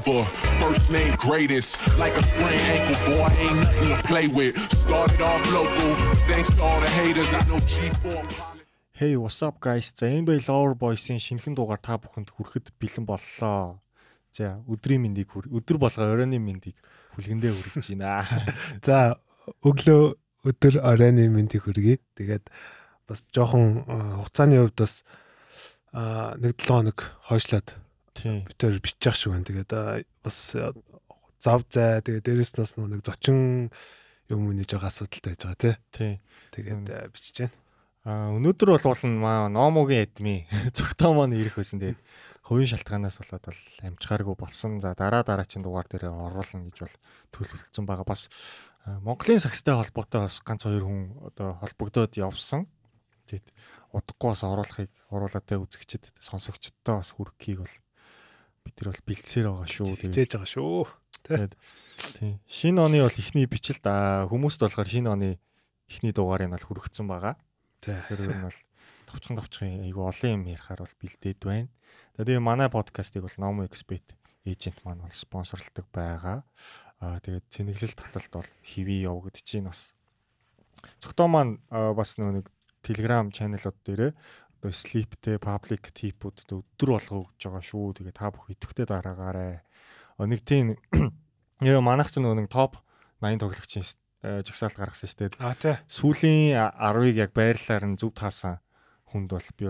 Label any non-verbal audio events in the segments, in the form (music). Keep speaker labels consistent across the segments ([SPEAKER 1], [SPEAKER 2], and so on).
[SPEAKER 1] forever. First name greatest, like a sprained ankle, boy, ain't nothing to play with. Started off local, thanks to all the haters. I know G4
[SPEAKER 2] Hey what's up guys. За NBA Lover Boys-ийн шинэхэн дугаар та бүхэнд хүрэхэд бэлэн боллоо. За өдрийн мэндийг өдөр болго оройн мэндийг хүлгэндээ хүргэж байна. (laughs)
[SPEAKER 3] За өглөө өдөр оройн мэндийг хүргэе. Тэгээд бас жоохон хугацааны хувьд бас нэг 7 хоног хойшлоод битээр бичих шиг байна. Тэгээд бас зав зай тэгээд дээрэс нь бас нэг зочин юм үнийж байгаа асуудалтай байж байгаа тий. Тэгээд бичиж байна.
[SPEAKER 2] А өнөөдөр бол уулна маа номогийн эдми (laughs) зөвхөн маань ирэх байсан. Тэгээд хувийн шалтгаанаас болоод бол амжихааргүй болсон. За дараа дараагийн дугаар дээр оруулна гэж бол төлөвлөсөн байгаа. Бас Монголын сагстай холбоотой бас ганц хоёр хүн одоо холбогдоод явсан. Тэгээд удахгүй бас оруулахыг оруулаад тэ үзэгчд сонсогчдтой бас хүргэхийг бол бид нар бол бэлдсээр байгаа шүү.
[SPEAKER 3] Тэгээд байгаа шүү.
[SPEAKER 2] Тэгээд тийм шинэ оны бол ихний бичлэлд хүмүүст болохоор шинэ оны ихний дугаарыг бол хүргэсэн байгаа. Тэгэхээр ер нь бол товчхон товчхон айгу олон юм ярихаар бол бэлдээд байна. Тэгээд манай подкастыг бол Nomo Expert эйжент маань бол спонсорлдог байгаа. Аа тэгээд цэнэглэл таталт бол хэвээ явагдаж байна бас. Зөвхөн маань бас нэг Telegram channel-ууд дээрээ одоо sleep-тэй public tip-үүд өдөр болго өгж байгаа шүү. Тэгээд та бүх идэвхтэй дараагаарай. Нэг тийм (clears throat) нэр манайх ч нэг топ 80 тоглогчийн жагсаалт гаргасан шүү дээ.
[SPEAKER 3] А тий.
[SPEAKER 2] Сүүлийн 10-ыг яг байрлалаар нь зөв таасан хүнд бол би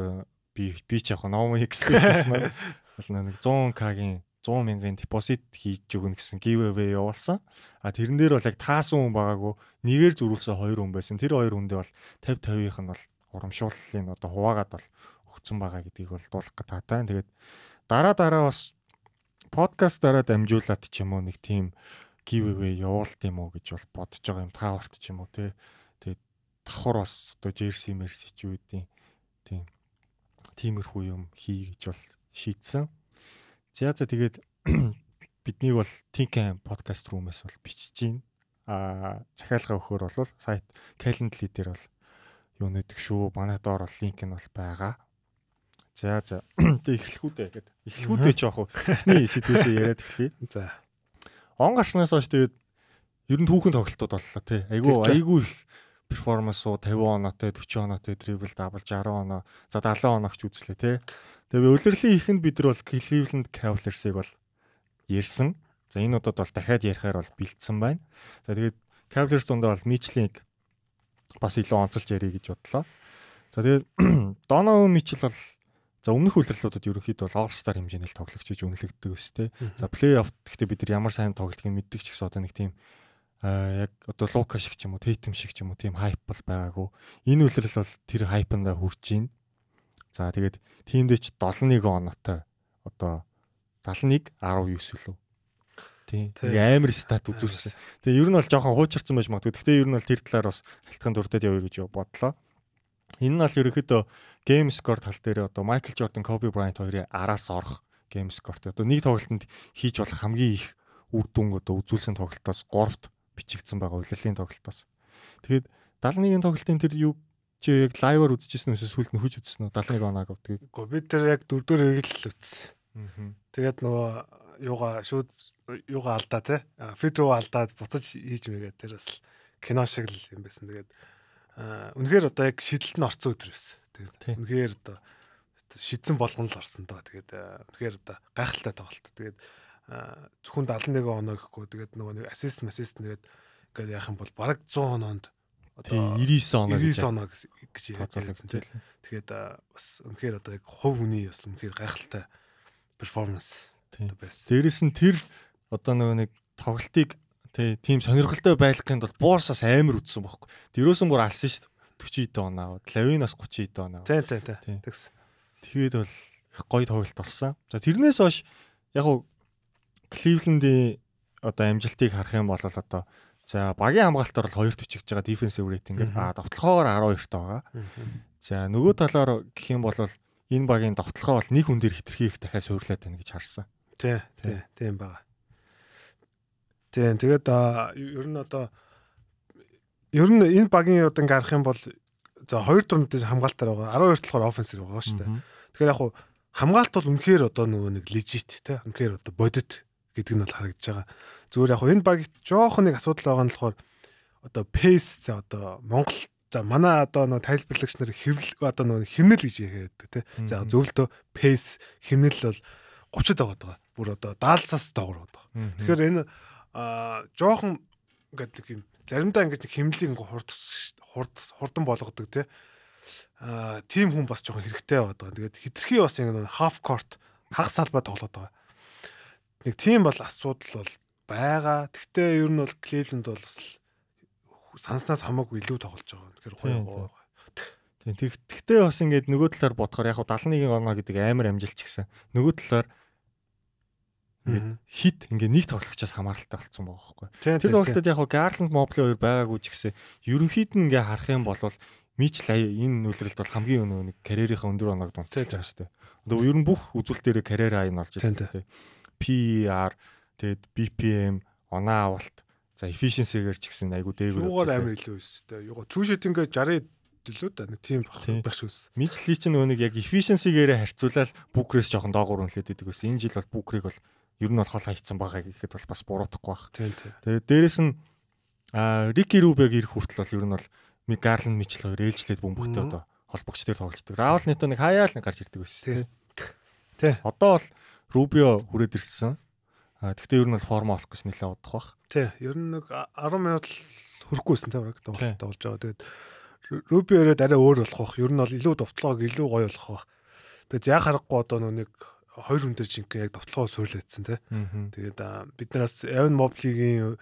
[SPEAKER 2] би би ч яг Nomo Experience маань (laughs) бол нэг 100k-гийн 100 мянган депозит хийж өгнө гэсэн giveaway явуулсан. А тэрэн дээр бол яг таасан хүн байгаагүй нэгээр зөрүүлсэн хоёр хүн байсан. Тэр хоёр хүндээ бол 50 50-ийнх нь бол урамшууллын одоо хуваагаад бол өгцөн байгаа гэдгийг бол дуулах гэж таатай. Тэгээд дараа дараа бас подкастаараа дамжуулаад ч юм уу нэг тийм giveaway явуулт юм уу гэж бол бодож байгаа юм тааварт ч юм уу те. Тэгээд давхар бас одоо jersey mercy ч юу гэдэг тийм тиймэрхүү юм хий гэж бол шийдсэн. За за тэгээд (clears throat) биднийг бол Tinkan podcast room-аас бол бичиж гин. Аа захиалга өгөхөр бол сайт Calendly дээр бол юу нэдэг шүү. Манай доор бол линк нь бол байгаа. За за. (clears throat) Тэг эхлэхүүдээ гэдэг. Эхлэхүүдээ ч яах вэ? Эхний сэдвээсээ яриад эхлэе. (laughs)
[SPEAKER 3] За
[SPEAKER 2] он гарснаас хойш тэгээд ер нь түүхэн тоглолтууд боллоо тий. Айгүй айгүй их перформанс уу 50 оноотой 40 оноотой дрибл дабл 60 оноо за 70 оногч үзлээ тий. Тэгээ улирлын ихэнд бид нар бол Cleveland Cavaliers-ыг бол ярьсан. За энэ удаад бол дахиад ярихаар бол бэлдсэн байна. За тэгээд Cavaliers дундаа бол Mitchell-ийг бас илүү онцолж ярих гэж бодлоо. За тэгээд (clears throat) Donovan Mitchell бол За өмнөх үйлрэлүүдэд ерөнхийдөө бол All Star хэмжээний тоглогч гэж үнэлэгддэг ус тээ. За плей-офф гэхдээ бид нар ямар сайн тоглолтыг мэддэг ч гэсэн одоо нэг тийм аа яг одоо Лука шиг ч юм уу, Тейтем шиг ч юм уу тийм хайп бол байгаагүй. Энэ үйлрэл бол тэр хайпандаа хүрч байна. За тэгээд тиймдээ ч 71 оноотой одоо 71 19 үлээ. Тийм. Амар стат үзүүлсэн. Тэгээ ер нь бол жоохон хуучирсан байж магадгүй. Гэхдээ ер нь бол тэр талаар бас халтхан дурдаад явъя гэж бодлоо. Энэ нь бол ерөөхдөө game score тал дээр одоо Michael Jordan, Kobe Bryant хоёрын араас орох game score-т одоо нэг тоглолтод хийж болох хамгийн их үр дүн одоо үзүүлсэн тоглолтоос 3-т бичигдсэн байгаа улирлын тоглолтоос. Тэгээд 71-ийн тоглолтын тэр юу чи яг лайваар үзчихсэн үсээс сүлд нь хүч үзсэн үү 71 оноог авдаг.
[SPEAKER 3] Гэхдээ бид тэр яг дөрөвдөр хэрэгэл үзсэн. Тэгээд нөгөө юугаа шүүд юугаа алдаа те. Фидроо алдаад буцаж хийж мэйгээ тэр бас кино шиг л юм байсан. Тэгээд үнэхээр одоо яг шидэлт нь орцсон өдөр байсан. Тэгээд үнэхээр одоо шидсэн болгон л орсон доо. Тэгээд үнэхээр одоо гайхалтай тоглолт. Тэгээд зөвхөн 71 оноо гэхгүй тэгээд нөгөө нэг ассист массист тэгээд ингээд яах юм бол бараг 100 оноонд
[SPEAKER 2] одоо 99 оноо
[SPEAKER 3] 99 оноо гэж тооцоолсон тийм. Тэгээд бас үнэхээр одоо яг хувь хүний бас үнэхээр гайхалтай перформанс
[SPEAKER 2] байсан. Дээрэс нь тэр одоо нөгөө нэг тоглолтыг тийм сонирхолтой байлгахын тулд буурс бас амар үтсэн бохоо. Дөрөөсөн бүр алсан шүү дээ. 40 оноо, Лавинаас 30 оноо.
[SPEAKER 3] Тий, тий, тий. Тэгс.
[SPEAKER 2] Тэгээд бол их гоё тоглолт болсон. За тэрнээс хойш яг уу Кливлендийн одоо амжилтыг харах юм бол одоо за багийн хамгаалтаар бол 2 төчигж байгаа defensive rating ингээд а довтлохоор 12 таа байгаа. За нөгөө талаар гэх юм бол энэ багийн довтлохоо бол нэг хүн дээр хитрхийх дахиад суйрлаад байна гэж харсан.
[SPEAKER 3] Тий, тий, тийм байгаа. Тийм. Тэгээд ер нь одоо ер нь энэ багийн одоо ингээ харах юм бол за хоёр дундын хамгаалтаар байгаа. 12 болохоор офенсер байгаа шүү дээ. Тэгэхээр яг хуу хамгаалт бол үнэхээр одоо нөгөө нэг лежит те үнэхээр одоо бодит гэдэг нь бол харагдаж байгаа. Зүгээр яг энэ багт жоохон нэг асуудал байгаа нь болохоор одоо pace за одоо Монгол за манай одоо нэг тайлбарлагч нар хэвлэл одоо нэг химнэл гэж яриад тий. За зөвлөлтөө pace химнэл бол 30-д байгаа. Бүр одоо 70-аас доогор байгаа. Тэгэхээр энэ жоохон ингээд юм заримдаа ингээд химнэлийг ингээд хурдс хурдан болгодог тий. Аа тим хүн бас жоохон хэрэгтэй байгаад байгаа. Тэгээд хитрхи бас ингээд half court хагас талбай тоглоод байгаа. Нэг тийм бол асуудал бол байгаа. Гэхдээ ер нь бол Cleveland бол бас санснаас хамаагүй илүү тоглож байгаа. Тэгэхээр гоё гоё.
[SPEAKER 2] Тийм. Тэгтээ бас ингээд нөгөө талаар бодохоор яг 71 оноо гэдэг амар амжилт ч гэсэн нөгөө талаар ингээд хит ингээд нэг тоглогчоос хамааралтай болцсон байгаа байхгүй. Тэр тоглолтод яг Garland Mobley хоёр байгаагүй ч гэсэн ерөнхийд нь ингээд харах юм бол Мичл энэ нүлрэлт бол хамгийн өнөө нэг карьерийнхаа өндөр оноог дунтаж байгаа шүү дээ. Одоо ер нь бүх үзүүлэлтээр карьер айн олж байгаа тийм. PER тэгээд BPM оноо авалт За efficiency-гээр ч гэсэн айгу дээгүүр.
[SPEAKER 3] Юугаар амар илүү өс тээ. Юугаа true shooting ингээ 60 дэлүү да нэг тийм байх шүү.
[SPEAKER 2] Мичли чинь нөгөө нэг яг efficiency-гээр харьцуулаад Booker-с жоохон доогуур үнэлээд идэг байсан. Энэ жил бол Booker-ыг бол ер нь бол хол хайцсан байгаа гэхэд бол бас буруутахгүй
[SPEAKER 3] тийм.
[SPEAKER 2] Тэгээд дээрэс нь Рики Рубег ирэх хүртэл бол ер нь бол Гарланд Мичл хоёр ээлжлээд бөмбөгтэй одоо холбогч дээр тоглолцдог. Раул нэтөө нэг хаяал нэг гарч ирдэг байсан.
[SPEAKER 3] Тий.
[SPEAKER 2] Одоо бол Рубио хүрээд ирсэн. А тэгтээ ер нь бол форма олох гэж нэлээд удах бах.
[SPEAKER 3] Тий, ер нь нэг 10 минут л хөрөхгүйсэн те баг тоглож байгаа. Тэгээд Руби өрөөд арай өөр болох бах. Ер нь бол илүү довтлоог илүү гоё болох бах. Тэгээд яг харахгүй одоо нэг хоёр хүн дээр жинхэнэ яг довтлогоо суурлаадсан те. Тэгээд бид нараас Evan Mobley-гийн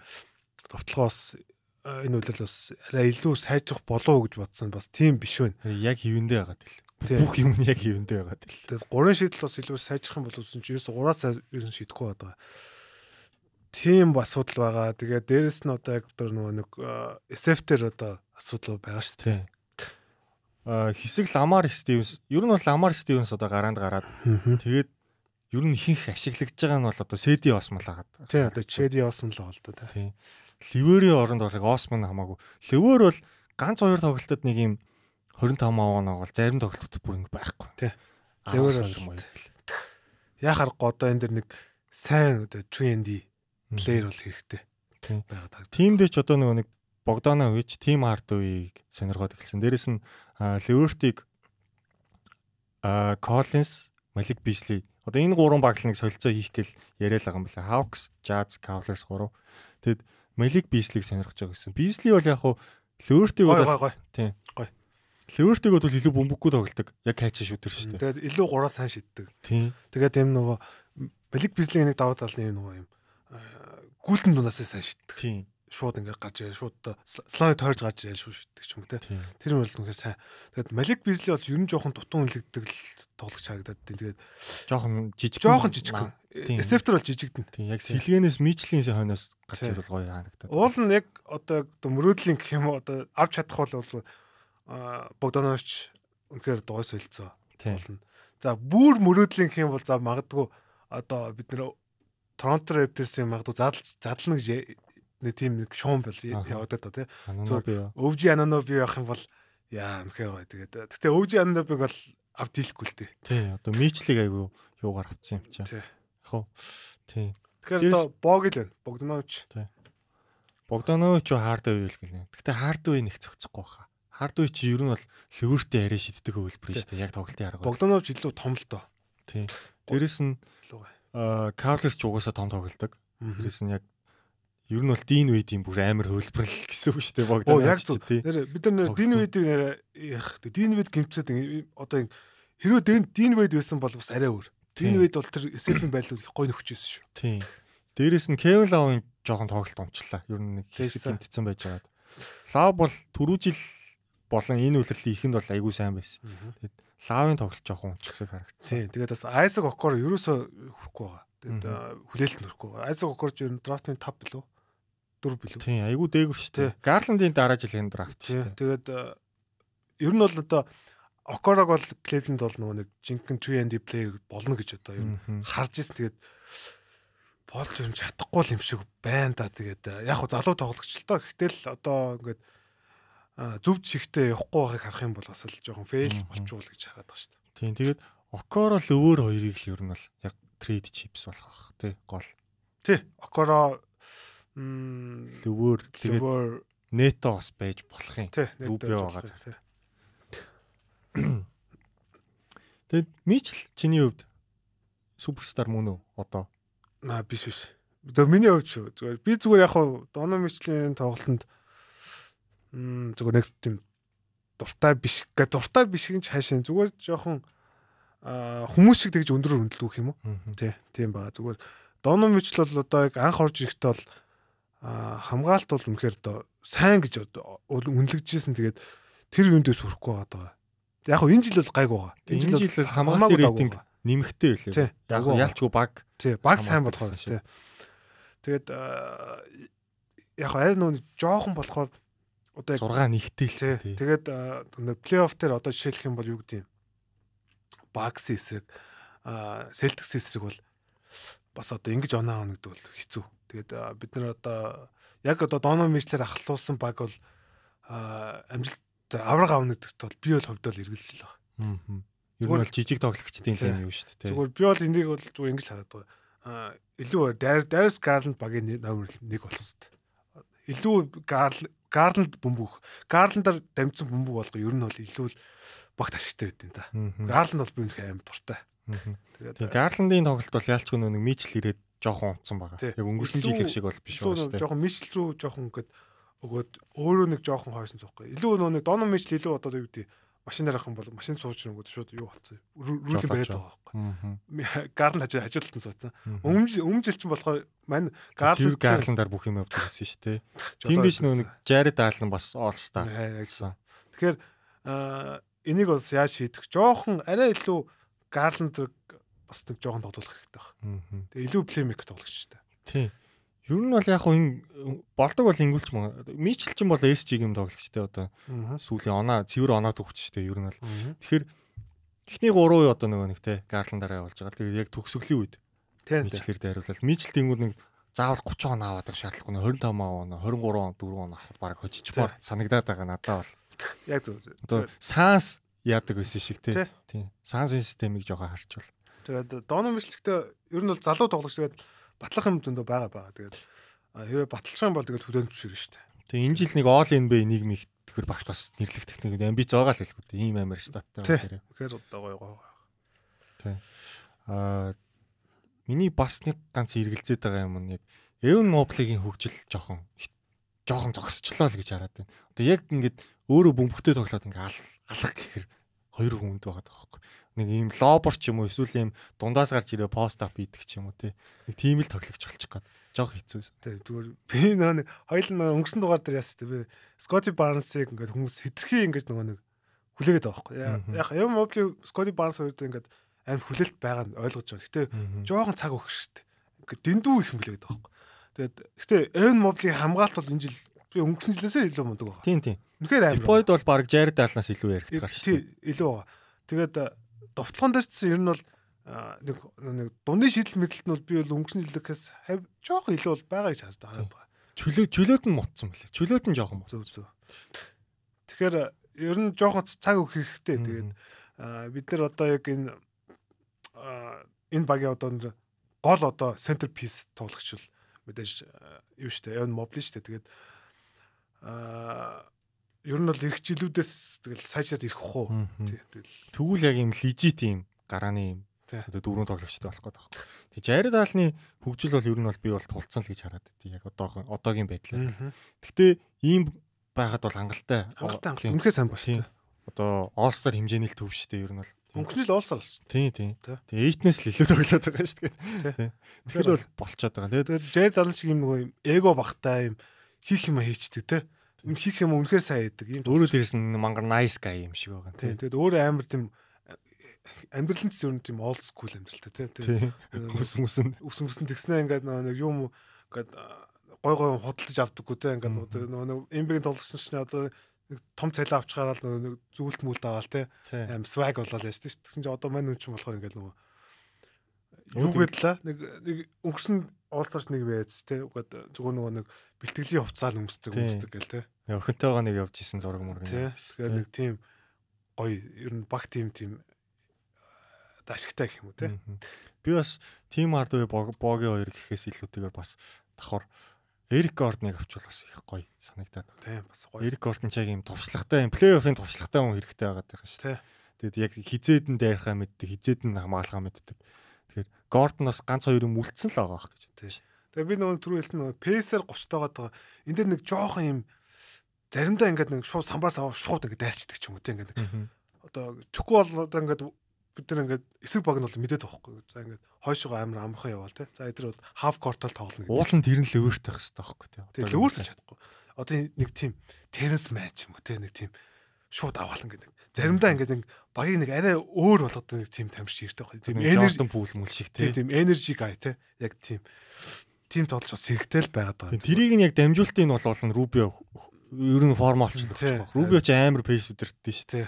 [SPEAKER 3] довтлогоос энэ үйлдэл бас арай илүү сайжрах болов уу гэж бодсон бас тийм биш байна.
[SPEAKER 2] Яг хивэндээ байгаа тэл. Бүх юм нь яг хивэндээ байгаа тэл.
[SPEAKER 3] Тэгээд гурван шийдэл бас илүү сайжрах юм боловсон чи ерөөсө гураас ер нь шийдэхгүй байгаа. Тийм асуудал байгаа. Тэгээд дээрэс нь одоо яг өөр нөгөө нэг SF-тер одоо асуудал байгаа шүү дээ.
[SPEAKER 2] Хэсэг Ламар Стивенс ер нь бол Ламар Стивенс одоо гараанд гараад тэгээд ер нь ихэнх ашиглагдж байгаа нь бол одоо Сэди Осмол агаад.
[SPEAKER 3] Тий одоо Чеди Осмол байгаа л да.
[SPEAKER 2] Тий. Ливерийн оронд орох Осмон хамаагүй. Ливер бол ганц хоёр тоглолтод нэг юм 25 оноо бол зарим тоглолтод бүр ингэ байхгүй.
[SPEAKER 3] Тий. Ливер бол яа харахгүй одоо энэ дэр нэг сайн одоо trendy плеер бол хэрэгтэй.
[SPEAKER 2] Байгаад харагдав. Тимдээ ч одоо нөгөө нэг Богданович, Тим Хардовыг сонирхоод эхэлсэн. Дээрэс нь Ливертиг а Коллинс, Малик Бишли одоо энэ гурван баг л нэг солилцоо хийх гэл яриад байгаа юм байна. Hawks, Jazz, Cavaliers гурав. Тэгэд Малик Бислиг сонирхож байгаа гэсэн. Бисли бол яг хуу Левертиг бол тийм. Гой. Левертиг бол илүү бөмбөггүй тоглолдог. Яг кайч шүтэр шүү
[SPEAKER 3] дээ. Тэгээд илүү гураа сайн шиддэг.
[SPEAKER 2] Тийм.
[SPEAKER 3] Тэгээд юм нөгөө Малик Бислиг нэг даваа талны нөгөө юм гүйлтэн дундаас сайн шиддэг.
[SPEAKER 2] Тийм
[SPEAKER 3] шууд ингээд гарч ирээ шууд слайд тойрж гарч ирээ шүү шиддэг ч юм те. Тэр нь бол үнэхээр сайн. Тэгээд Малик Бизли бол ер нь жоохон дутуун үлэгдэг л тоглогч харагдаад тийм. Тэгээд
[SPEAKER 2] жоохон жижиг.
[SPEAKER 3] Жоохон жижиг. Эсэфтер бол жижигдэн.
[SPEAKER 2] Тийм яг сэлгэнээс мичлийн хойноос гарч ирэл гоё харагдаад.
[SPEAKER 3] Уул нь яг одоо мөрөөдлийн гэх юм уу одоо авч чадах бол Богданович үнэхээр дой солилцоо.
[SPEAKER 2] Тийм.
[SPEAKER 3] За бүр мөрөөдлийн гэх юм бол за магадгүй одоо бид нэр Торонто Raptors-ийн магадгүй задал задлна гэж нэг тийм нэг шуум бол яваад та тий. Өвжи Ананоби явах юм бол яа үнэхээр гоё. Тэгээд гэтээ өвжи Ананобиг бол авд дийлэхгүй л дээ.
[SPEAKER 2] Тий. Одоо мичлиг айгу юугаар авцсан юм чаа.
[SPEAKER 3] Тий.
[SPEAKER 2] Яг уу. Тий.
[SPEAKER 3] Тэгэхээр одоо Бог л байна. Богданович.
[SPEAKER 2] Тий. Богданович хардвей л гэлээ. Гэтээ хардвей нэг цогцохгүй баха. Хардвей чи ер нь бол ливертэй арай шиддэг хөвлбөр шүү дээ. Яг тоглолтын арга.
[SPEAKER 3] Богданович илүү том л доо.
[SPEAKER 2] Тий. Дээрэс нь аа Кавлерс ч угаасаа том тоглолдог. Дээрэс нь яг Ер нь бол Дин Вейдийн бүр амар хөлбөрлөл гэсэн үг шүү дээ Богдан.
[SPEAKER 3] Оо яг зөв. Нэр бид нар Дин Вейдийг ярих. Дин Вейд гимцээд одоо хэрвээ Дин Вейд байсан бол бас арай өөр. Дин Вейд бол тэр SF-ийн байдлыг гой нөхчөөсөн шүү.
[SPEAKER 2] Тийм. Дээрээс нь Кевин Лавын жоохон тоглолт онцлаа. Ер нь нэг хэсэг гимтсэн байж байгаад. Лав бол түрүү жил болон энэ үйлрлийн ихэнд бол айгүй сайн байсан. Тэгээд Лавын тоглолт жоохон унчихсаг харагдсан.
[SPEAKER 3] Тэгээд бас Айсак Окор ерөөсөө хүрэхгүй байгаа. Тэгээд хүлээлт нөрөхгүй байгаа. Айсак Окорч ер нь драфтын 5 билүү? Дөрв билүү.
[SPEAKER 2] Тийм, айгүй дээгүр шүү дээ. Гарландын дараа жилийн драфт шүү дээ.
[SPEAKER 3] Тэгээд э, ер нь бол одоо Окорог бол Клевленд бол нөгөө нэг жинхэнэ 3&D плеер болно гэж одоо ер нь харж ирсэн. Тэгээд болж юм чадахгүй юм шиг байна да. Тэгээд э, яг хуу залуу тоглогч л тоо. Гэтэл одоо ингээд э, зөв жигтэй явахгүй байгааг харах юм бол бас л жоохон фейл болчихвол гэж хараад байгаа шүү дээ.
[SPEAKER 2] Тийм. Тэгээд Окоро л өвөр хоёрыг л ер нь бол яг трейд чипс болох бах тий гол.
[SPEAKER 3] Тий. Окоро
[SPEAKER 2] Лөвөр тэгээд Нето бас байж болох юм. Рубио байгаа
[SPEAKER 3] тий.
[SPEAKER 2] Тэгээд Мичл чиний хувьд суперстар мөн үү одоо?
[SPEAKER 3] Аа биш биш. зөв миний хувьд шүү. Зүгээр би зүгээр яг хуу Доно Мичлийн тоглолтод м зүгээр нэг тийм дуртай биш. Гэ дуртай биш гэж хаашаа зүгээр жоохон хүмүүс шиг тэгж өндрөр хөндлөх юм уу? Тий, тийм баа. Зүгээр Доно Мичл бол одоо яг анх орж ирэхдээ бол аа хамгаалалт бол үнэхээр сайн гэж одоо үнэлэгдчихсэн. Тэгээд тэр юундээс хүрэхгүй байгаа. Яг хуу энэ жил бол гайг байгаа.
[SPEAKER 2] Энэ жил бол
[SPEAKER 3] хамаагүй
[SPEAKER 2] рейтинг нэмэгтэй байлээ. Яг
[SPEAKER 3] агуу.
[SPEAKER 2] ялчгүй баг.
[SPEAKER 3] Тий, баг сайн
[SPEAKER 2] хамгаалт
[SPEAKER 3] болохоор
[SPEAKER 2] гэсэн
[SPEAKER 3] тий. Тэгээд яг арай нөө жоохон болохоор одоо яг
[SPEAKER 2] 6 нэгтэй л
[SPEAKER 3] тий. Тэгээд плей-офф дээр одоо жишээлх юм бол юу гэдэг юм. Багс эсрэг Celtics эсрэг бол бас одоо ингэж оноо гэдэг бол хэцүү. Тэгээд бид нар одоо яг одоо Доно Мичлэр ахлуулсан баг бол амжилт авраг авна гэдэгт бол би бол хувьд бол эргэлзэл байгаа.
[SPEAKER 2] Аа. Ер нь бол жижиг тоглогчдын юм юу шүү дээ.
[SPEAKER 3] Зүгээр би бол энийг бол зүгээр ингэж хараад байгаа. Аа илүү Darius Garland багийн номер 1 болох хэвээр. Илүү Garland бөмбөг. Garland-аар дамжсан бөмбөг болгоо ер нь бол илүү л багт ашигтай байд юм да. Garland бол би үнэхээр аим дуртай. Тэгээд
[SPEAKER 2] Гарландын тоглолт бол ялчгүй нэг Мичл ирээд жоохон унтсан байгаа. Яг өнгөрсөн жилийн шиг бол биш байгаа шүү дээ.
[SPEAKER 3] жоохон Mitchell рүү жоохон ингээд өгөөд өөрөө нэг жоохон хойсон зоохгүй. Илүү нөө нэг Donovan Mitchell илүү одоо юу гэдэг машинаар авах юм бол машин сууж нөгөөд шууд юу болцсон. Рүүлэн бариад
[SPEAKER 2] аа.
[SPEAKER 3] байгаа байхгүй. Гарн хажуу хажуултан суудсан. Өмнө өмнө жил чинь болохоор мань Garland
[SPEAKER 2] Гарландаар бүх юм гэсэн шүү дээ. (laughs) Тийм биш нөө нэг Jared Allen бас
[SPEAKER 3] гэсэн. Тэгэхээр энийг бас яаж шийдэх? Жохон арай илүү Garland бас нэг жоохон тоглох хэрэгтэй байна. Тэгээ илүү плеймейкер тоглогч шүү дээ.
[SPEAKER 2] Тийм. Ер нь бол яг хуу энэ болдог бол ингүүлч мөн. Мичл ч юм бол SG юм тоглогчтой одоо сүүлийн оноо цэвэр оноо төгчтэй ер нь бол. Тэгэхээр эхний 3 үе одоо нөгөө нэг те Гарландаараа явуулж байгаа. Тэгээд яг төгсгөлийн үед. Мичлэр дайруулал. Мичл тэнгууд нэг заавал 30 он аваад байх шаардлагагүй нэ 25 он 23 он 4 он авах баг хожичмаар санагдаад байгаа надад бол.
[SPEAKER 3] Яг зөв.
[SPEAKER 2] Одоо санс яадаг байсан шиг
[SPEAKER 3] Тий.
[SPEAKER 2] те. Тийм. Сансын системийг жоохон харчвал.
[SPEAKER 3] Тэгээд Доно Мишлэгтээ ер нь бол залуу тоглогч тэгээд батлах юм зөндөө байгаа байгаа. Тэгээд хэрвээ баталчих юм бол тэгээд хүлэн зөвшөөрнө шүү дээ.
[SPEAKER 2] Тэгээ энэ жил нэг All NBA нийгмийг тэгэхээр багт бас нэрлэх техник амбиц байгаа л хэлэхгүй. Ийм амар статтай
[SPEAKER 3] Тий.
[SPEAKER 2] байна.
[SPEAKER 3] Тэгэхээр одоо гоё гоё.
[SPEAKER 2] Аа миний бас нэг ганц эргэлзээд байгаа юм нь яг Эвен Моблигийн хөгжил жоохон жоохон зогсчлоо л гэж хараад байна. Одоо яг ингээд өөрөө бөмбөгтэй тоглоод ингээ ал алах гэхэр хоёр хүнд байгаа даахгүй. Нэг ийм лобер ч юм уу эсвэл ийм дундаас гарч ирээ пост ап хийдэг ч юм уу тий. Нэг тийм л тоглогч болчих гээд жоох хэцүү.
[SPEAKER 3] Тэгээд зүгээр би нөгөө нэг хоёул нөгөө өнгөрсөн дугаар дээр яас тээ би Скотти Барнсыг ингээд хүмүүс хитрхи ингээд нөгөө нэг хүлээгээд байгаа байхгүй. Яг яг Мобли Скотти Барнс хоёрт ингээд аим хүлээлт байгаа нь ойлгож байгаа. Гэтэ жоохон цаг өгөх шүү дээ. Ингээд дэндүү их хүлээгээд байгаа байхгүй. Тэгээд гэтэ Эвен Моблийн хамгаалт бол энэ жил би өнгөрсөн жилээсээ илүү мундаг байгаа.
[SPEAKER 2] Тийм тийм.
[SPEAKER 3] Үнэхээр амар.
[SPEAKER 2] Депойд бол баг Jared Allen-аас илүү яригдгаар шүү.
[SPEAKER 3] Тий, илүү байгаа. Тэгээд довтлогон дээр ч ер нь бол нэг нэг дундын шийдэл мэдлэлт нь бол би бол өнгөрсөн жилээс хав жоохон илүү бол байгаа гэж хараад байгаа.
[SPEAKER 2] Чөлөө чөлөөт нь мутсан мөлий. Чөлөөт нь жоохон мут.
[SPEAKER 3] Зөв зөв. Тэгэхээр ер нь жоохон цаг өгөх хэрэгтэй. Тэгээд бид нар одоо яг энэ энэ багийн одоо гол одоо center piece тоглогч бол мэдээж юу штэ Evan Mobley штэ тэгээд а ер нь бол ирэх жилүүдээс тэгэл сайжраад ирэх хөө. Тэгэл
[SPEAKER 2] Тэгвэл яг юм лежит юм гарааны юм одоо дөрөв тоглогчтой болох гээд байна. Тэг Jared Allen-ы хөгжил бол ер нь бол би бол тулцсан л гэж хараад байдгийг яг одоогийн одоогийн байдлаар. Гэтэ ийм байхад бол хангалттай.
[SPEAKER 3] хангалттай үнэхээр сайн ба
[SPEAKER 2] Тийм.
[SPEAKER 3] шүү.
[SPEAKER 2] Одоо All-Star хэмжээний л төв штэ ер нь бол.
[SPEAKER 3] Өнгөрсөн жил олсоор болсон.
[SPEAKER 2] Тийм тийм.
[SPEAKER 3] Тий.
[SPEAKER 2] Тэгээ эйтнээс л илүү тоглоод байгаа шүү дээ.
[SPEAKER 3] Тий.
[SPEAKER 2] Тий. Тэгэхээр бол болцоод байгаа. Тэгээд
[SPEAKER 3] Jared Allen шиг юм нөгөө юм эго багтай юм хийх юм хийчдэг те. Юм хийх юм үнэхээр сайн хийдэг. Ийм
[SPEAKER 2] өөрөө дээрс нь мангар nice guy юм шиг байгаа.
[SPEAKER 3] Тийм. Тэгээд өөрөө амар тийм амьдралын ч зөвхөн тийм old school амьдралтай.
[SPEAKER 2] Тийм.
[SPEAKER 3] Тэгээд
[SPEAKER 2] Хүс мүсэн.
[SPEAKER 3] ус мөсөн тэгснээ ингээд нөгөө нэг юм ингээд гой гой худалдаж авдаггүй те. Ингээд нөгөө эмбигийн тоглогч чинь одоо нэг том цалин авч гараад нэг зүйлт мүлд аваал те.
[SPEAKER 2] Тийм.
[SPEAKER 3] Аим swag болоо л яаш тийм. Тэгсэн чинь одоо мань үн чинь болохоор ингээд нөгөө юу гэдэлээ нэг нэг өнгөрсөн уулзлаач нэг байц те. Угаад зүгээр нөгөө нэг бэлтгэлийн хувцаал өмсдөг
[SPEAKER 2] Тийм.
[SPEAKER 3] өмсдөг гэл те.
[SPEAKER 2] Яг охинтойгоо нэг явж исэн зураг мураг.
[SPEAKER 3] Тэгэхээр нэг тийм гоё ер нь баг тийм тийм ашигтай гэх юм уу те.
[SPEAKER 2] Би бас Тим Хардвей Богийн хоёр гэхээс илүүтэйгээр бас давхар Эрик Гордныг авчвал бас их гоё санагдаад.
[SPEAKER 3] Тийм бас гоё.
[SPEAKER 2] Эрик Гордон ч яг юм туршлагатай юм плей-оффын туршлагатай хүн хэрэгтэй байгаад байгаа шүү
[SPEAKER 3] дээ.
[SPEAKER 2] Тэгэд яг хизээд нь дайрахаа мэддэг, хизээд нь хамгаалахаа мэддэг. Тэгэхээр Гордон бас ганц хоёр юм үлдсэн л байгаа ах гэж.
[SPEAKER 3] Тийм. Тэгээ би нөгөө түрүү хэлсэн нөгөө пейсер 30 таагаад байгаа. Энд дэр нэг жоохон юм заримдаа ингээд нэг шууд самбраас аваа шууд ингээд дайрчдаг ч юм уу тийм ингээд. Одоо чөкөө бол одоо ингээд бид нар ингээд эсрэг баг нь бол мэдээд байгаа хгүй. За ингээд хойшоо амар амархан яваал те. За эдгээр бол half court-ал тоглоно
[SPEAKER 2] гэдэг. Уул нь тэр нь л өөртөө байх хэрэгтэй байхгүй те.
[SPEAKER 3] Тэгээ л өөртөө чадахгүй. Одоо нэг тийм tennis match юм уу те нэг тийм шууд аваалan гэдэг. Заримдаа ингээд багийг нэг арай өөр болгоод нэг тийм тамирч ирдэг байхгүй.
[SPEAKER 2] Тийм energy пул мөл шиг те.
[SPEAKER 3] Тийм energy guy те. Яг тийм тим тоглож бас хэрэгтэй л байгаад байгаа.
[SPEAKER 2] Тэрийг нь яг дамжуултын нь бол Рубио ер нь форм олчлох байх. Рубио ч амар пейс үдэрдэж шүү.
[SPEAKER 3] Тий.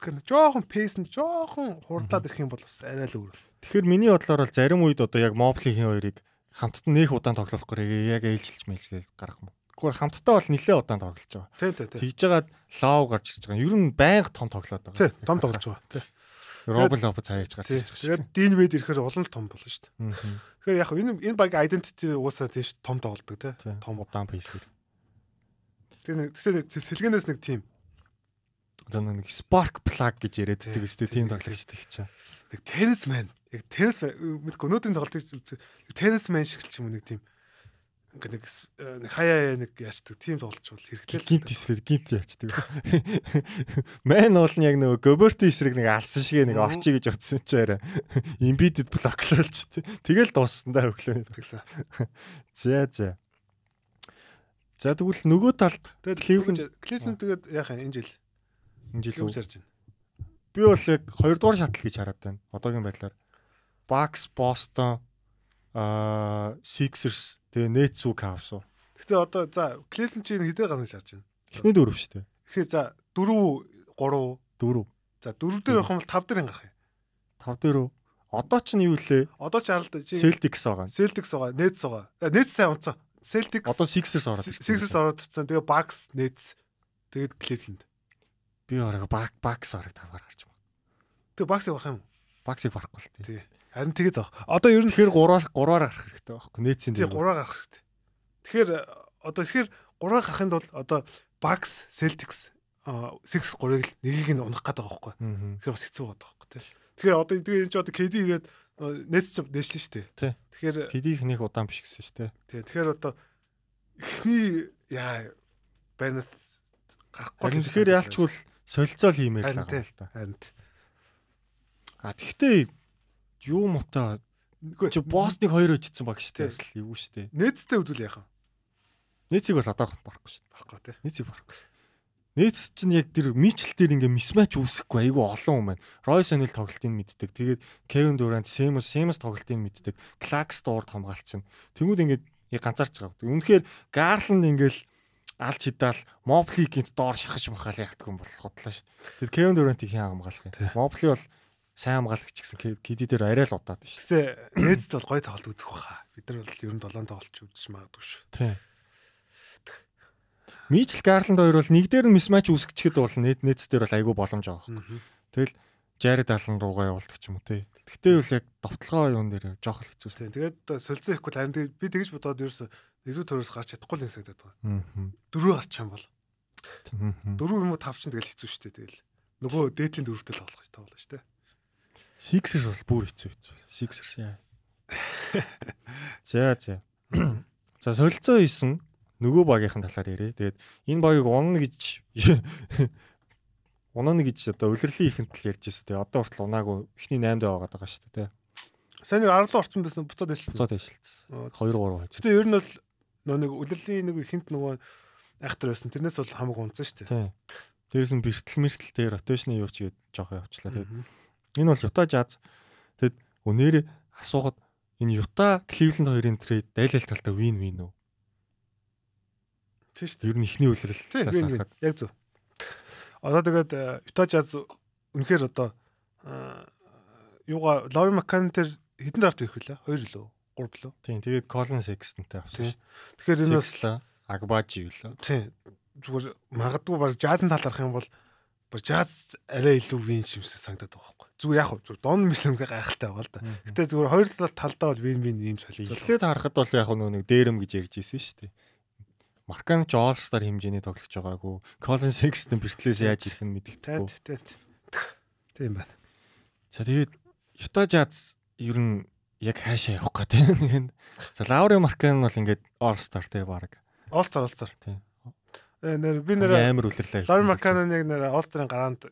[SPEAKER 3] Тэгэхээр жоохон пейс нь жоохон хурдлаад ирэх юм бол бас арай л өөр.
[SPEAKER 2] Тэгэхээр миний бодлоор бол зарим үед одоо яг Моблийн хоёрыг хамтд нэх удаан тоглохгүй яг ээлжилж мэлжлээ гарах юм. Гэхдээ хамтдаа бол нэлээд удаан тоглож байгаа.
[SPEAKER 3] Тий, тий, тий.
[SPEAKER 2] Тэгж жагаад лав гарч ирж байгаа. Ер нь байнга том тоглоод байгаа.
[SPEAKER 3] Тий, том тоглож байгаа. Тий.
[SPEAKER 2] Робин Лоп цааяж гарч
[SPEAKER 3] ирж байгаа. Тэгээд Дин Вэд ирэхээр улам том болно шүү дээ. Тэгэхээр яг энэ энэ баг identity уусаа тийш том тоглодог тий.
[SPEAKER 2] Том удаан пейсер.
[SPEAKER 3] Тэгээд сэлгэнээс нэг тим
[SPEAKER 2] одоо нэг spark plug гэж яриад байдаг өстэй тийм тоглогч их чаа.
[SPEAKER 3] Нэг tennisman яг tennis мэдгүй өнөөдрийн тоглолтыг tennisman шиг ч юм уу нэг тийм ингээ нэг нэг хаяа нэг яачдаг тийм тоглож бол хэрэгтэй
[SPEAKER 2] л гинт эсрэг гинт яачдаг. (laughs) Мэн бол яг нөгөө Гоберти эсрэг нэг алсан шиг нэг орчий гэж утсан чи арай embedded блоклолч тэгэл дууссан да өглөө
[SPEAKER 3] тэгсэн. (laughs)
[SPEAKER 2] За за. За тэгвэл нөгөө талд
[SPEAKER 3] Кливленд Кливленд тэгээд яах юм энэ жил
[SPEAKER 2] Энэ жил
[SPEAKER 3] үү зарж байна.
[SPEAKER 2] Би бол яг 2 дугаар шатл гэж хараад байна. Одоогийн байдлаар Bucks, Boston, аа Sixers тэгээ үү Cavs уу.
[SPEAKER 3] Гэтэ одоо за Cleveland чинь хэдээр гарна шаарч байна.
[SPEAKER 2] Эхний дөрөв шүү дээ.
[SPEAKER 3] Тэгэхээр за 4 3
[SPEAKER 2] 4.
[SPEAKER 3] За 4 дээр авах юм бол 5 дээр гарах юм.
[SPEAKER 2] 5 дээр үү? Одоо ч нь юу лээ?
[SPEAKER 3] Одоо ч харалт
[SPEAKER 2] Celtics байгаа.
[SPEAKER 3] Celtics байгаа, Nets байгаа. Nets сайн унцсан. Celtics
[SPEAKER 2] Одоо Sixers ороод.
[SPEAKER 3] Sixers ороод ирсэн. Тэгээ Bucks, Nets тэгээд Cleveland.
[SPEAKER 2] Би орог баг бакс орог таваар гарч байна.
[SPEAKER 3] Тэгээ баксыг барах юм?
[SPEAKER 2] Баксыг барахгүй л
[SPEAKER 3] тий. Харин тэгээд баг. Одоо ер нь
[SPEAKER 2] тэгэхээр 3-аар 3-аар гарах хэрэгтэй байхгүй нээцийн
[SPEAKER 3] дээр. Тий 3-аар гарах хэрэгтэй. Тэгэхээр одоо тэгэхээр 3-аар гарахын тулд одоо Bucks, Celtics Six 3-ыг л нэгийг нь унах гэдэг байгаа байхгүй. Тэгэхээр бас хэцүү байгаа байхгүй тий. Тэгэхээр одоо тэгээ энэ ч одоо KD гээд Nets ч дээшлэн шүү дээ.
[SPEAKER 2] Тэгэхээр KD-ийг нэг удаан биш гэсэн шүү дээ.
[SPEAKER 3] Тий. Тэгэхээр одоо эхний яа байнас
[SPEAKER 2] гарахгүй. Тэгэхээр яалчгүй л солилцоол хиймээр л байгаа л та.
[SPEAKER 3] Харин.
[SPEAKER 2] А тэгтээ юу муутай чи боссныг хоёр өжсөн баг штэ бас л юу штэ.
[SPEAKER 3] Нээцтэй үдвэл яах вэ?
[SPEAKER 2] Нээцийг бол одоохонд барахгүй штэ.
[SPEAKER 3] Барахгүй тий.
[SPEAKER 2] Нээцийг барахгүй. Нээц чинь яг тэр мичл дээр ингээ мисмач үүсэхгүй айгүй олон юм байна. Ройс Анил тоглолтыг мэддэг. Тэгээд Кевин Дурант, Сэмс, Сэмс тоглолтыг мэддэг. Клакс дуурд хамгаалч чинь. Тэнгүүд ингээ ганцаарч байгаа. Үнэхээр Гарланд ингээл алж хидаал Мопли гинт доор шахаж махаал яхдаг юм болох бодлоо шүү дээ. Тэгэд Кевин Дурантыг хэн хамгаалах юм? Мопли бол сайн хамгаалагч гэсэн KD дээр арай л удаад шүү.
[SPEAKER 3] Гэтэ нээцд бол гоё тоглолт үзэх баха. Бид нар бол ер нь 7 тоглолт үзэж магадгүй шүү.
[SPEAKER 2] Тийм. Мичл Гарланд хоёр бол нэг дээр нь мисмач үүсгэчихэд бол нээд нээц дээр бол айгүй боломж байгаа. Тэгэл Жаред алан руугаа явуулдаг ч юм уу тий. Тэгтээ бол яг довтлогоо юун дээр жоох л хэцүү.
[SPEAKER 3] Тэгээд солилцоо ихгүй харин би тэгж бодоод ерөөсө нэгдүгээр төрөөс гарч чадахгүй л юм санагдаад байгаа. Дөрөв гарч юм бол. Дөрөв юм уу тав ч тэгэл хэцүү шттэ тэгэл. Нөгөө дээдлийн дөрөвтэй л тоглох тоглоо шттэ.
[SPEAKER 2] Sixers бол бүр хэцүү хэцүү. Sixers яа. За за. За солилцоо хийсэн нөгөө багийнхан талаар ярэ. Тэгээд энэ багийг унна гэж (laughs) унана гэж одоо улирлын ихэнтэл ярьж байсан. Тэгээд одоо хүртэл унаагүй эхний 8 дэ байгаа даа шүү дээ.
[SPEAKER 3] Сайн нэг 10 орчим байсан буцаад дэшилсэн.
[SPEAKER 2] Буцаад дэшилсэн. 2 3 хаж.
[SPEAKER 3] Гэтэ ер нь бол нөө нэг улирлын нэг ихэнт нөгөө айхтар байсан. Тэрнээс бол хамаагүй унцсан шүү
[SPEAKER 2] дээ. Дээрээс нь бэртэл мэртэл дээр ротейшны юу ч гээд жоох явчлаа. Тэгээд энэ бол Юта Жаз. Тэгэд өнөөрэ асуугаад энэ Юта Кливленд хоёрын трейд дайлал талтаа вин вин үү?
[SPEAKER 3] Тийм шүү дээ.
[SPEAKER 2] Ер нь ихний үлрэл.
[SPEAKER 3] Тийм. Яг зөв. Одоо тэгээд Юта Jazz үнэхээр одоо юугаа Лори Маккан тэр хэдэн драфт ирэх вүлээ? 2 лөө, 3 лөө.
[SPEAKER 2] Тийм. Тэгээд Colin Sextonтэй авсан шүү.
[SPEAKER 3] Тэгэхээр энэ бас
[SPEAKER 2] Агбажи юу лөө.
[SPEAKER 3] Тийм. Зүгээр магадгүй баг Jazz-ын талаарх юм бол баг Jazz арай илүү вин шимсээ санагдаад байгаа байхгүй. зүгээр яг зүгээр дон мэлэмгээ гайхалтай байгаа л да. Гэтэ зүгээр хоёр талдаа бол вин вин ийм солилцоо.
[SPEAKER 2] Эхлээд харахад бол яг нэг дээрэм гэж ярьж ирсэн шүү дээ. Маркан ч Star хэмжээний тоглож байгаагүй. Colin Sexton бэртлээс яаж ирэх нь мэдэгдэхгүй.
[SPEAKER 3] Тийм. Тийм байна.
[SPEAKER 2] За тэгээд Utah Jazz ер нь яг хаашаа явах нэг нь. За Лаури Маркан бол ингээд Star те баг.
[SPEAKER 3] All Star.
[SPEAKER 2] Тийм.
[SPEAKER 3] Э нэр би нэр
[SPEAKER 2] амар үлэрлээ.
[SPEAKER 3] Лаури Маркан нэг нэр Star-ын гараанд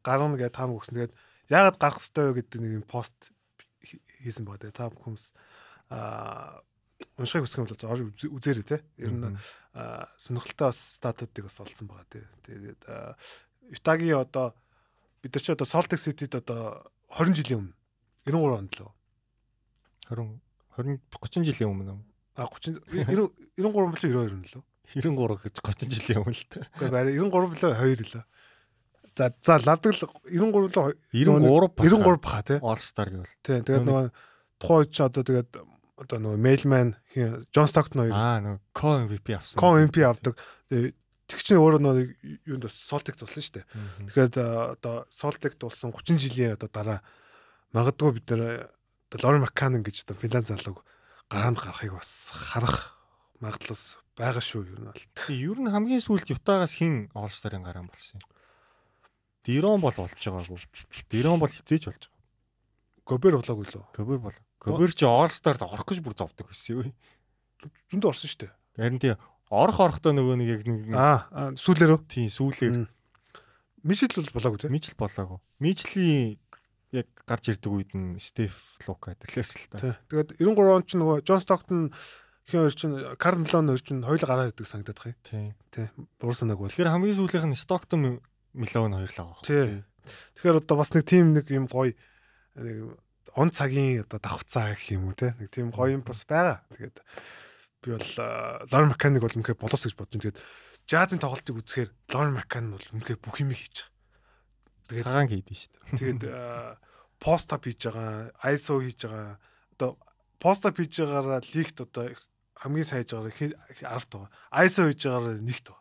[SPEAKER 3] гарна гэж таам өгсөн. Тэгээд яагаад гарах хэрэгтэй вэ гэдэг нэг пост хийсэн байгаа. Тэгээд та хүмүүс аа уншихыг хүсэх юм бол орж үзээрэй те. Ер нь сонирхолтой бас статуудыг бас олсон байгаа те. Тэгээд Ютагийн одоо бид нар ч одоо Salt Lake City-д одоо 20 жилийн өмнө 93 онд л
[SPEAKER 2] 20 20 30 жилийн өмнө
[SPEAKER 3] а 30 93 болоо 92 нь лөө
[SPEAKER 2] 93 гэж 30 жилийн өмнө л та.
[SPEAKER 3] Гэхдээ 93 болоо 2 лөө. За за лавдаг л 93 лөө
[SPEAKER 2] 93
[SPEAKER 3] 93 баха тий.
[SPEAKER 2] Star гэвэл.
[SPEAKER 3] Тий. Тэгээд нөгөө тухайн үед ч одоо тэгээд одоо нөгөө Mailman John Stockton хоёр
[SPEAKER 2] аа нөгөө Co MVP авсан.
[SPEAKER 3] Co MVP авдаг. Тэг чинь өөрөө нөгөө юунд бас Celtic тулсан шүү дээ. Тэгэхээр одоо Celtic тулсан 30 жилийн одоо дараа магадгүй бид нэр Lauren McCann гэж одоо Финланд залууг гараанд гарахыг бас харах магадлал байгаа шүү ер нь бол.
[SPEAKER 2] Ер нь хамгийн сүүлд Ютагаас хин Star-ын гараан болсон юм. Дирон бол болж байгаагүй. Дирон бол хизээж болж байгаа.
[SPEAKER 3] Гобер болоогүй лөө.
[SPEAKER 2] Гобер бол. Гобер чи Star-д орох гэж бүр зовдөг байсан юу?
[SPEAKER 3] Зөндөө орсон шүү дээ.
[SPEAKER 2] Харин тий орох орохдоо нөгөө нэг яг нэг
[SPEAKER 3] аа сүүлээрөө.
[SPEAKER 2] Тий сүүлээр.
[SPEAKER 3] Мишл бол болоогүй тий.
[SPEAKER 2] Мижл болоогүй. Мижлийн яг гарч ирдэг үед нь Стеф Лука гэрлээс л та.
[SPEAKER 3] Тэгээд 93 он ч нөгөө Джон Стоктон хин хоёр чинь Карл Млон хоёр чинь хоёул гараа идэг санагдаад хай.
[SPEAKER 2] Тий.
[SPEAKER 3] Тий. Буруу санааг бол.
[SPEAKER 2] Тэгэхээр хамгийн сүүлийнх нь Стоктон Милон хоёр л байгаа.
[SPEAKER 3] Тий. Тэгэхээр одоо бас нэг тим нэг юм гоё нэг он цагийн одоо давхцаа гэх юм уу те нэг тийм гоё юм бас байгаа. Тэгээд би бол Лорен Маканик бол үнэхээр болоос гэж бодож байна. Тэгээд жазын тоглолтыг үзэхээр Лорен Макан бол үнэхээр бүх юм хийж байгаа.
[SPEAKER 2] Тэгээд цагаан хийдэж шүү дээ.
[SPEAKER 3] Тэгээд пост ап хийж байгаа, ISO хийж байгаа. Одоо пост ап хийж байгаараа лигт одоо хамгийн сайн байгаараа 10 тоо. ISO хийж байгаараа нэгт тоо.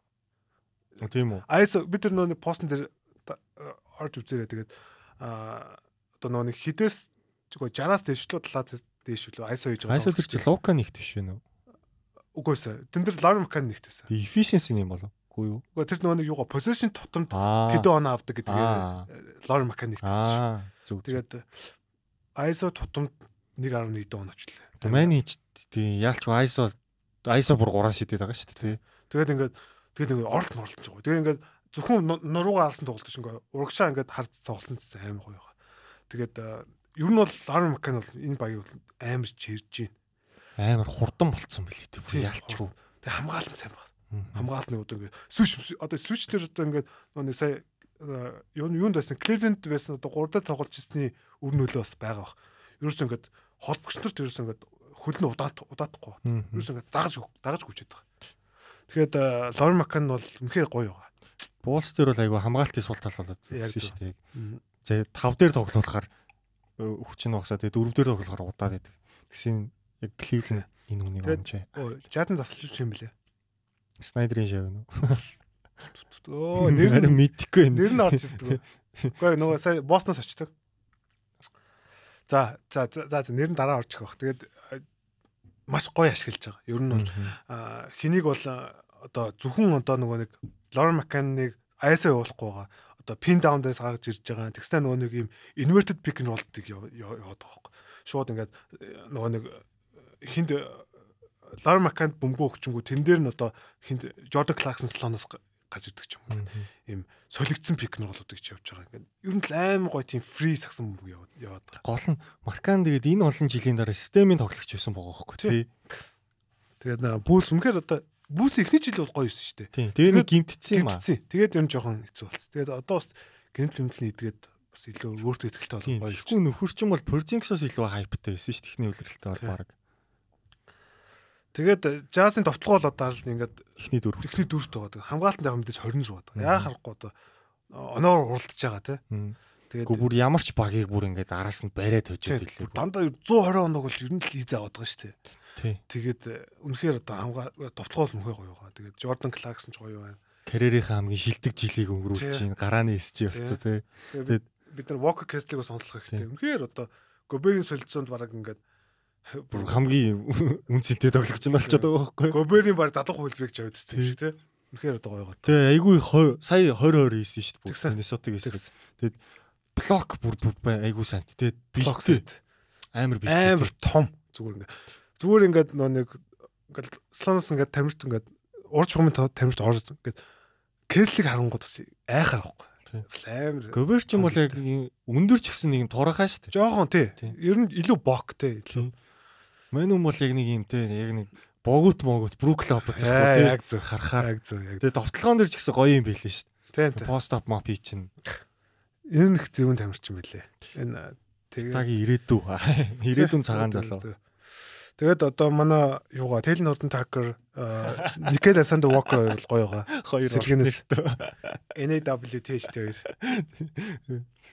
[SPEAKER 2] Тийм үү.
[SPEAKER 3] ISO бид нар нөгөө постн дээр орж үзээрэй. Тэгээд аа одоо нөгөө хідээс чигээр 60-аас дээш лөө 70-аас дээш лөө ISO хийж байгаа.
[SPEAKER 2] ISO тэр чи Лука нэгт биш вэ нөө?
[SPEAKER 3] Үгүйсэ. Тэн дээр Lauren Mccann нэгтэйсэн.
[SPEAKER 2] Тэгээ efficiency юм болов уу юу?
[SPEAKER 3] Үгүй тэр нөгөө нэг юугаа position тутамд хэдэн оноо авдаг Mccann нэгтэйсэн.
[SPEAKER 2] Аа зүг.
[SPEAKER 3] Тэгээд ISO тутамд 1.1 он очлаа.
[SPEAKER 2] Домайн хийж тий яалч ISO ISO бүр 3 шидэд байгаа шүү дээ тий.
[SPEAKER 3] Тэгээд ингээд тэгээд ингээд оролт морлож байгаа. Тэгээд ингээд зөвхөн нуруугаа алсан тоглолт шиг ингээд урагшаа ингээд хард тоглосон гэсэн аим гоё байгаа. Тэгээд ер нь бол Lauren Mccann бол энэ багийг бол амар чирж байна
[SPEAKER 2] амар хурдан болцсон билий тийм ялчгүй.
[SPEAKER 3] Тэг хамгаалалт сайн байна. Хамгаалалт нэг одоо ингээд сүш одоо дээр одоо ингээд нэг сая юу юунд байсан Кливленд байсан одоо 3 дахь тоглож ирсний үр нөлөө бас байгаа бах. Ерөөс ингээд холбогч нарт ерөөс ингээд хөлн удаат удаатахгүй. Ерөөс ингээд дагаж дагаж хүчээд байгаа. Тэгэхээр Лорен Макан бол үнэхээр гоё байгаа.
[SPEAKER 2] Буулс дээр бол айгүй хамгаалтын сул тал болоод байсан шүү дээ. За 5 дээр тоглохоор хүч нь багсаа тэгээ 4 дээр тоглохоор удаад байдаг. Тэгсэн яг Кливленд энэ үнийг онжээ.
[SPEAKER 3] Жадан тасалж юм бэлээ.
[SPEAKER 2] Снайдерийн шав нь.
[SPEAKER 3] Оо нэр
[SPEAKER 2] нь мэдхгүй байна.
[SPEAKER 3] Нэр нь орж ирдэг. Гэхдээ нөгөө сая Бостоноос очдог. За за за нэр нь дараа ирэх баг. Тэгээд маш гоё ашиглаж байгаа. Ер нь бол хэнийг бол одоо зөвхөн одоо нөгөө нэг Lauren Mccann-ыг айсаа явуулахгүй байгаа. Одоо pin down дээрс гаргаж ирж байгаа. Тэгснэ нөгөө нэг юм inverted pick and roll-ыг яваад байгаа хөөе. Шууд ингээд нөгөө нэг хинд Lauren Mccann бөмбөө өгчөнгүү тэн дээр нь одоо хинд Jordan Clarkson слоноос гарч ирдэг ч юм уу. Ийм солигдсон пик нь болоод гэж явж байгаа. Ингээд ер нь л аим гоё тийм фри сагсан бөмбөг яваад яваад байгаа.
[SPEAKER 2] Гол нь Маркан тэгээд энэ олон жилийн дараа системийн тоглогч байсан байгаа хөөхгүй тий.
[SPEAKER 3] Тэгээд бүүс үнэхээр одоо бүүс эхний жил бол гоё юусэн шүү дээ.
[SPEAKER 2] Тэгээд нэг гимтцсэн юм аа.
[SPEAKER 3] Тэгээд ер нь жоохон хэцүү болсон. Тэгээд одоо бас гэмт гэмтний идгээд бас илүү өөртөө ихтэй
[SPEAKER 2] болсон гоё. Тэгэхгүй нөхөр чинь бол Porzingis-оос илүү хайптай байсан шүү техникийн үлрэлттэй бол баг.
[SPEAKER 3] Тэгээд жазын товтлогоо л одоо л ингээд
[SPEAKER 2] эхний дөрөв.
[SPEAKER 3] Эхний дөрөвт байгаа. Хамгаалтанд яг мэдээж 26 байгаа. Яа харахгүй одоо оноор уралдаж байгаа тий.
[SPEAKER 2] Тэгээд бүр ямар ч багийг бүр ингээд араас нь бариад хожоод
[SPEAKER 3] илээ. Дандаа 120 оног бол ер нь л хийзээ аваад байгаа шүү дээ. Тэгээд үнэхээр одоо хамгаа товтлогоо л мөхөө гоё байгаа. Тэгээд Jordan Clarkson ч гоё байна.
[SPEAKER 2] Карьерийнхаа хамгийн шилдэг жилийг өнгөрүүлж чинь гарааны эсч явцсан тий.
[SPEAKER 3] Тэгээд бид нар Walker Kessler-ийг сонслох хэрэгтэй. Үнэхээр одоо Гоберийн солилцоонд бараг ингээд
[SPEAKER 2] бүр хамгийн үнцэнтэй тоглогч нь болчиход байгаа байхгүй.
[SPEAKER 3] Гоберийн баг залах хөлбрийг ч авдсан юм шиг тий. Үнэхээр одоо гоё гоо.
[SPEAKER 2] Тэгээ айгүй сая 20 20 хийсэн шүү дээ. Миннесотыг хийсэн. Тэгээд блок бүр бай айгүй сайн. Тэгээд
[SPEAKER 3] блоктэй
[SPEAKER 2] амар
[SPEAKER 3] бий. Амар том зүгээр ингээд. Зүгээр ингээд нөө нэг ингээд слонос ингээд тамирт ингээд урж хумын тамирт орж ингээд кэслиг харангууд бас айхаар байхгүй. Амар.
[SPEAKER 2] Гоберч юм бол яг өндөр ч гэсэн нэг юм турахаа шүү
[SPEAKER 3] дээ. Жохон тий. Ер нь илүү бок тий.
[SPEAKER 2] Мэн юм бол яг нэг юм тий. Яг нэг богут могут бруклоп
[SPEAKER 3] зөхгүй тий. Яг зөв
[SPEAKER 2] харахаар.
[SPEAKER 3] Яг зөв яг.
[SPEAKER 2] Тэгээ довтлогоон дээр ч гэсэн гоё юм билээ шүү
[SPEAKER 3] дээ. Тий.
[SPEAKER 2] Пост оп моп хий чинь.
[SPEAKER 3] Ер нь их зөвүүн тамирчин байлээ. Энэ
[SPEAKER 2] тэгээ тагийн ирээдүү. Ирээдүйн цагаан залуу.
[SPEAKER 3] Тэгээд одоо манай юугаа Тэл Норден Такер Никел Асандер Вокер хоёр гоё байгаа.
[SPEAKER 2] Хоёр
[SPEAKER 3] сэлгэнээс NAWTHT хоёр.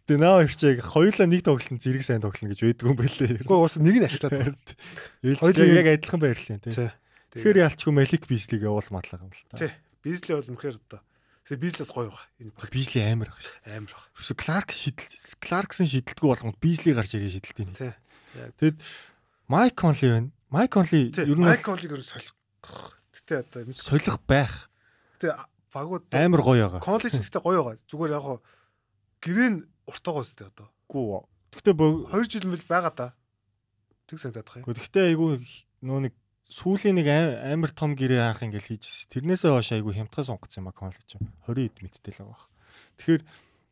[SPEAKER 2] Тэгээ наа ирчээг хоёулаа нэг тоглолтод зэрэг сайн тоглоно гэж байдгүй юм байлээ.
[SPEAKER 3] Гэхдээ уус нэг нь ачлаад.
[SPEAKER 2] Хоёулаа яг адилхан байрлалаа тий. Тэгэхээр ялчгүй Малик Бизлиг явуулмарлаа юм л та.
[SPEAKER 3] Тий. Бизли бол үнэхээр одоо Тэгээ Бизлээс гоё байгаа.
[SPEAKER 2] Энэ Бизли амар байгаа шүү.
[SPEAKER 3] Амар байгаа.
[SPEAKER 2] Юу Кларк шидэл Кларксон шидэлтгүй болгонд Бизли гарч ирээ шидэлтийн.
[SPEAKER 3] Тий.
[SPEAKER 2] Тэгэд Майк Конли байна. Майк Конли
[SPEAKER 3] ер нь Майк Конлиг ер нь солих. Гэтэ одоо
[SPEAKER 2] солих байх.
[SPEAKER 3] Гэтэ багууд
[SPEAKER 2] амар гоё байгаа.
[SPEAKER 3] Конли ч гэтэ гоё байгаа. Зүгээр яг хоо гэрээ уртаагаа үстэй одоо.
[SPEAKER 2] Гүү. Гэтэ
[SPEAKER 3] 2 жил мэл байгаа да. Тэг санагдах юм.
[SPEAKER 2] Гэтэ айгүй нөө нэг сүүлийн нэг амар том гэрээ хаах ингээл хийжсэн. Тэрнээсээ хойш айгүй хямдхан сонгоцсон юм а Конли ч 20 хэд мэдтэй л байгаа. Тэгэхээр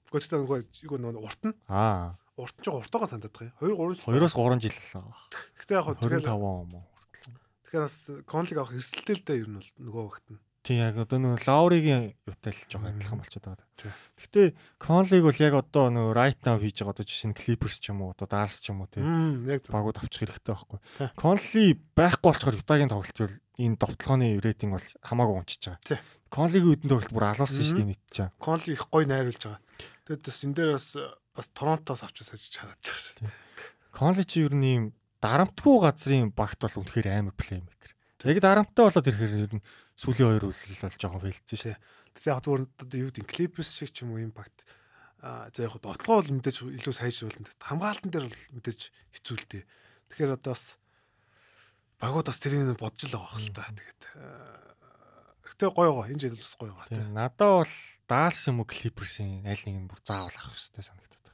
[SPEAKER 3] Гэхдээ нөгөө юу нөгөө урт нь
[SPEAKER 2] аа
[SPEAKER 3] урт нь жоо уртаага санддаг юм. 2
[SPEAKER 2] 3 2-оос 3 жил л байгаа.
[SPEAKER 3] Гэхдээ яг
[SPEAKER 2] хөө тэгэхээр 25 он мó хүртэл.
[SPEAKER 3] Тэгэхээр бас Конлиг авах эрсдэлтэй л дээ ер нь бол нөгөө багт нь.
[SPEAKER 2] Тийм яг одоо нөгөө Лауригийн юутай л жоохон адилхан болчиход байгаа. Гэхдээ Конлиг бол яг одоо нөгөө right now хийж байгаа одоо жишээ нь Clippers ч юм уу одоо Dallas ч юм уу тийм багууд авчих хэрэгтэй байхгүй. Конли байхгүй болчоор Utah-гийн тоглолт бол энэ довтлооны рейтинг бол хамаагүй унчиж байгаа. Конлигийн үдэн тоглолт бүр алуулсан шүү дээ нийт чаа.
[SPEAKER 3] Конли их гоё найруулж байгаа. Тэгэд бас энэ дээр бас бас Торонтоос авчиж хараад байгаа шүү.
[SPEAKER 2] Конли чи ер нь ийм дарамтгүй газрын багт бол үнэхээр амар плеймейкер. Яг дарамттай болоод ирэхээр ер нь сүүлийн хоёр үйлрэл бол жоохон фейлдсэн шүү.
[SPEAKER 3] Тэгтээ яг зүгээр юу гэдэг клипс шиг ч юм уу юм багт аа за яг дотлогоо бол мэдээж илүү сайжруулна. Хамгаалтан дээр бол мэдээж хэцүү л дээ. Тэгэхээр одоо бас багууд бас тэрийг бодж л байгаа хэл та. Тэгээд Гэтэ гоё гоо энэ жил бас гоё гоо
[SPEAKER 2] тийм. Надаа бол Даалс юм уу Клиперсийн аль нэг нь бүр заавал авах хэрэгтэй санагдаад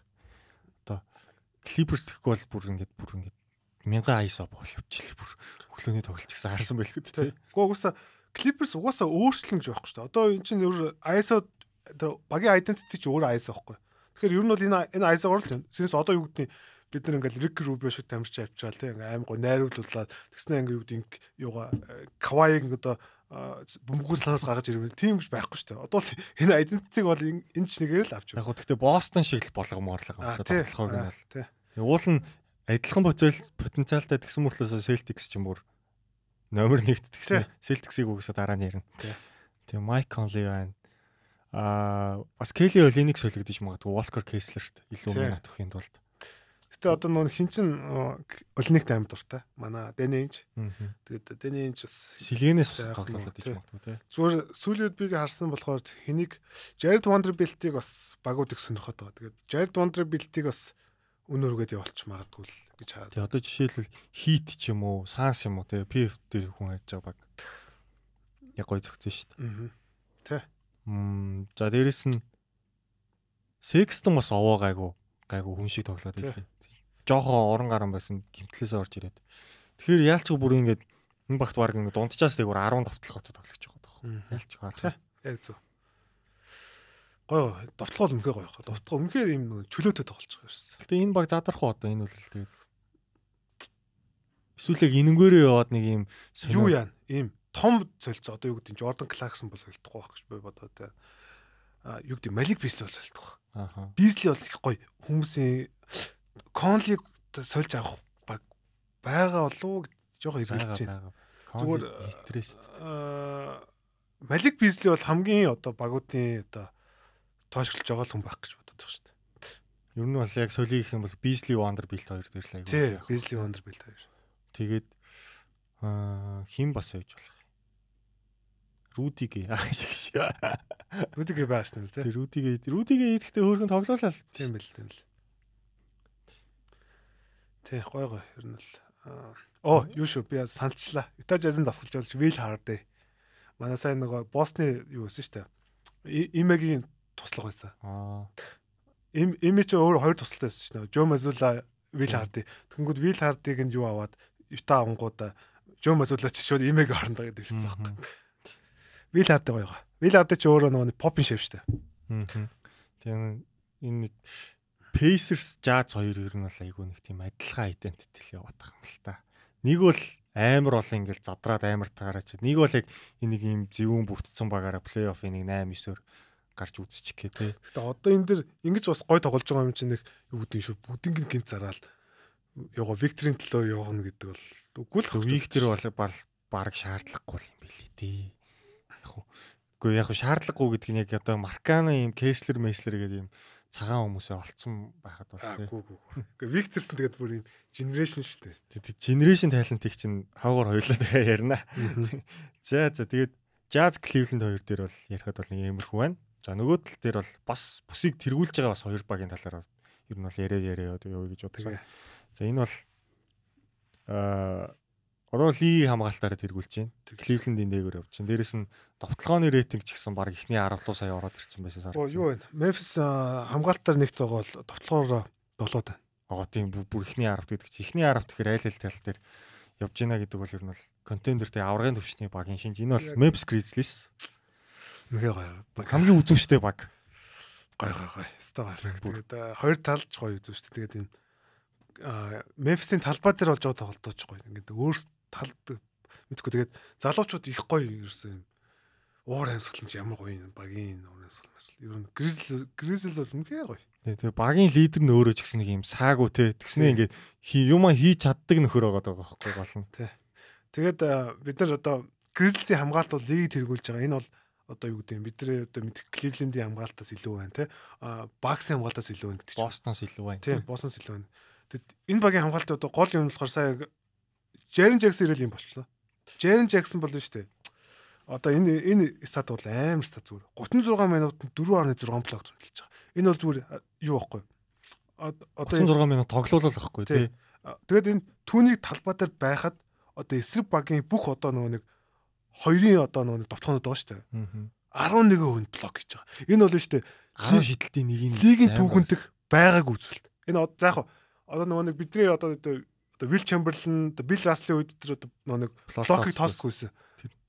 [SPEAKER 2] Клиперс гэхгүй бол бүр ингээд бүр ингээд мянган ISO бол явчихлаа бүр өглөөний тоглолт гэсэн харсан байлгүй тийм.
[SPEAKER 3] Гэхдээ угаасаа Клиперс угаасаа гэж байхгүй шүү дээ. Одоо эн чинь өөр ISO багийн identity ч өөр ISO байхгүй. Тэгэхээр ер нь бол энэ энэ ISO-гоор л тийм. Синс одоо юу гэдэг бид нар ингээл Рик Рубио шиг тамирч авчаал тийм аим гоо найруулуулаад тэгснэ ингээ юу гэдэг юугаа Кавайг одоо бөмбөгөөс гаргаж ирвэл тийм биш байхгүй шүү дээ. Одоо л энэ identity-г бол энэ ч нэгээр л авч
[SPEAKER 2] байна. Яг гэхдээ Бостон шиг л болгомоорлог юм байна. Тоглохоор нь бол. Уул нь адилхан потенциалтай тэгсэн мөртлөөс Celtics ч юм уу номер 1-т тэгсэн. Celtics-ийг үгүйсээ дараа нь ярина. Тийм Mike Conley байна. Аа бас Kelly Olynyk солигдож магадгүй Walker Kessler-т илүү минут өгөхийн тулд.
[SPEAKER 3] Гэтэ одоо нөө хин чин Олник таймд дуртай. Манай Дэнэнж. Тэгээд Дэнэнж бас
[SPEAKER 2] Силгэнээс тоглолоод иж магадгүй тий.
[SPEAKER 3] Зүгээр сүүлийн үед би харсан болохоор хэнийг Jared Vanderbilt-ийг бас багуудыг сонирхоод байгаа. Тэгээд Jared Vanderbilt-ийг бас өнөөргөөд явуулч магадгүй л гэж хараад.
[SPEAKER 2] Тий одоо жишээлбэл Heat ч юм уу, Suns юм уу тий PF дээр хүн хайж байгаа баг. Яг гой зөгцөн шүү
[SPEAKER 3] дээ. Тий.
[SPEAKER 2] Мм за дээрэс нь Sexton бас овоо гайгүй гайгүй хүн шиг тоглоод ирлээ жоохон орон гарan байсан гимтлээсээ орж ирээд. Тэгэхээр яалчгүй бүр ингээд энэ багт баг ингээд дунджаас тэг бүр 10 давталгаатай тоглож байгаа тохоо. Яалч
[SPEAKER 3] хараа. Яг зөв. Гой довтлогоо өмнөхөө гоё хаа. Довтлогоо өмнөхөр юм чөлөөтэй тоглож байгаа юм.
[SPEAKER 2] Гэтэ энэ баг задрах уу одоо энэ үл тэгээд Эсвэл яг энэнгээрээ яваад нэг юм
[SPEAKER 3] юу яа ийм том солилцоо одоо юу гэдэг нь Jordan Clarkson бол солилцохгүй байх гэж би бодоо тэ. А юу гэдэг Malik Beasley бол солилцох.
[SPEAKER 2] Ааха.
[SPEAKER 3] Beasley бол их гоё хүмүүсийн Конлиг сольж авах баг байгаа болов жоох эргэлдэж байна.
[SPEAKER 2] Зүгээр стресс.
[SPEAKER 3] Малик Бизли бол хамгийн одоо багуудын одоо тоошглож байгаа хүн байх гэж боддог шүү дээ.
[SPEAKER 2] Ер нь бол яг солиг гэх юм бол Бизли Вандербилт хоёр дээр л
[SPEAKER 3] аягүй. Тий, Бизли Вандербилт хоёр.
[SPEAKER 2] Тэгээд хин бас байж болох. Рудиге (laughs) аа шиг.
[SPEAKER 3] Рудиге байгаа шнэ тий.
[SPEAKER 2] Тэр Рудиге Рудиге идэхдээ хөөргөн тоглоулаа л.
[SPEAKER 3] Тийм бэл тийм л. Тий гой гой ер нь л Оо юу шүү би саналчлаа. Utah Jazz-ын дасгалж болж Will Hardy. Манай сайн нөгөө Босны юу гэсэн штэ. Имегийн туслах байсан.
[SPEAKER 2] Аа.
[SPEAKER 3] Им ими чи өөр хоёр тусалтай байсан шнэ. Жо Мазула Will Hardy. Тэнгүүд Will Hardy-г нь юу аваад Utah авангуудаа Жо Мазула чи шууд имег орондоо гэдэг ирсэн байхгүй. Hardy гоё. Will Hardy чи өөрөө нөгөө попин шив штэ.
[SPEAKER 2] Аа. Тийм энэ нэг Pacers Jazz хоёр ер нь бол айгүй нэг тийм адилхан identity л яваад байгаа юм л та. Нэг бол амар бол ингээл задраад амар тагаараач. Нэг бол яг энийг ийм зөвүүн бүрдсэн багаараа плей-офф энийг 8 9-оор гарч үзчих гээ те.
[SPEAKER 3] Гэтэ одоо энэ дэр ингэж бас гой тоглож байгаа юм чинь нэг юу гэдэг шүү. Бүгдийг нь гинт зараал ягаа Викторийн төлөө явна гэдэг бол үгүй л
[SPEAKER 2] Виктор бол баг шаардлагагүй юм билий дээ. Яг. Үгүй яг шаардлагагүй гэдэг нь яг одоо Маркана ийм Кеслер Меслер гэдэг ийм цагаан хүмүүсээ олцсон байхад бол
[SPEAKER 3] тийм. Гэхдээ Викторсон тэгээд бүр юм генерашн шүү дээ.
[SPEAKER 2] Генерашн тайлантыг чинь хавгаар хоёулаа тэгээ ярина. За за тэгээд Jazz Cleveland хоёр дээр бол ярихад бол нэг иймэрхүү байна. За нөгөө тал дээр бол бас бүсийг тэргүүлж байгаа бас хоёр багийн талаар ер нь бол яриа яриа юу гэж бодсон. За энэ бол аа Одоо ли хамгаалтаараа тэргүүлж байна. Кливлендийн дээгүүр явж байна. Дээрэс нь довтлогооны рейтинг ч гэсэн баг ихний 10 руу сая ороод ирсэн байсан
[SPEAKER 3] сар. Юу вэ? Memphis хамгаалтаар нэгт байгаа бол довтлогоор болоод байна.
[SPEAKER 2] Аа тийм бүр ихний 10 гэдэг чи ихний 10 тэгэхээр айл айл тал дээр явж байна гэдэг бол ер нь бол контендертэй аврагын төвчний багийн шинж. Энэ бол Memphis Grizzlies.
[SPEAKER 3] Нэгэ гоё.
[SPEAKER 2] Хамгийн үзүүштэй баг.
[SPEAKER 3] Гой гой гой. Стаа гоё. Тэгээд хоёр талч гоё үзүүштэй. Тэгээд энэ Memphis-ийн талбай дээр болж байгаа тоглолтооч гоё. Ингээд өөрс талд мэдгүй тэгээд залуучууд их гоё ерөөсөн юм. Уур амьсгал нь ямар гоё юм багийн уур амьсгал мэсэл. Ер нь гризл гризл бол үнэхээр гоё.
[SPEAKER 2] Тэгээ багийн лидер нь өөрөө ч гэсэн нэг юм саагүй те. Тэгснээ ингээд юма хийж чаддаг нөхөр байгаа даа байхгүй болно.
[SPEAKER 3] Тэгээд бид нар одоо гризлсийн хамгаалт бол лиг тэргүүлж байгаа. Энэ бол одоо юу гэдэг юм бид нар одоо мэдх Кливлендийн хамгаалтаас илүү байна те. Баксын хамгаалтаас илүү байна гэдэг
[SPEAKER 2] чинь. Бостоноос илүү байна.
[SPEAKER 3] Тийм, Бостоноос илүү байна. Тэгэд энэ багийн хамгаалт одоо гол юм болохоор сая Jaren Jackson ирэл юм болчлоо. Jaren Jackson бол шүү дээ. Одоо энэ энэ стат бол амар стат зүгээр. 36 минутанд 4.6 блок төлж байгаа. Энэ бол зүгээр юу байхгүй.
[SPEAKER 2] Одоо 36 минут тоглоулал байхгүй тий.
[SPEAKER 3] Тэгээд энэ түүнийг талбай дээр байхад одоо эсрэг багийн бүх одоо нөгөө нэг хоёрын одоо нөгөө довтгонод байгаа дээ. 11 хүнд блок хийж байгаа. Энэ бол шүү дээ
[SPEAKER 2] 10 шидэлтийн нэг нь
[SPEAKER 3] лигийн түүхэндх байгааг үзүүлэлт. Энэ за яг одоо нөгөө нэг бидний одоо одоо Will Chamberlain, Bill Russell-ийн үед тэр одоо нэг блокийг тоосгүйсэн.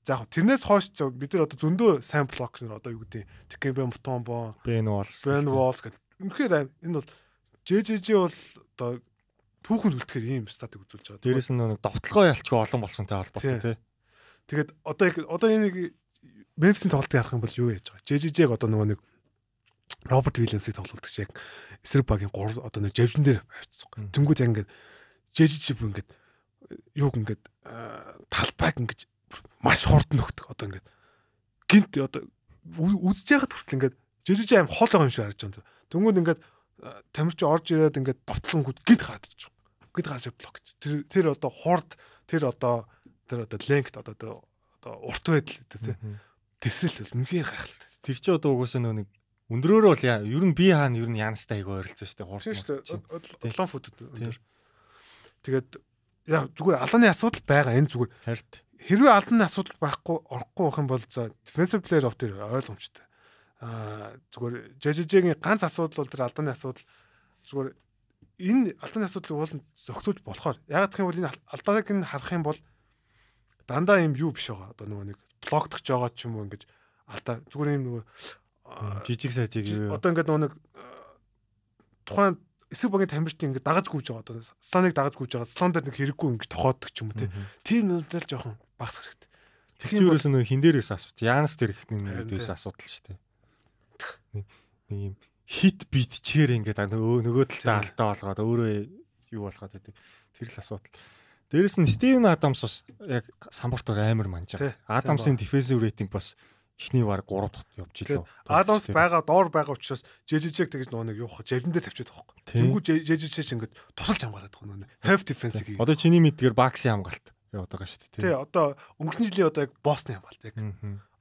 [SPEAKER 3] За яг тэрнээс хойш бид нар одоо зөндөө сайн блок нэр одоо юу гэдэг Dikembe Mutombo,
[SPEAKER 2] Ben Wallace,
[SPEAKER 3] Ben Wallace гэдэг. Үнэхээр энэ бол JJJ бол одоо түүхэнд үлдэхээр ийм статик үзүүлж байгаа.
[SPEAKER 2] Дээрээс нь нэг довтлогоо ялчгүй олон болсонтэй холбоотой тий.
[SPEAKER 3] Тэгээд одоо одоо энэ Memphis-ийн тоглолтыг харах юм бол юу яаж байгаа? JJJ-г одоо нөгөө нэг Роберт Вильямсыг тоглуулдаг шиг эсрэг багийн 3 одоо нэг живлэн дээр авчихсан. Тэнгүүд яг ингээд жижиг бүр ингээд юуг ингээд талбайг ингээд маш хурдан нөхдөг одоо ингээд гинт одоо үзэж яхад хүртэл ингээд жижиг аим хол байгаа юм шиг харж байгаа. Тэнгүүд ингээд тамирч орж ирээд ингээд довтлонгууд гинт гараад ирж байгаа. Гинт гарч блок гэж. Тэр тэр одоо хурд тэр одоо тэр одоо ленгт одоо тэр одоо урт байдал гэдэг тий. Тэсрэлт үнэхээр гайхалтай.
[SPEAKER 2] Тэр чи одоо угсаа нөө нэг өндрөөрөө бол ер нь би хаана ер нь янастай айгүй ойролцсон шүү дээ.
[SPEAKER 3] Хурд. Тийм дээ. Лон фут өндөр. Тэгээд яг зүгээр алааны асуудал байгаа энэ зүгээр
[SPEAKER 2] харт
[SPEAKER 3] хэрвээ алааны асуудал байхгүй орохгүй байх юм бол за defensive player of the ойлгомжтой. Аа зүгээр JJJ-гийн ганц асуудал бол тэр алдааны асуудал зүгээр энэ алдааны асуудлыг уул зохицуулж болохоор яг гэх юм бол энэ алдааныг нь харах юм бол дандаа юм юу биш байгаа. Одоо нөгөө нэг блоктогч байгаа ч юм уу ингэж алдаа зүгээр юм нөгөө
[SPEAKER 2] жижиг сайжиг
[SPEAKER 3] одоо ингээд нөгөө нэг тухайн эсрэг багийн тамирчид ингээд дагаж гүйж байгаа одоо слоныг дагаж гүйж байгаа слон дээр нэг хэрэггүй ингээд тохооддаг ч юм уу тийм нүдэл жоохон багс хэрэгтэй.
[SPEAKER 2] Тэгэхээр юуроос нэг хин дээрээс асууж Янс дээр ихний нүдээс асуудал шүү дээ. Нэг юм хит бит чигээр ингээд нөгөө талдаа алдаа болгоод өөрөө юу болгоод байдаг. Тэр л асуудал. Дээрэс нь Стивен Адамс бас яг самбартаар амар манжаа. Адамсын дефенсив рейтинг бас эхний баг 3 дахь явж илээ.
[SPEAKER 3] Адамс байгаа доор байгаа учраас жижижэг тэгж нөгөө нэг юух жавландаа тавьчихад байгаа байхгүй. Тэнгүү жижижэг чинь ингээд тусалж хамгаалаад байгаа нөгөө half defense
[SPEAKER 2] хийх. Одоо чиний мэдгээр баксын хамгаалт яваад байгаа шүү дээ.
[SPEAKER 3] Тий, одоо өнгөрсөн жилийн одоо яг боссны хамгаалт яг.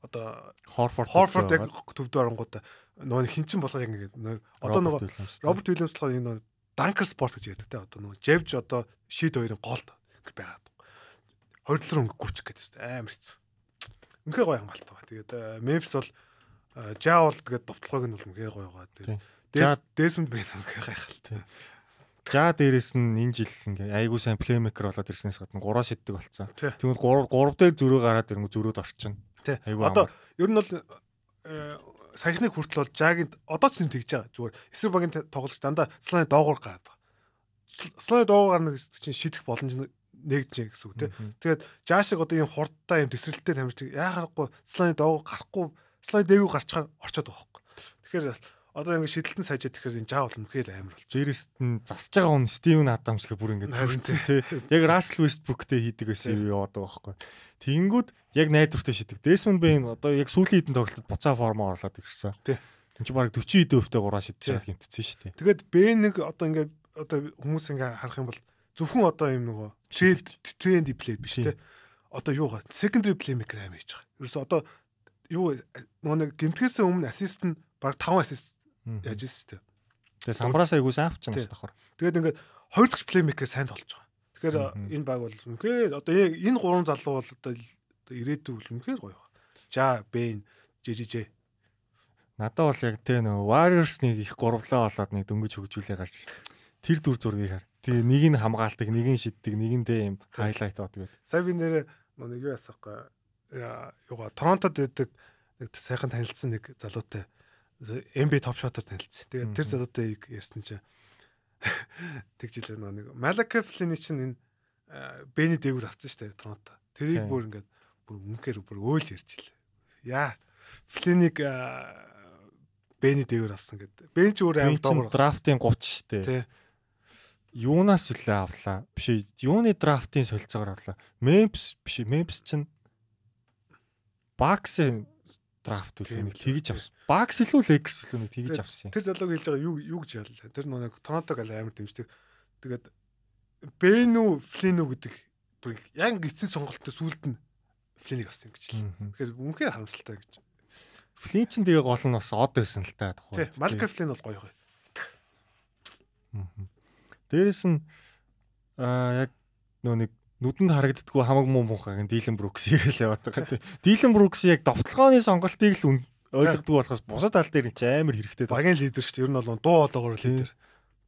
[SPEAKER 3] одоо
[SPEAKER 2] Хорфорд
[SPEAKER 3] Хорфорд яг төвд оронгууд нөгөө хинчин болгоо яг ингээд одоо нөгөө Роберт Уильямс болохоор энэ данкер спорт гэж ярьдаг те одоо нөгөө Жевж одоо шид хоёрын голд байгаад. Хоёр талаар өнгө гүчих гэдэг чинь амар хэцүү. Үнэхээр гоё хангалт байгаа. Тэгээд Мемфис бол Жаа бол тэгээд довтлогыг нь бол үнэхээр гоё байгаа. Тэгээд Десмонд Бэн үнэхээр гайхалтай.
[SPEAKER 2] За дээрэс нь энэ жил ингээ айгуу сайн плеймейкер болоод ирснээс гадна 3 шиддэг болсон. Тэгвэл 3 3 дээр зөрөө гараад ирэнгүү зөрөөд орчин.
[SPEAKER 3] Айгуу. Одоо ер нь бол саяхны хүртэл бол жаагийн одоо ч тэгж байгаа. Зүгээр эсрэг багийн тоглолт дандаа слайд доогоор гараад байгаа. Слайд доогоор гарна гэсэн чинь шидэх боломж нэгдэж гэсэн үг тийм. Тэгээд жаа шиг одоо ийм хурдтай ийм тесрэлттэй тамирч яахахгүй слайд доогоор гарахгүй слайд дээгүү гарчаар орчод байгаа хөөхгүй. Тэгэхээр одоо ингэ шидэлтэн сайжаад тэгэхээр энэ жаа бол үнэхээр амар болж.
[SPEAKER 2] Дээрээс нь засаж байгаа хүн Стивен Адамс гэх бүр ингэ төрсөн тий. Яг Russell Westbrook-тэй хийдэг байсан юм яваад байгаа байхгүй. Тэнгүүд яг найдвартай шидэг. Desmond Bain одоо яг сүүлийн хэдэн тоглолтод буцаа формо орлоод ирсэн. Тий. Энд чинь бараг 40 хэдэн өвтэй гураа шидэж чад гэмтсэн шүү дээ.
[SPEAKER 3] Тэгээд Bain нэг одоо ингэ одоо хүмүүс ингэ харах юм бол зөвхөн одоо юм нөгөө тренди плей биш те. Одоо юу га secondary playmaker аим хийж байгаа. Ерөөсө одоо юу нөгөө нэг гэмтгээс өмнө ассист нь баг 5 ассист яаж ирсэн те.
[SPEAKER 2] Тэгээ самбраас айгуу сайн авчихсан шүү давхар.
[SPEAKER 3] Тэгээд ингээд хоёр дахь плеймейкер сайн толж байгаа. Тэгэхээр энэ баг бол үнэхээр одоо энэ гурван залуу бол одоо ирээдүйд бол үнэхээр гоё байна. Жа, Бэн, ЖЖЖ.
[SPEAKER 2] Надад бол яг тэ нөө Warriors нэг их гурвлаа болоод нэг дөнгөж хөгжүүлээ гарч ирсэн. Тэр дүр зургийг хар. Тэгээ нэг нь хамгаалдаг, нэг нь шиддэг, нэг нь дэ юм хайлайт бод гэдэг.
[SPEAKER 3] Сая би нэрээ нэг юу ясахгүй юугаа Торонтод байдаг нэг сайхан танилцсан нэг залуутай MB топ шотоор танилцсан. Тэгээд тэр залуутай ярьсан чинь (laughs) тэгж хэлээ нэг Малака Флини чинь энэ Бэни дээгүүр авсан шүү дээ Торонто. Тэрийг бүр ингээд бүр үнэхээр бүр өөлж ярьж илээ. Яа Флиник Бэни дээгүүр авсан гэдэг. Бэн ч өөр аим
[SPEAKER 2] доогор драфтын 30 шүү дээ юунаас үлээ авлаа. Биш юуны драфтын солилцоогоор авлаа. Memphis биш Memphis чинь Bucks-ийн драфт үл нэг тэгж авсан. Bucks илүү Lakers илүү нэг тэгж авсан.
[SPEAKER 3] Тэр залууг хэлж байгаа юу юу гэж яллаа. Тэр нэг Торонтог аль амар дэмждэг. Тэгээд Бэну Флину гэдэг бүр яг эцсийн сонголттой сүулт нь Флинийг авсан гэж л. Тэгэхээр үнэхээр харамсалтай гэж.
[SPEAKER 2] Флин чинь тэгээ гол нь бас од байсан л та.
[SPEAKER 3] Тий, Малка Флин бол гоё гоё.
[SPEAKER 2] Дээрэс нь аа яг нөө нэг нүдэнд харагддггүй хамаг муу муухайг Дилен Брукс хийгээл яваад байгаа тийм. Дилен Брукс яг довтлогооны сонголтыг л ойлгодог болохоос бусад тал дээр нь ч амар хэрэгтэй.
[SPEAKER 3] Багийн лидер шүү дээ. Ер нь бол дуу одоогоор лидер.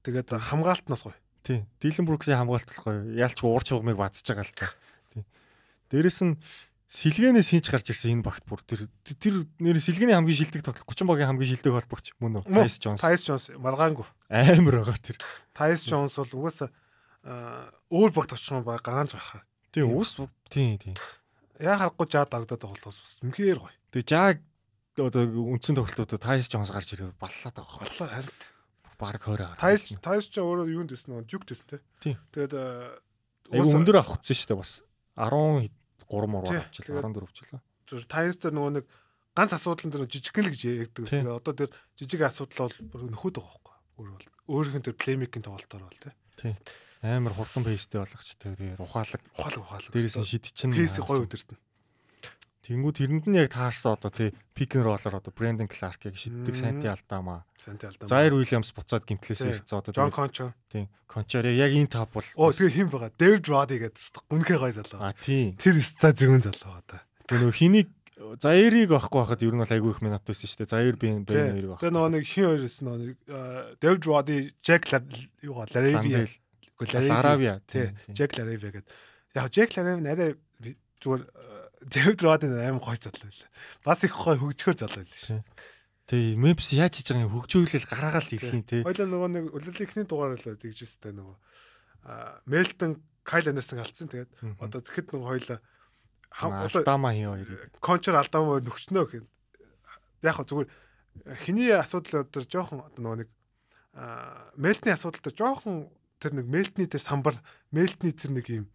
[SPEAKER 3] Тэгээд хамгаалтнаас гоё.
[SPEAKER 2] Тийм. Дилен Бруксийн хамгаалт бол гоё. Яалч уурч хугамыг бадж байгаа л та. Тийм. Дээрэс нь сэлгэнээс хинч гарч ирсэн энэ багт бүр тэр тэр нэр сэлгэний хамгийн шилдэг тоглох 30 багийн хамгийн шилдэг холбогч мөн үү?
[SPEAKER 3] Тайс Джонс. Тайс Джонс маргаангүй.
[SPEAKER 2] Амар байгаа тэр.
[SPEAKER 3] Тайс Джонс бол угаасаа өөр багт очих баг гаргаанж гарахаа.
[SPEAKER 2] Тийм ус тийм тийм.
[SPEAKER 3] Яа харахгүй жаа дагдаад байгаа болохоос бас үнэхээр гоё.
[SPEAKER 2] Тэгээ жаа одоо үндсэн тоглолтуудад Тайс Джонс гарч ирээд баллаад байгаа.
[SPEAKER 3] Баллаа харин
[SPEAKER 2] баг 20.
[SPEAKER 3] Тайс Тайс ч өөрөө юунд нөө жүк дэсэн
[SPEAKER 2] те.
[SPEAKER 3] Тэгээд
[SPEAKER 2] айгу өндөр авах гэсэн шүү дээ бас. 10 3 мөр авчлаа 14 авчлаа.
[SPEAKER 3] Зүр Тайнс дээр нөгөө нэг ганц асуудал дээр жижигхэн л гэж ярьдаг. Тэгээ одоо тэр жижиг асуудал бол нөхөд байгаа байхгүй. Өөр бол өөрийнх нь тэр плеймейкинг тоглолтоор бол
[SPEAKER 2] тий. Амар хурдан пейстэй болгочтой. Тэгээ ухаалаг
[SPEAKER 3] ухаалаг ухаалаг.
[SPEAKER 2] Дээрээс нь шидчихэн.
[SPEAKER 3] Пейс гоё өдөртөн.
[SPEAKER 2] Тэнгүү тэрэнд нь яг таарсан одоо тий пик н роллер одоо Брэндон Кларкийг шиддэг Санти Алдаама.
[SPEAKER 3] Санти Алдаама.
[SPEAKER 2] Заир Уильямс буцаад гимтлээсээ ирсэн
[SPEAKER 3] одоо Джон Кончо.
[SPEAKER 2] Тий. Кончор яг энэ тав бол
[SPEAKER 3] Оо тэгээ хим байгаа. Дэвид Роди гэдэг үнэхээр гоё залуу.
[SPEAKER 2] А тий.
[SPEAKER 3] Тэр ста зэгүн залуу одоо.
[SPEAKER 2] Тэгээ нөгөө хэнийг Заирыг авахгүй байхад ер нь бол айгүй их минут байсан шүү дээ. Заир би бэн хоёрыг авах.
[SPEAKER 3] Тэгээ нөгөө нэг хин хоёроос нөгөө Дэвид Роди, Джек юугаа Лареви.
[SPEAKER 2] Ларавия.
[SPEAKER 3] Тий. Джек Лареви гэдэг. Яг Джек Лареви арай зүгээр Дэвид Родын аим гой залуу байлаа. Бас их гой хөгжөхөр залуу байлаа шүү.
[SPEAKER 2] Тэгээ Мемс яаж хийж байгаа юм хөгжөөлөл гараагаал ирэх юм те.
[SPEAKER 3] Хоёлаа нөгөө нэг үлэлийн ихний дугаар л тэгжстэй нөгөө а Мелтон Кайл Андерсон алдсан тэгээд одоо тэгэхэд нөгөө хоёлаа
[SPEAKER 2] Алдама хий хоёр.
[SPEAKER 3] Кончор алдама хоёр нөхчнөө гэх. Яг хөө зүгээр хиний асуудал одоо жоохон одоо нөгөө нэг Мелтний асуудал дээр жоохон тэр нэг Мелтний тэр самбар Мелтний тэр нэг юм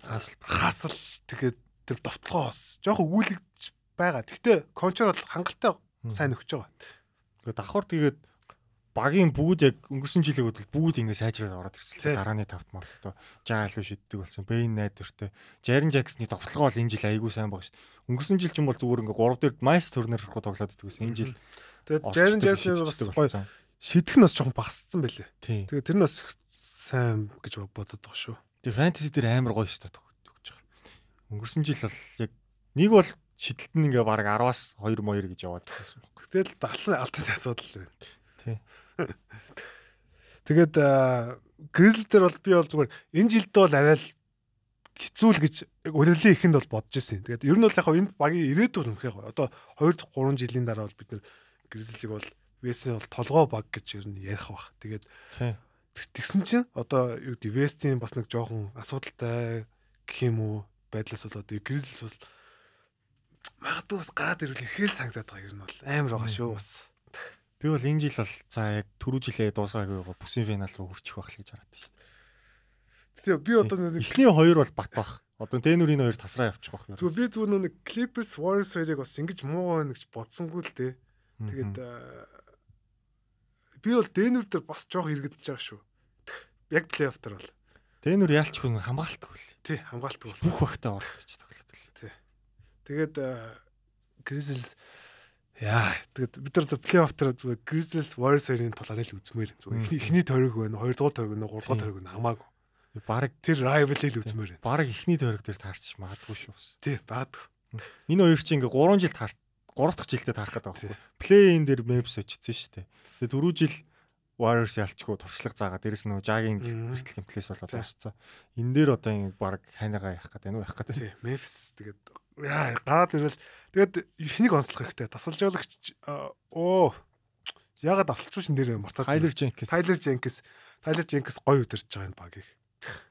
[SPEAKER 3] хасал хасал тэгээд тэр довтлогоос жоохон өгүүлэгч байгаа. Гэхдээ кончор бол хангалттай сайн өгч байгаа.
[SPEAKER 2] Тэгээд давхар тэгээд багийн бүгд яг өнгөрсөн жилийн хөдөл бүгд ингэ сайжраад ороод ирсэн. Дарааны тавт мартаа жаалуу шиддэг болсон. Бэйн найдвартай. Жарин Жаксны тоглогоо бол энэ жил айгүй сайн байгаа шүү дээ. Өнгөрсөн жил ч юм бол зүгээр ингээ 3 дээр майс турнир руу тоглоод иддэг гэсэн. Энэ жил
[SPEAKER 3] Тэгээд Jaren Jackson бас гоё шидэх нь бас жоохон багассан байлээ. Тэгээд тэр нь бас сайн гэж бодод байгаа шүү.
[SPEAKER 2] Тэгээ фэнтези дээр амар гоё өгч байгаа. Өнгөрсөн жил бол яг нэг бол шидэлт нь ингээ баг 10-аас 2 моёр гэж яваад байсан баг.
[SPEAKER 3] Гэтэл далны алтын асуудал байна.
[SPEAKER 2] Тий. (laughs)
[SPEAKER 3] Тэгээд Гризл дээр бол би бол зүгээр энэ жилд бол арай л хэцүү л гэж яг үлрэлийн ихэнд бол бодож ирсэн. Тэгээд ер нь бол яг энэ багийн ирээдүйн үнхээр гоё. Одоо 2 3 жилийн дараа бол бид нэр Гризлийг бол Весийн бол толгой баг гэж ер нь ярих бах. Тэгээд
[SPEAKER 2] Тий.
[SPEAKER 3] тэгсэн чинь одоо юу гэдэг Вестийн бас нэг жоохон асуудалтай гэх юм уу байдлаас бол одоо гэрэлс бас магадгүй бас гараад ирвэл ихээр санагдаад байгаа юм бол амар байгаа шүү бас.
[SPEAKER 2] Би бол энэ жил бол за яг түрүү жилээ дуусгаагүй байгаа бүсийн финал руу хүрчих байх л гэж хараад байна шүү.
[SPEAKER 3] Тэгээ би одоо нэг
[SPEAKER 2] эхний хоёр бол бат бах. Одоо тэнүүрийн хоёр тасраа явчих бах.
[SPEAKER 3] Зүгээр би зүгээр нэг Clippers Warriors хоёрыг бас ингэж муугаа байна гэж бодсонгүй л дээ. Тэгээд э, би бол Денвер дээр бас жоох иргэдэж байгаа шүү. Яг плей-офф дээр бол.
[SPEAKER 2] Дэнүр яалч хүн хамгаалтгүй л.
[SPEAKER 3] Тий, хамгаалтгүй бол.
[SPEAKER 2] Бүх багтаа оролцож тоглоод л.
[SPEAKER 3] Тэгээд Grizzlies яа тэгээд бид нар плей-офф дээр зүгээр Grizzlies Warriors хоёрын талаар л үзмээр зүгээр эхний- тойрог байна, хоёрдугаар тойрог байна, гуравдугаар тойрог байна хамаагүй.
[SPEAKER 2] Бараг
[SPEAKER 3] Тэр rival л үзмээр байна.
[SPEAKER 2] бараг эхний тойрог дээр таарч магадгүй шүү.
[SPEAKER 3] Тий, баадгүй.
[SPEAKER 2] Энэ хоёр чинь ингээ 3 жил таар 3 дахь жилдээ таарах гэдэг
[SPEAKER 3] Тий.
[SPEAKER 2] байна. Плей-ин дээр Memphis очсон шүү дээ. Тэгээ дөрөв жил Warriors ялчгүй туршлага заагаа дээрэс нь нөгөө Jagging бэртэл гэмтлээс болоод дууссан. Энэ дээр одоо ингэ баг хайнагаа яах гэдэг нь яах гэдэг.
[SPEAKER 3] Тий, Memphis тэгээд яа гараад ирвэл тэгээд хэнийг онцлох хэрэгтэй. Тасалжуулагч аа, оо ягаад шин дээр мартаад.
[SPEAKER 2] Tyler Jenkins.
[SPEAKER 3] Tyler Jenkins. Tyler Jenkins гоё удирж байгаа энэ багийг.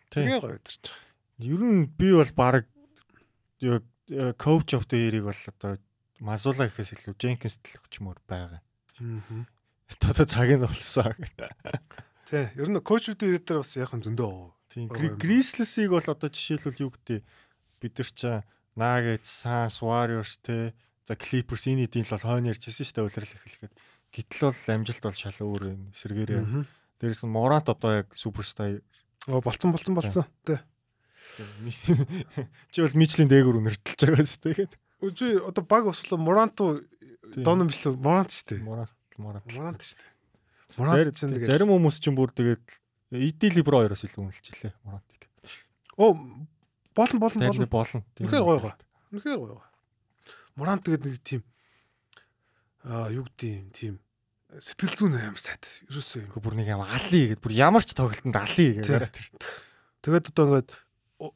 [SPEAKER 2] Тий.
[SPEAKER 3] Тэгээ гоё байгаа.
[SPEAKER 2] Ер нь би бол баг яг коуч of the year-ийг бол одоо Мазула гэхээс илүү Jenkins л өгчмөр байгаа.
[SPEAKER 3] Аа.
[SPEAKER 2] Одоо цаг нь болсон.
[SPEAKER 3] Тий, ер нь коучүүдийн ирээд дээр бас яг хүн зөндөө юм.
[SPEAKER 2] Grizzlies-ийг бол одоо жишээлбэл юу гэдэг бид нар ч Nuggets, Suns, Warriors те за Clippers энэ эдийн л бол хойно ярьжсэн шүү дээ улирал эхлэхэд. Гэтэл бол амжилт бол шал өөр юм эсэргээрээ. Дээрээс нь Morant одоо яг суперстар
[SPEAKER 3] Оо болцсон болцсон болцсон. Тий.
[SPEAKER 2] чи бол Мичлийн дээгүүр үнэртэлж байгаа зү тэгээд.
[SPEAKER 3] Үгүй одоо баг Моранто
[SPEAKER 2] Тийм.
[SPEAKER 3] Дон биш Морант шүү дээ.
[SPEAKER 2] Morant Morant.
[SPEAKER 3] Морант шүү дээ. Морант чинь тэгээд
[SPEAKER 2] зарим хүмүүс ч бүр тэгээд ED Libro хоёроос илүү үнэлжлээ Morant-ыг.
[SPEAKER 3] оо болон болон болон.
[SPEAKER 2] Тийм.
[SPEAKER 3] Үнэхээр гоё гоё. Үнэхээр гоё гоё. Морант тэгээд нэг тийм аа юу гэдэг юм тийм сэтгэл зүйн амар сайд. Ерөөсөө юм.
[SPEAKER 2] Бүр нэг юм алий гэдэг бүр ямар ч тоглолтод алий гэдэг.
[SPEAKER 3] Тэгээд одоо ингээд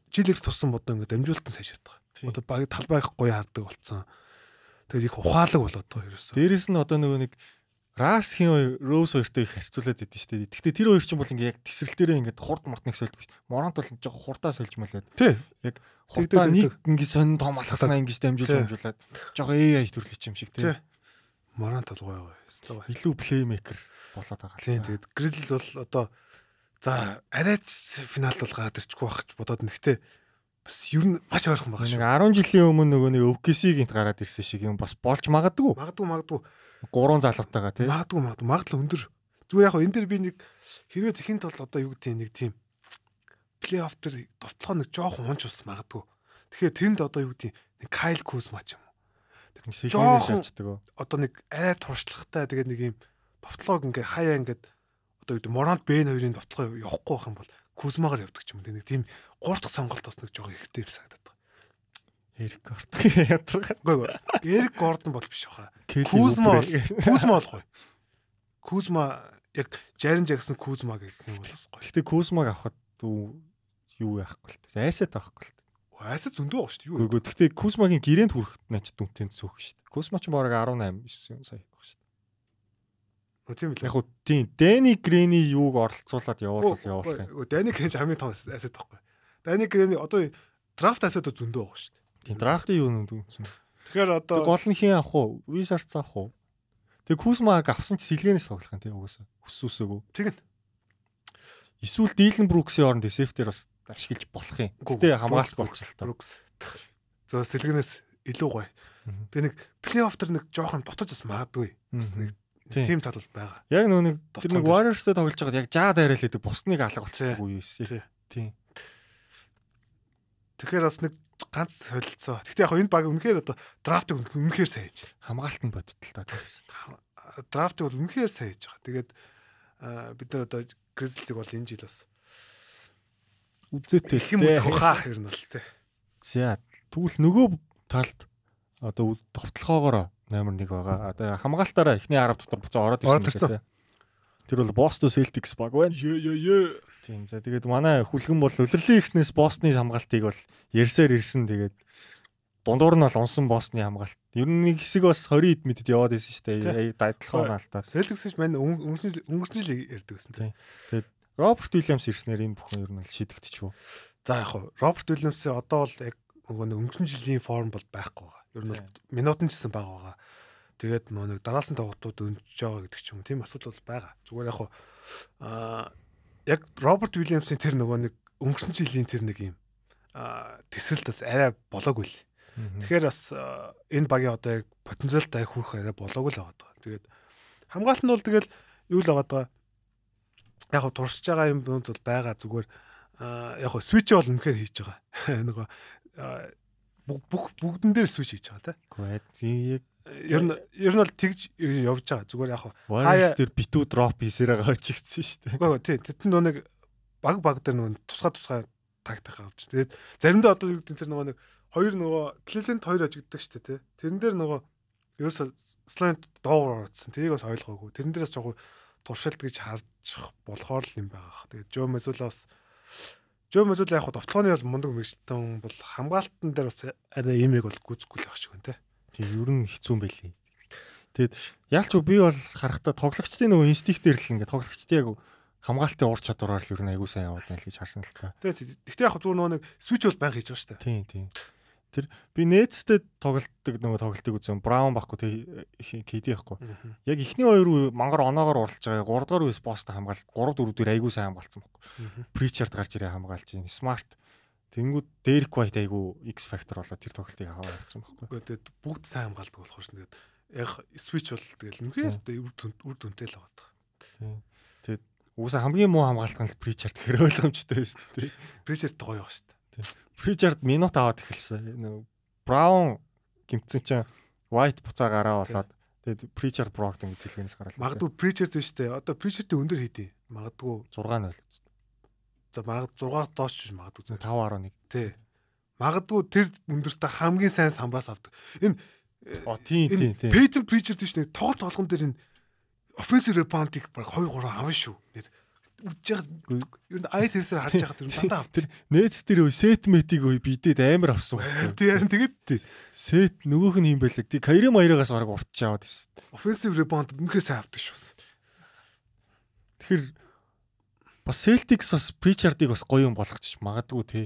[SPEAKER 3] жилиг тусан бодоо ингээд дамжуултан сайшаад байгаа. Одоо баг талбайг гоё хардаг болцсон. Тэгээд их ухаалаг болоод байгаа ерөөсөө.
[SPEAKER 2] Дээрэс нь одоо нөгөө нэг Расхийн хоёр Роуз хоёртой их харьцуулаад идэв шүү дээ. Гэхдээ тэр хоёр ч юм бол ингээ яг тесрэл дээрээ ингээ хурд мартныг сольдог шүү дээ. Морант бол жоо хурдаа сольж малаад
[SPEAKER 3] Тий.
[SPEAKER 2] хурдаа
[SPEAKER 3] Тэгдэг,
[SPEAKER 2] нэг ингээ сонин том алхаснаа ингээ дамжуулж
[SPEAKER 3] Тий.
[SPEAKER 2] дамжуулаад жоо AI төрөлч юм шиг
[SPEAKER 3] Тий.
[SPEAKER 2] тий.
[SPEAKER 3] Морант бол гоё гоё.
[SPEAKER 2] Илүү плеймейкер болоод байгаа.
[SPEAKER 3] Тийм тэгээд Grizzlies бол одоо за арайч финалд бол гараад ирчихгүй байх гэж бодоод нэгтээ бас ер нь маш ойрхон байгаа
[SPEAKER 2] Нэг
[SPEAKER 3] шүү.
[SPEAKER 2] 10 жилийн өмнө нөгөө нэг өвкэсийг гинт гараад ирсэн шиг юм бас болж магадгүй.
[SPEAKER 3] Магадгүй магадгүй
[SPEAKER 2] Гурван залгавтайгаа тий.
[SPEAKER 3] магадгүй магадгүй магадлал өндөр. Зүгээр яг энэ дэр би нэг хэрвээ зэхинт бол одоо юу гэдэг нэг тийм плей-офф дээр довтлохоо нэг жоохон унж бас магадгүй. Тэгэхээр тэнд одоо юу гэдэг нэг Кайл Кузма ч юм уу.
[SPEAKER 2] Сэлгэнээс
[SPEAKER 3] жоохон-
[SPEAKER 2] шалцдаг. оо.
[SPEAKER 3] Одоо нэг арай туршлагатай тэгээд нэг юм довтлоог ингээ хаяа ингээд одоо юу гэдэг Морант Бэн хоёрын довтлогоо явахгүй байх юм бол Кузмагаар явдаг ч юм уу. Нэг тийм дахь сонголт бас нэг жоохон ихтэй санагдаад байгаа.
[SPEAKER 2] Эрик Корт. (laughs) Ядаргаа.
[SPEAKER 3] Үгүй ээ. Эрик Гордон бол биш баха. Кузма бол. Кузма бол гоё. Кузма яг Жарин Жаксон Кузма гэх юм бол гоё.
[SPEAKER 2] Гэхдээ Кузмаг авахд юу яахгүй л дээ. Айсад авахгүй л дээ.
[SPEAKER 3] Айсаа зөндөө баг шүү дээ. Юу
[SPEAKER 2] Үгүй ээ. Гэхдээ Кузмагийн гэрээнд хүрэхэд нач дүнтэн цөөх шүү дээ. Кузма ч бараг 18 9 сая байх шүү
[SPEAKER 3] вэ? Тийм
[SPEAKER 2] дээ.
[SPEAKER 3] л.
[SPEAKER 2] Яг хуу тийм Дэни Грэни юуг оролцуулаад явуул явуулах юм.
[SPEAKER 3] Үгүй Дани Грэнж хамгийн том асет байхгүй. Дани Грэни одоо драфт асет зөндөө байгаа шүү дээ.
[SPEAKER 2] Тийм драфтын юу нүд үнсэн.
[SPEAKER 3] Тэгэхээр
[SPEAKER 2] Тэг
[SPEAKER 3] одоо
[SPEAKER 2] гол нь хин авах уу? Wizards авах уу? Тэг Кузмаг авсан ч сэлгэнээс тоглох юм тийм угаасаа. Хүссүсээгүү.
[SPEAKER 3] тэгнь.
[SPEAKER 2] Эсвэл Дилен Бруксийн оронд сефтер бас ашиглаж болох юм. Гэтэ хамгаалалт болчихлоо.
[SPEAKER 3] Брукс. За сэлгэнээс илүү гоё. Тэгээ нэг плей-офф төр нэг жоохон дутаж бас магадгүй. Бас нэг тим тал бол байгаа.
[SPEAKER 2] Яг нөө нэг тэр нэг. Warriors-тэй тоглож байгаад яг жаа дайралдаг бусныг алга
[SPEAKER 3] Тий.
[SPEAKER 2] үе байсан.
[SPEAKER 3] Тий.
[SPEAKER 2] Тийм.
[SPEAKER 3] Тэгэхээр бас нэг ганц солилцоо. Гэхдээ яг энэ баг үнэхээр одоо драфтыг үнэхээр сайн хийж
[SPEAKER 2] Хамгаалтанд бодтол та гэсэн.
[SPEAKER 3] байна. Драфтыг бол үнэхээр сайн хийж байгаа. Тэгээд бид нар одоо Grizzlies-ийг бол энэ жил бас
[SPEAKER 2] Үзээтэй.
[SPEAKER 3] их юм үзэх хаа ер нь бол тий.
[SPEAKER 2] За тэгвэл нөгөө талд одоо товтлохоогоор номер 1 байгаа. Одоо хамгаалтаараа эхний 10 дотор буцаа ороод ирсэн
[SPEAKER 3] ирсэн.
[SPEAKER 2] Тэр бол Boston Celtics баг байна.
[SPEAKER 3] Ёо ёо ёо.
[SPEAKER 2] Тийм. За тэгээд манай хүлгэн бол улирлын ихнээс Бостны хамгаалтыг бол ярьсаар ирсэн. Тэгээд дундуур нь бол унсан Бостны хамгаалт. Ер нь нэг хэсэг бас 20 ид мэдэд яваад байсан шүү дээ. Дайдлахоо наалтаа.
[SPEAKER 3] Celtics мен өнгөрсөн өнгөрсөн жил ярьдаг байсан тий.
[SPEAKER 2] Роберт Уильямс ирснээр энэ бүхэн ер нь л шийдэгдчихв.
[SPEAKER 3] За яг хоо Роберт Уильямсын одоо бол яг нөгөө өнгөрсөн жилийн форм бол байхгүй байгаа. Ер нь бол минутын чисэн бага байгаа. Тэгээд нөгөө нэг дараалсан тоглолтууд өнжиж байгаа гэдэг ч юм тийм асуудал бол байгаа. Зүгээр яг аа яг Роберт Уильямсын тэр нөгөө нэг өнгөрсөн жилийн тэр нэг юм аа тэсрэлт бас арай болоогүй л. Тэгэхээр бас энэ багийн одоо яг потенциалтай хүрэх арай болоогүй л байгаа даа. Тэгээд хамгаалт нь бол тэгэл юу л байгаа даа. Яг туршиж байгаа юм бол байгаа зүгээр аа, яг свич бол үнэхээр хийж байгаа. (laughs) Нөгөө бүх бүгдэн дээр свич хийж байгаа
[SPEAKER 2] Гэхдээ яг
[SPEAKER 3] те. Ер нь ер нь бол тэгж явж байгаа. Зүгээр яг
[SPEAKER 2] Warriors дээр битүү дроп хийсээр байгаа чигдсэн шүү дээ.
[SPEAKER 3] Үгүй тий тэд нөгөө нэг баг баг дээр нөгөө тусгай тусгай тактик гаргаж. Тэгээд заримдаа одоо юу гэдэг тэр нөгөө нэг хоёр нөгөө Cleveland хоёр ажигддаг шүү дээ тий. Тэрэн дээр нөгөө ерөөсө slant доогоор орсон. Тэрийг бас ойлгоогүй. Тэрэн дээрээс жоо туршилт гэж харж болохоор л юм байгаа. Тэгээд Joe Mazzulla бас Joe Mazzulla яг хуу довтлооны бол мундаг мэгжлтэн бол хамгаалтан дээр бас арай имийг бол гүцэхгүй л байх шиг байна тий.
[SPEAKER 2] Тийм ер нь хэцүү байли. Тэгэд яалч би бол харахтаа тоглогчдын нөгөө инстинктээр л ингээд тоглогчдын яг хамгаалтын ур чадвараар л ер нь аягүй сайн яваад байна л гэж харсан л та.
[SPEAKER 3] Тэгээд гэхдээ яг зүгээр нөгөө нэг switch бол байнга хийж байгаа шүү дээ.
[SPEAKER 2] Тийм тийм. Тэр би нээцтэй тоглолтдог нөгөө тоглолтыг үзсэн. Браун баггүй тий KD байхгүй. Яг эхний хоёр үе мангар оноогоор уралж байгаа. 3 дахь үеэс босс хамгаалт 3 4 дээр аягүй сайн хамгаалцсан байхгүй. Причард гарч ирээ хамгаалж байна. Тэнгүүд Derek White айгу X factor болоод тэр тоглолтыг аваад явсан байхгүй.
[SPEAKER 3] Тэгээд бүгд сайн хамгаалдаг болохоор ш нь тэгээд яг switch бол тэгэл үнэхээр үр дүн үр дүнтэй л байгаа.
[SPEAKER 2] Тэгээд угсаа хамгийн муу хамгаалт нь л Pritchard гэхэр ойлгомжтой байсан тийм.
[SPEAKER 3] Pressure гоё байгаа шүү дээ.
[SPEAKER 2] Pritchard минут аваад эхэлсэн. Нөгөө Brown гимтсэн чинь White буцаа гараа болоод тэгээд Pritchard Brogdon гэж зэлгэнээс гараад.
[SPEAKER 3] Магадгүй Pressure дээ шүү дээ. Одоо Pressure-тэй өндөр хийдий. Магадгүй
[SPEAKER 2] 6-0.
[SPEAKER 3] За магадгүй 6 доош ч магадгүй зэ.
[SPEAKER 2] 5.1.
[SPEAKER 3] Тий. Магадгүй тэр өндөртөө хамгийн сайн самбаас авдаг. Энэ
[SPEAKER 2] Оо тийм тийм.
[SPEAKER 3] Peyton Pritchard дээ шүү дээ. Тоглолт болгон дээр энэ offensive rebound-ыг баг 2 3 авна шүү. Нэр үдж байгаа ер нь ай тестээр харж байгаа тэр дандаа авт.
[SPEAKER 2] Тэр нээц үе сет метиг үе бидэд амар авсан байхгүй.
[SPEAKER 3] Тий харин тэгээд
[SPEAKER 2] Сет нөгөөх нь юм байлаа. Тий Кайри Маярагаас бараг уртж аваад байсан.
[SPEAKER 3] offensive rebound үнэхээр сайн авдаг шүү.
[SPEAKER 2] Тэгэхээр бас Celtics бас Pritchard-ыг бас гоё юм болгочих магадгүй тий.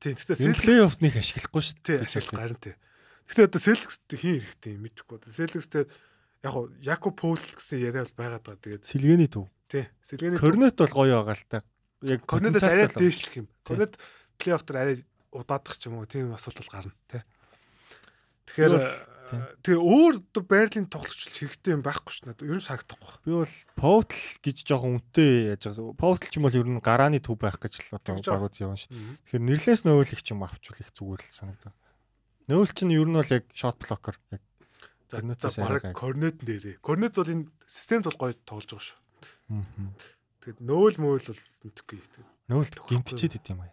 [SPEAKER 3] Тий, тэгтээ
[SPEAKER 2] Энэ
[SPEAKER 3] Celtics
[SPEAKER 2] нэг ашиглахгүй шүү дээ.
[SPEAKER 3] ашиглах гарan тий. Гэхдээ одоо Celtics-тэй хин хэрэгтэй юм мэдэхгүй. Celtics-тэй яг гоо Jakob Paul гэсэн яриа бол байгаад байгаа. Тэгээд
[SPEAKER 2] Сэлгээний төв.
[SPEAKER 3] тий, Сэлгээний
[SPEAKER 2] Корнет бол гоё байгаа л та. Яг
[SPEAKER 3] Корнетээс арай дээшлэх юм. Корнет плей-офф дээр арай удаадах ч юм уу тийм асуудал гарна тий. Тэгэхээр. Тэгээ өөр одоо байрлалын тоглогч хэрэгтэй юм байхгүй ш надад. Ер нь санагдахгүй.
[SPEAKER 2] Би бол Повтл гэж жоохон үнэтэй яаж байгаа. Повтл ч юм бол ер нь гарааны төв байх гэж л одоо багууд явна дээ. Тэгэхээр нэрлээс нөөлөх ч юм авчвал их зүгээр л санагдав. Нөөл чинь ер нь бол яг shot blocker яг
[SPEAKER 3] За баг корнет дээрээ. Корнет бол энэ системд бол гоё тоглож байгаа шүү.
[SPEAKER 2] мгм.
[SPEAKER 3] Тэгээд нөөл мөөл бол мэдхгүй. Тэгээд
[SPEAKER 2] нөөл
[SPEAKER 3] Төгөхгүй.
[SPEAKER 2] гимтчихэд идэм юм.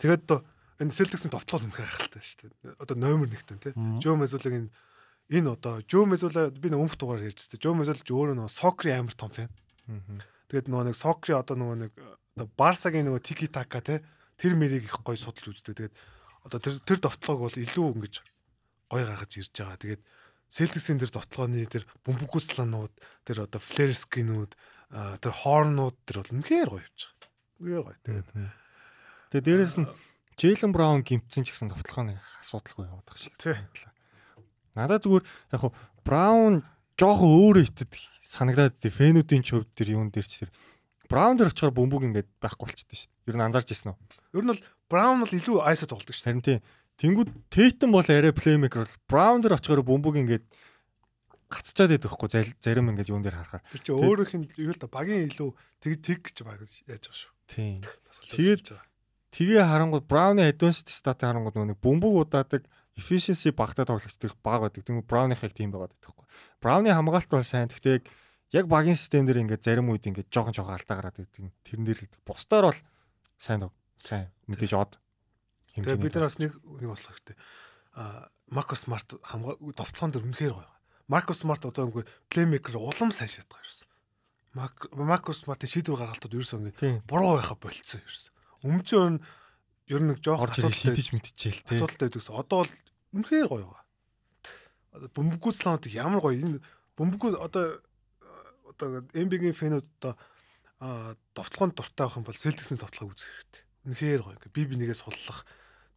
[SPEAKER 3] Тэгээд одоо энэ Celtics-ийн товтлол үнэхээр хайхалтай шүү дээ. Одоо номер 1-тэн тий. Жо Мезулагийн энэ одоо Жо Мезула би нэг өмнөх дугаар ярьжсэн. Жо Мезул ч өөрөө нөгөө Сокри амар том фэн. Тэгээд нөгөө нэг Сокри одоо нөгөө нэг Барсагийн нөгөө Тики Така тий тэр мэрийг их гоё судалж үздэг. Тэгээд одоо тэр тэр довтлоог бол илүү ингэж гоё гаргаж ирж байгаа. Тэгээд Celtics-ийн тэр довтлооны тэр бөмбөггүйсланууд тэр одоо Flareski-нүүд аа, тэр Horn-нууд тэр бол үнэхээр гоё явж байгаа. Үнэхээр гоё. Тэгээд
[SPEAKER 2] Тэгээ дээрэс нь Jalen Brown гимтсэн ч гэсэн товтлогоо нэг асуудалгүй яваад байгаа шиг.
[SPEAKER 3] Тий.
[SPEAKER 2] санагдлаа. Надад зүгээр яг хуу Brown жоохон өөрөө итэд санагдаад тий фэнүүдийн чөвд тэр юун дээр ч тэр Brown дээр очихоор бөмбөг ингээд байхгүй болчихдээ шүү дээ. Ер нь анзаарч ирсэн үү?
[SPEAKER 3] ер нь бол Brown бол илүү ISO тоглодог шүү.
[SPEAKER 2] Харин тий Тэнгүүд Tatum бол арай playmaker бол Brown дээр очихоор бөмбөг ингээд гацчаад байхгүй зарим ингээд юун дээр харахаар.
[SPEAKER 3] Тэр чинь өөрөөх нь юу л да багийн илүү тэг тэг гэж баг яаж байгаа шүү.
[SPEAKER 2] Тийм. Тэгээд тэгээ харангууд Brown-ы advanced stat харангууд нэг бөмбөг удаадаг efficiency багтаа тоглогчдын баг байдаг. Тэгмээ Brown-ы хэг тийм байгаа байхгүй. Brown-ы хамгаалалт бол сайн. Гэхдээ яг багийн систем дээр ингээд зарим үед ингээд жоохон жоохон алдаа гараад ирдэг. Тэрэн дээр бусдаар бол сайн сайн мэдээж од.
[SPEAKER 3] Тэгээ бид нар бас нэг нэг болох хэрэгтэй. А Маркус Смарт хамгаа довтлогон дээр үнэхээр гоё. Маркус Смарт одоо үгүй плеймейкер улам сайн шатгаа ерсэн. Маркус Смартын шийдвэр гаргалтууд ерөөсөө ингэ буруу байхаа болцсон ерсэн. Өмнө нь ер нь нэг жоох
[SPEAKER 2] асуудалтай шийдэж мэдчихээл
[SPEAKER 3] тээ. Асуудалтай байдагс. Одоо бол үнэхээр гоё байгаа. Одоо бөмбөггүй слаунт ямар гоё энэ бөмбөггүй одоо одоо MB-гийн фэнүүд одоо довтлогонд дуртай байх юм бол Celtics-ийн довтлогоо үзэх хэрэгтэй. Үнэхээр гоё. Би би нэгээ суллах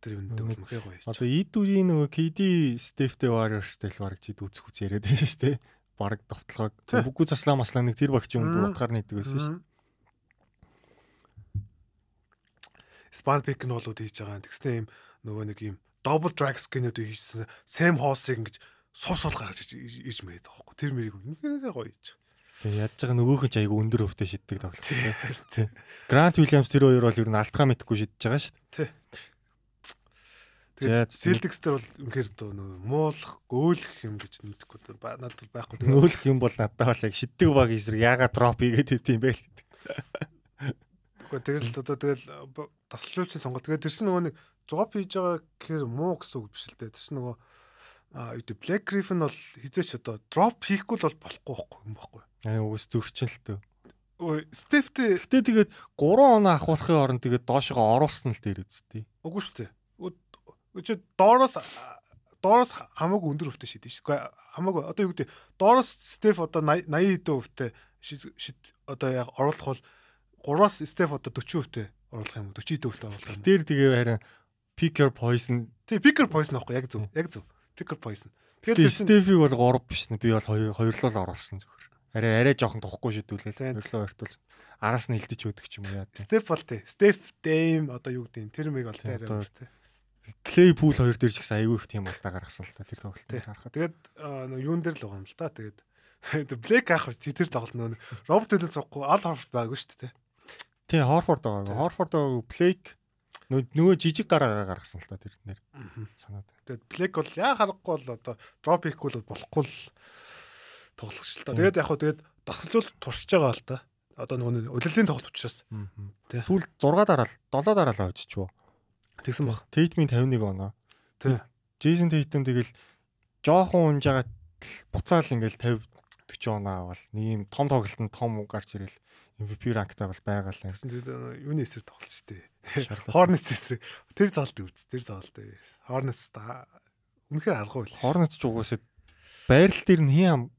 [SPEAKER 3] тэр юм дээр үнэхээр гоё.
[SPEAKER 2] Одоо Идүрийн нөгөө KD Steph-тэй Warriors-тэй л бараг жид үзэх үз яриад байна шүү дээ. Бараг довтлогоо бүггүй заслаа маслаа нэг тэр багч юм бүр утгаар нийдэг байсан шүү дээ.
[SPEAKER 3] Span pick нь болоод хийж байгаа. Тэгснэ юм нөгөө нэг юм double drag skin-үүд хийсэн. Sam Hoss-ыг ингэж сус сул гаргаж ирж мэйд байгаа байхгүй. Тэр мэрийг үнэхээр гоё хийж.
[SPEAKER 2] Тэгээ яаж байгаа нөгөөх нь ч айгүй өндөр өвтэй шиддэг тоглолт тийм. Грант Уильямс тэр хоёр бол ер нь алтгаа мэдхгүй шидэж байгаа шүү дээ.
[SPEAKER 3] Тэгээд Celtics дээр бол үнэхээр дөө нөгөө муулах, гөөлөх юм гэж мэдхгүй надад байхгүй.
[SPEAKER 2] Нөөлөх юм бол надад бол яг шиддэг баг эсрэг яагаад дроп хийгээд идэм бэ гэдэг.
[SPEAKER 3] Гэхдээ тэгэл одоо тэгэл тасалжуулсан сонгол. Тэгээд тэр чинь нөгөө нэг drop хийж байгаа гэхээр муу гэсэн үг биш л дээ. Тэр чинь нөгөө а юу Black Griffin бол хизээч одоо drop хийхгүй л болохгүй байхгүй юм байхгүй.
[SPEAKER 2] Аа уус зөрчин л төө.
[SPEAKER 3] Ой, Стефтэй
[SPEAKER 2] гэтээ тэгээд 3 оноо ахуулахын оронд тэгээд доошоо оруулсан л дээр үсттэй.
[SPEAKER 3] Үгүй шүү дээ. Чи доороос доороос хамаагүй өндөр өвтэй шидэж шүү. Гэхдээ хамаагүй одоо юу гэдэг доороос Стеф одоо 80 80 өвтэй шид одоо яг оруулах бол 3-аас Стеф одоо 40 өвтэй оруулах юм уу? 40 өвтэй оруулах юм.
[SPEAKER 2] Тэр тэгээ харин picker poison.
[SPEAKER 3] Тий, picker poison аахгүй яг зөв. Яг зөв. Picker poison.
[SPEAKER 2] Тэгэхээр Стефиг бол 3 биш нэ. Би бол 2 хоёрлол оруулсан зөвхөр. Арай арай жоохон тухгүй шидүүлээ. Хоёрлоо хоёртуул араас нь илдэж өгдөг юм яа.
[SPEAKER 3] Стеф бол тий. Стеф Дэйм одоо юу гэдэг тэр мэг бол тий арай тий.
[SPEAKER 2] Клей пул хоёр дээр ч гэсэн аюу их тийм алдаа гаргасан л та тэр тоглолтыг
[SPEAKER 3] харахад. Тэгээд юун дээр л байгаа юм л та. Тэгээд Блэк ах тэр тоглолт нөө Роберт Уильямс суухгүй Ал Хорфорд байгаагүй шүү дээ.
[SPEAKER 2] Тий, Хорфорд байгаа. Хорфорд Блэк нөгөө жижиг гараа гаргасан л та тэр нэр санаад.
[SPEAKER 3] Тэгээд Блэк бол яа харахгүй бол одоо дроп хийхгүй бол болохгүй л тоглогч л та. Тэгээд яг хөө тэгээд дасалжуул туршиж байгаа л та. Одоо нөгөө удирдлагын тоглолт учраас.
[SPEAKER 2] Тэгээд сүүл 6 дараал 7 дараалаа очичвоо.
[SPEAKER 3] Тэгсэн баг.
[SPEAKER 2] Тейтмийн 51 оноо. Тий. Джейсон Тейтм тэгэл жоохон унжаагаад буцаал ингээл 50 40 оноо авал нэг юм том тоглолтод том гарч ирэл MVP ранктай бол байгаа л.
[SPEAKER 3] Тэгсэн тэгээд юуны эсрэг тоглолт шүү дээ. Hornets эсрэг. Тэр тоглолт үз. Тэр тоглолт. Hornets та үнэхээр аргагүй л.
[SPEAKER 2] Hornets ч угаасаа байрал дээр нь хин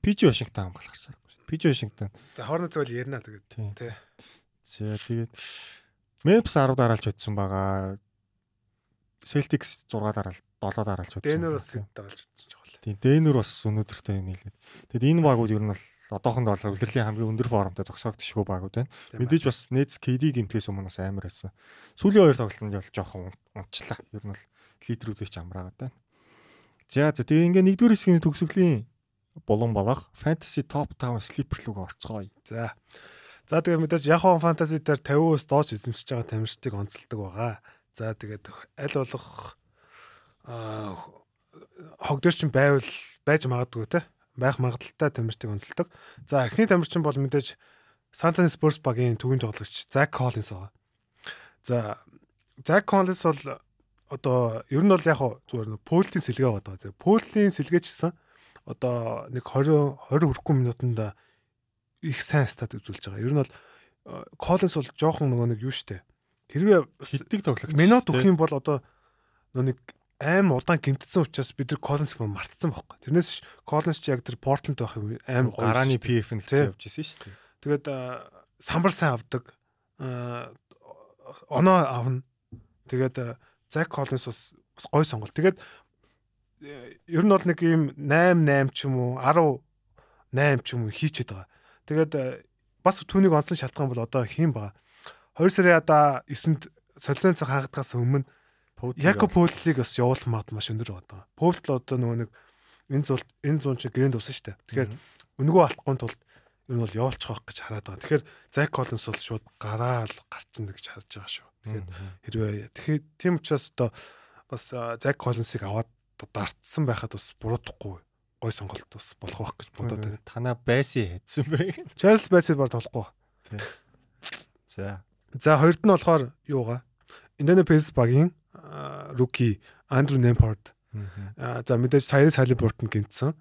[SPEAKER 2] Пиж Вашингтон хамгаалах шаардлага шүү. Пиж Вашингтон.
[SPEAKER 3] За Hornets бол ярина тэгээд. Тий.
[SPEAKER 2] За тэгээд Memphis 10 дараалж утсан байгаа. Celtics 6 дараал 7 дараалж утсан.
[SPEAKER 3] Denver бас дараалж утсан ч
[SPEAKER 2] жоо. Тийм, Denver бас өнөөдөртөө юм хэлээд. Тэгэд энэ багууд ер нь бол одоохондоо бол үлрэлийн хамгийн өндөр формтой зогсоогдчихгүй багууд байна. Мэдээж бас Nets KD гимтгээс өмнө бас амар байсан. Сүүлийн хоёр тоглолтод бол жоохон унчлаа. Ер нь бол лидерүүдийг ч амраагаад байна. За за тэгээ ингээ нэгдүгээр хэсгийн төгсгөлийн булан болох Fantasy Top 5 Sleeper руу орцгоё.
[SPEAKER 3] За. За тэгээ мэдээж Yahoo Fantasy дээр 50-өөс доош эзэмшиж байгаа тамирчдыг онцолдог байгаа. За тэгээд аль болох аа хог дээр чинь байвал байж магадгүй те байх магадaltaй тамирчдыг онцолдог. За эхний тамирчин бол мэдээж Antonio Spurs багийн төвийн тоглогч Zach Collins байгаа. За Zach Collins бол одоо ер нь бол яг зүгээр Польтийн сэлгээ байгаа. За Польтийн сэлгээчсэн одоо нэг 20 20 хүрэхгүй минутанд их сайн стат үзүүлж байгаа. Ер нь бол Коллинс бол жоохон нөгөө нэг юу штэ. Хэрвээ
[SPEAKER 2] хитдэг тоглогч.
[SPEAKER 3] Минут өгөх юм бол одоо нөгөө нэг аим удаан гимтсэн учраас бид нар Коллинс мартсан байхгүй. Тэрнээс Коллинс ч яг тэр Портленд байх юм аим
[SPEAKER 2] гарааны PF нь хэвчээ явж исэн шүү дээ.
[SPEAKER 3] Тэгээд самбар сайн авдаг. Оноо авна. Тэгээд Зак Коллинс бас гой сонголт. Тэгээд ер нь бол нэг юм 8 8 ч юм уу 10 8 ч юм уу хийчихэд байгаа. Тэгээд э, бас түүнийг онцлон шалтгаан бол одоо хийн бага. 2 сарын одоо 9-нд солилцооны цаг хаагдахаас өмнө Яко Пөөдлийг бас явуулах магад маш өндөр байгаа. Пөөдл одоо нөгөө нэг энэ зул энэ зүүн чи грэнд усан штэ. Тэгэхээр өнгөө алдахгүй тулд ер нь бол явуулчих واخ гэж хараад байгаа. Тэгэхээр Зак Коллинс бол шууд гараал гарчин гэж харж байгаа шүү. Тэгэхээр хэрвээ тэгэхээр тийм учраас одоо бас Зак Коллинсыг аваад дартсан байхад бас буруудахгүй гой сонголт бас болох байх гэж бодоод байна.
[SPEAKER 2] Танаа байси хийдсэн бай.
[SPEAKER 3] Чарльз Байси бар толохгүй.
[SPEAKER 2] За.
[SPEAKER 3] За хоёрд нь болохоор юугаа? Индиана Пейс багийн руки Андрю Немпорт. За мэдээж Тайрис Халибуртон гинтсэн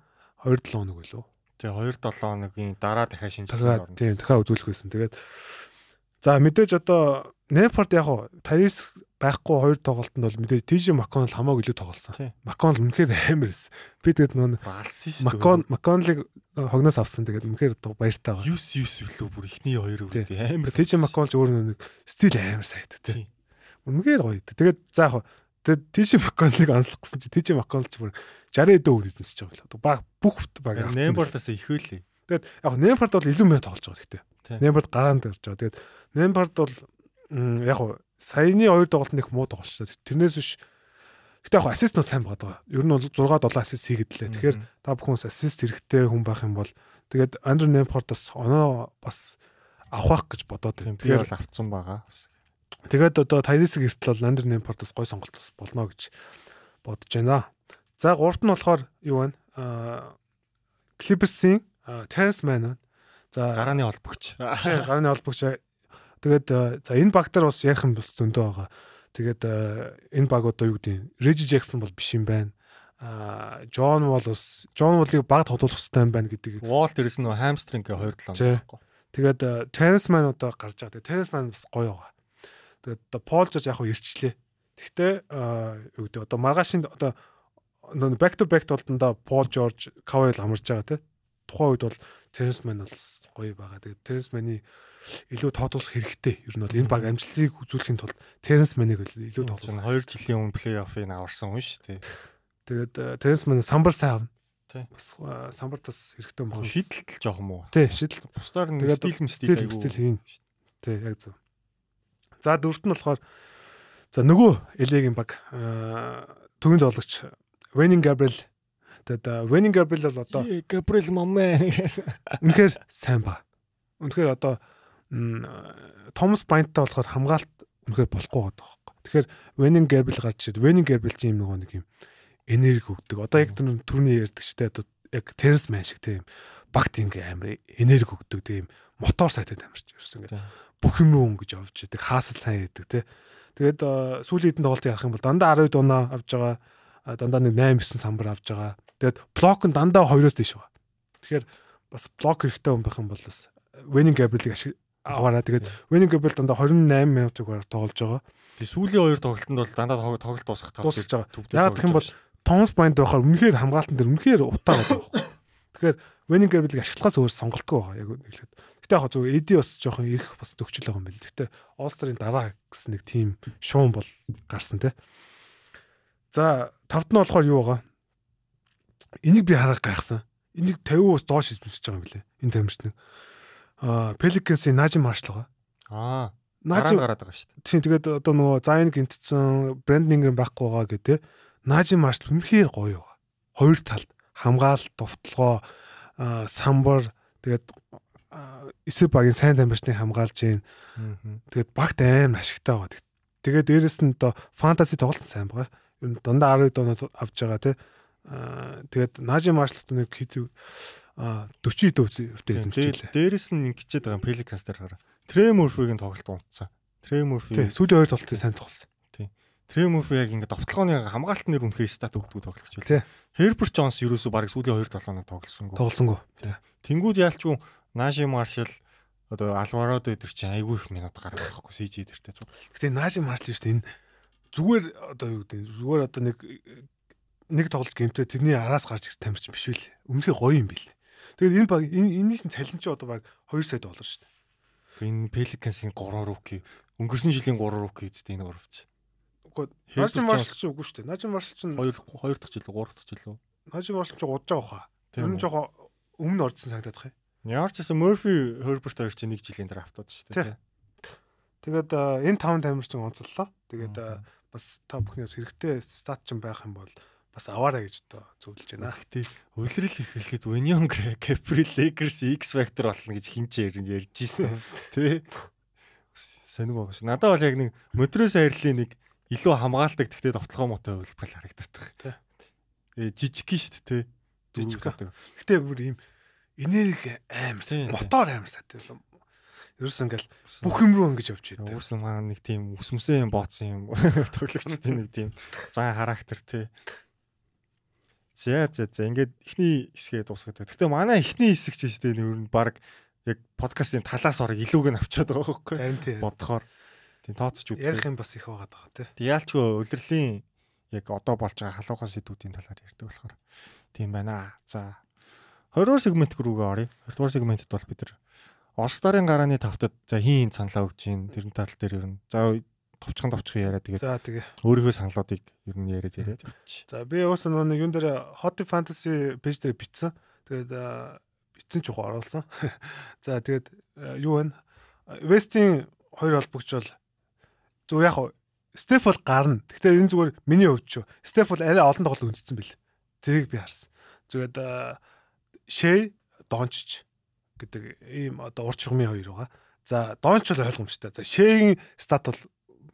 [SPEAKER 3] 2-7 хоног үлээ.
[SPEAKER 2] Тэгээ 2-7 хоногийн дараа дахиад
[SPEAKER 3] шинжилгээ орно. Тийм дахиад үзүүлэх байсан. Тэгээд за мэдээж одоо Немпорт яг хуу Тайрис байхгүй хоёр тоглолтод бол мэдээж TJ Макконл хамаагүй илүү тоглосон. Макконл үнэхээр амар байсан. Би тэгээд нөө. Маккон Макконлыг хогноос авсан тэгээд үнэхээр баяртай байгаа.
[SPEAKER 2] 9 9 үлээ бүр ихний хоёр үү. Амар
[SPEAKER 3] TJ Макконл өөр нэг стил амар сайд тий. Үнэхээр гоё. Тэгээд за яг тэгээд TJ Макконлыг онцлох гэсэн чи TJ Макконл ч бүр 60 эдэн өөр эзэмсэж байгаа бол баг бүх баг
[SPEAKER 2] авсан. Нембордоос их хөлээ.
[SPEAKER 3] Тэгээд яг Немборд бол илүү мэй тоглож байгаа гэхдээ. Немборд гараанд ирж байгаа. Тэгээд Немборд бол яг саяны хоёр тоглолт нэг муу тоглолт шүү дээ. Тэрнээс биш Гэтэ яг ассист нь сайн байгаа. Ер нь бол 6 7 ассист хийгэдлээ. Тэгэхээр та бүхэн ассист хэрэгтэй хүн байх юм бол тэгээд Андер Немпортос оноо бас авах гэж бодоод
[SPEAKER 2] байна. Тэгэхээр бол авцсан байгаа.
[SPEAKER 3] Тэгээд одоо Тайрисыг эртэл бол Андер Немпортос гой сонголт бас болно гэж бодож байна. За гуравт нь болохоор юу вэ? Аа Clippers-ийн Terrence Mann.
[SPEAKER 2] За гарааны холбогч.
[SPEAKER 3] Тийм гарааны холбогч Тэгээд за энэ багтар бас ярих юм бас зөндөө байгаа. Тэгээд энэ баг одоо юу гэдэг нь Reggie Jackson бол биш юм байна. А Джон Wall бас Джон Wall-ыг баг тоглох хэрэгтэй юм байна гэдэг.
[SPEAKER 2] Wall дээрээс нөө хамстрингээ 2 7 байхгүй.
[SPEAKER 3] Тэгээд Terrence Mann одоо гарч байгаа. Тэгээд Terrence Mann бас гоё байгаа. Тэгээд одоо George яг хөө ирчлээ. Гэхдээ юу гэдэг одоо маргаашийн одоо back to back толдондоо Paul George, Kawhi амарч байгаа те. Тухайн үед бол Mann бол гоё байгаа. Тэгээд Mann-ы илүү тоодуулах хэрэгтэй. Ер нь бол энэ баг амжилтыг үзүүлэхийн тулд Теренс Маныг илүү
[SPEAKER 2] тоодуулах. 2 жилийн өмнө плей-оффыг аварсан хүн шүү дээ.
[SPEAKER 3] Тэгээд Теренс Ман самбар сайн авна. Тий. Бас самбар тас хэрэгтэй
[SPEAKER 2] юм байна. Шидэлтэл жоох юм уу?
[SPEAKER 3] Тий, шидэл.
[SPEAKER 2] Бусдаар нэг стил стил
[SPEAKER 3] айгу. Стил хийн. Тий, яг зөв. За дөрөвт нь болохоор за нөгөө Элегийн баг төгөнд болгоч Венин Габриэл тэгээд Венин Габриэл бол одоо
[SPEAKER 2] Габриэл мамаа
[SPEAKER 3] үнэхээр сайн ба. Үнэхээр одоо Томас Брайанттай болохоор хамгаалт үнэхээр болохгүй байгаа байхгүй. Тэгэхээр Венин Гербил гарч ирээд Венин Гербил чинь юм нөгөө нэг юм энерги өгдөг. Одоо яг түрүүний ярьдаг штэ одоо яг Теренс Мэн шиг тийм багт ингээ амар энерги өгдөг тийм мотор сайтай амарч ерсэн ингээ бүх юм уу ингэж авч идэг хаасал сайн идэг тий. Тэгээд сүүлийн хэдэн тоглолтыг харах юм бол дандаа 10 дунаа авж байгаа дандаа нэг 8 9 самбар авж байгаа. Тэгээд блок нь дандаа 2-оос дээш байгаа. Тэгэхээр бас блок хэрэгтэй хүн байх юм бол бас Венин Габриэлийг ашиг аваараа. Тэгээд Winning Gable дандаа 28 минутыг тоглож байгаа.
[SPEAKER 2] Тэг сүүлийн хоёр тоглолтод бол дандаа тоглолт дуусах
[SPEAKER 3] тав. Дуусах байгаа. Яг гэх юм бол Thomas Bryant байхаар үнэхээр хамгаалтан дээр үнэхээр утаа байдаг байхгүй. Тэгэхээр Winning Gable-ийг ашиглахаас өөр сонголтгүй байгаа. Яг нэглээд. Гэтэ яг зөв Эди бас жоохон ирэх бас төгчл байгаа юм байна. Гэтэ All-Star-ын дараа гэсэн нэг тим шуун бол гарсан те. За тавд нь болохоор юу байгаа? Энийг би харах гайхсан. Энийг 50% доош избүүлж байгаа юм билэ. Энэ тамирч нэг Pelicans-ийн Najim Marshall байгаа.
[SPEAKER 2] Аа. Najim гараад байгаа шүү дээ.
[SPEAKER 3] Тийм тэгээд одоо нөгөө Zion гинтсэн Ingram байхгүй байгаа гэдэг. Najim Marshall үнэхээр гоё. Хоёр талд хамгаалалт, довтлогоо, самбар тэгээд эсрэг багийн сайн тамирчныг хамгаалж гин. Тэгээд багт аим ашигтай байгаа. Тэгээд дээрэс нь одоо фэнтези тоглолт сайн байгаа. Ер нь дандаа 10 донод авж байгаа тий. Тэгээд Najim Marshall нэг хизээ 40 төвтэй
[SPEAKER 2] эзэмшилээ. Дээрэс нь ингэчээд байгаа Pelicans дээр хараа. Murphy-гийн тоглолт унтсан. Murphy
[SPEAKER 3] сүүлийн хоёр тоглолтыг сайн тоглосон.
[SPEAKER 2] Murphy яг ингэ довтлогооны хамгаалт нэр үнэхээр стат өгдөг тоглогч байлаа. Herbert Jones ерөөсөө баг сүүлийн хоёр толгойноо тоглосонгүй.
[SPEAKER 3] Тоглосонгүй.
[SPEAKER 2] Тэнгүүд яалчгүй Naji Marshall одоо Alvarado өдр чинь айгүй их минут гаргах байхгүй CJ дэртэй зүг.
[SPEAKER 3] Гэтэ Naji Marshall шүү дээ энэ зүгээр одоо юу гэдэг зүгээр одоо нэг нэг тоглож гэмтээ тэрний араас гарч ирсэн тамирч биш үү? Өмнөхий гоё юм бил. Тэгээд энэ баг энэний цалин чи одоо баг 2 сая доллар шүү дээ.
[SPEAKER 2] Энэ Pelicans-ийн 3 руки өнгөрсөн жилийн 3 руки гэдэг энэ гуравч.
[SPEAKER 3] Үгүй Najim Marshall ч үгүй шүү дээ. Najim Marshall ч
[SPEAKER 2] 2 2 дахь жил үү 3 дахь жил үү?
[SPEAKER 3] Najim Marshall ч удаж байгаа хаа. Нь жоохон өмнө орсон байгаа юм.
[SPEAKER 2] Ямар ч гэсэн Murphy Herbert хоёр чинь 1 жилийн дараа автаад шүү дээ.
[SPEAKER 3] Тэгээд энэ 5 тамирчин онцллоо. Тэгээд бас та бүхнээс хэрэгтэй стат ч байх юм бол бас аваарэ гэж одоо зөвлөж байна.
[SPEAKER 2] Гэтэ улирал эхлэхэд Union Capri Lakers X Factor болно гэж хинч ярьж ирсэн. (laughs) Тэ. Байгаа ш. Надад бол яг нэг мөдрөөс хайрлын нэг илүү хамгаалдаг гэхдээ товтлогоо мотой хөлбөр харагдаад байна. Э жижиг гин шүү дээ.
[SPEAKER 3] Жижиг. Гэтэ бүр ийм энерги амар мотор амар сат юм. Ерөөс ингээл бүх юм руу ингэж явж байдаг.
[SPEAKER 2] Уус маань нэг тийм өсмөсөн юм бооцсон юм. (laughs) Тоглогчтой нэг тийм зан характер тий. За за за ингээд эхний хэсгээ дуусгаад. Гэтэ манай эхний хэсэг ч гэжтэй нөр нь баг яг подкастын талаас орог илүүг нь авчаад байгаа байхгүй.
[SPEAKER 3] Тий.
[SPEAKER 2] Бодохоор тийм тооцож үзээ.
[SPEAKER 3] Ярих юм бас их байгаа даа тий.
[SPEAKER 2] Тэг яалчгүй улирлийн яг одоо болж байгаа халуухан сэдвүүдийн талаар ярьдаг болохоор тийм байна. За 20 дугаар сегмент рүүгээ оръё. 20 дугаар сегментэд бол бид нар Орстарын гарааны тавтад за хин саналаа өгч гин тэрэн тал дээр ер нь за товчхон товчхон яриа тэгээд
[SPEAKER 3] За тэгээ.
[SPEAKER 2] өөрийнхөө саналуудыг ер нь яриад яриад явчих.
[SPEAKER 3] За би уус нэг юун дээр Hot Fantasy пэйж дээр бичсэн. Тэгээд бичсэн ч ухаа оруулсан. (laughs) За тэгээд юу вэ? Вестийн хоёр холбогч бол зүгээр яг Стеф бол гарна. Гэхдээ энэ зүгээр миний хувьд ч Стеф бол арай олон тоглолт үндэссэн бэл. Тэрийг би харсан. Зүгээр Шей Дончч гэдэг ийм одоо урч хумын хоёр байгаа. За Донч бол ойлгомжтой. За Шейгийн стат бол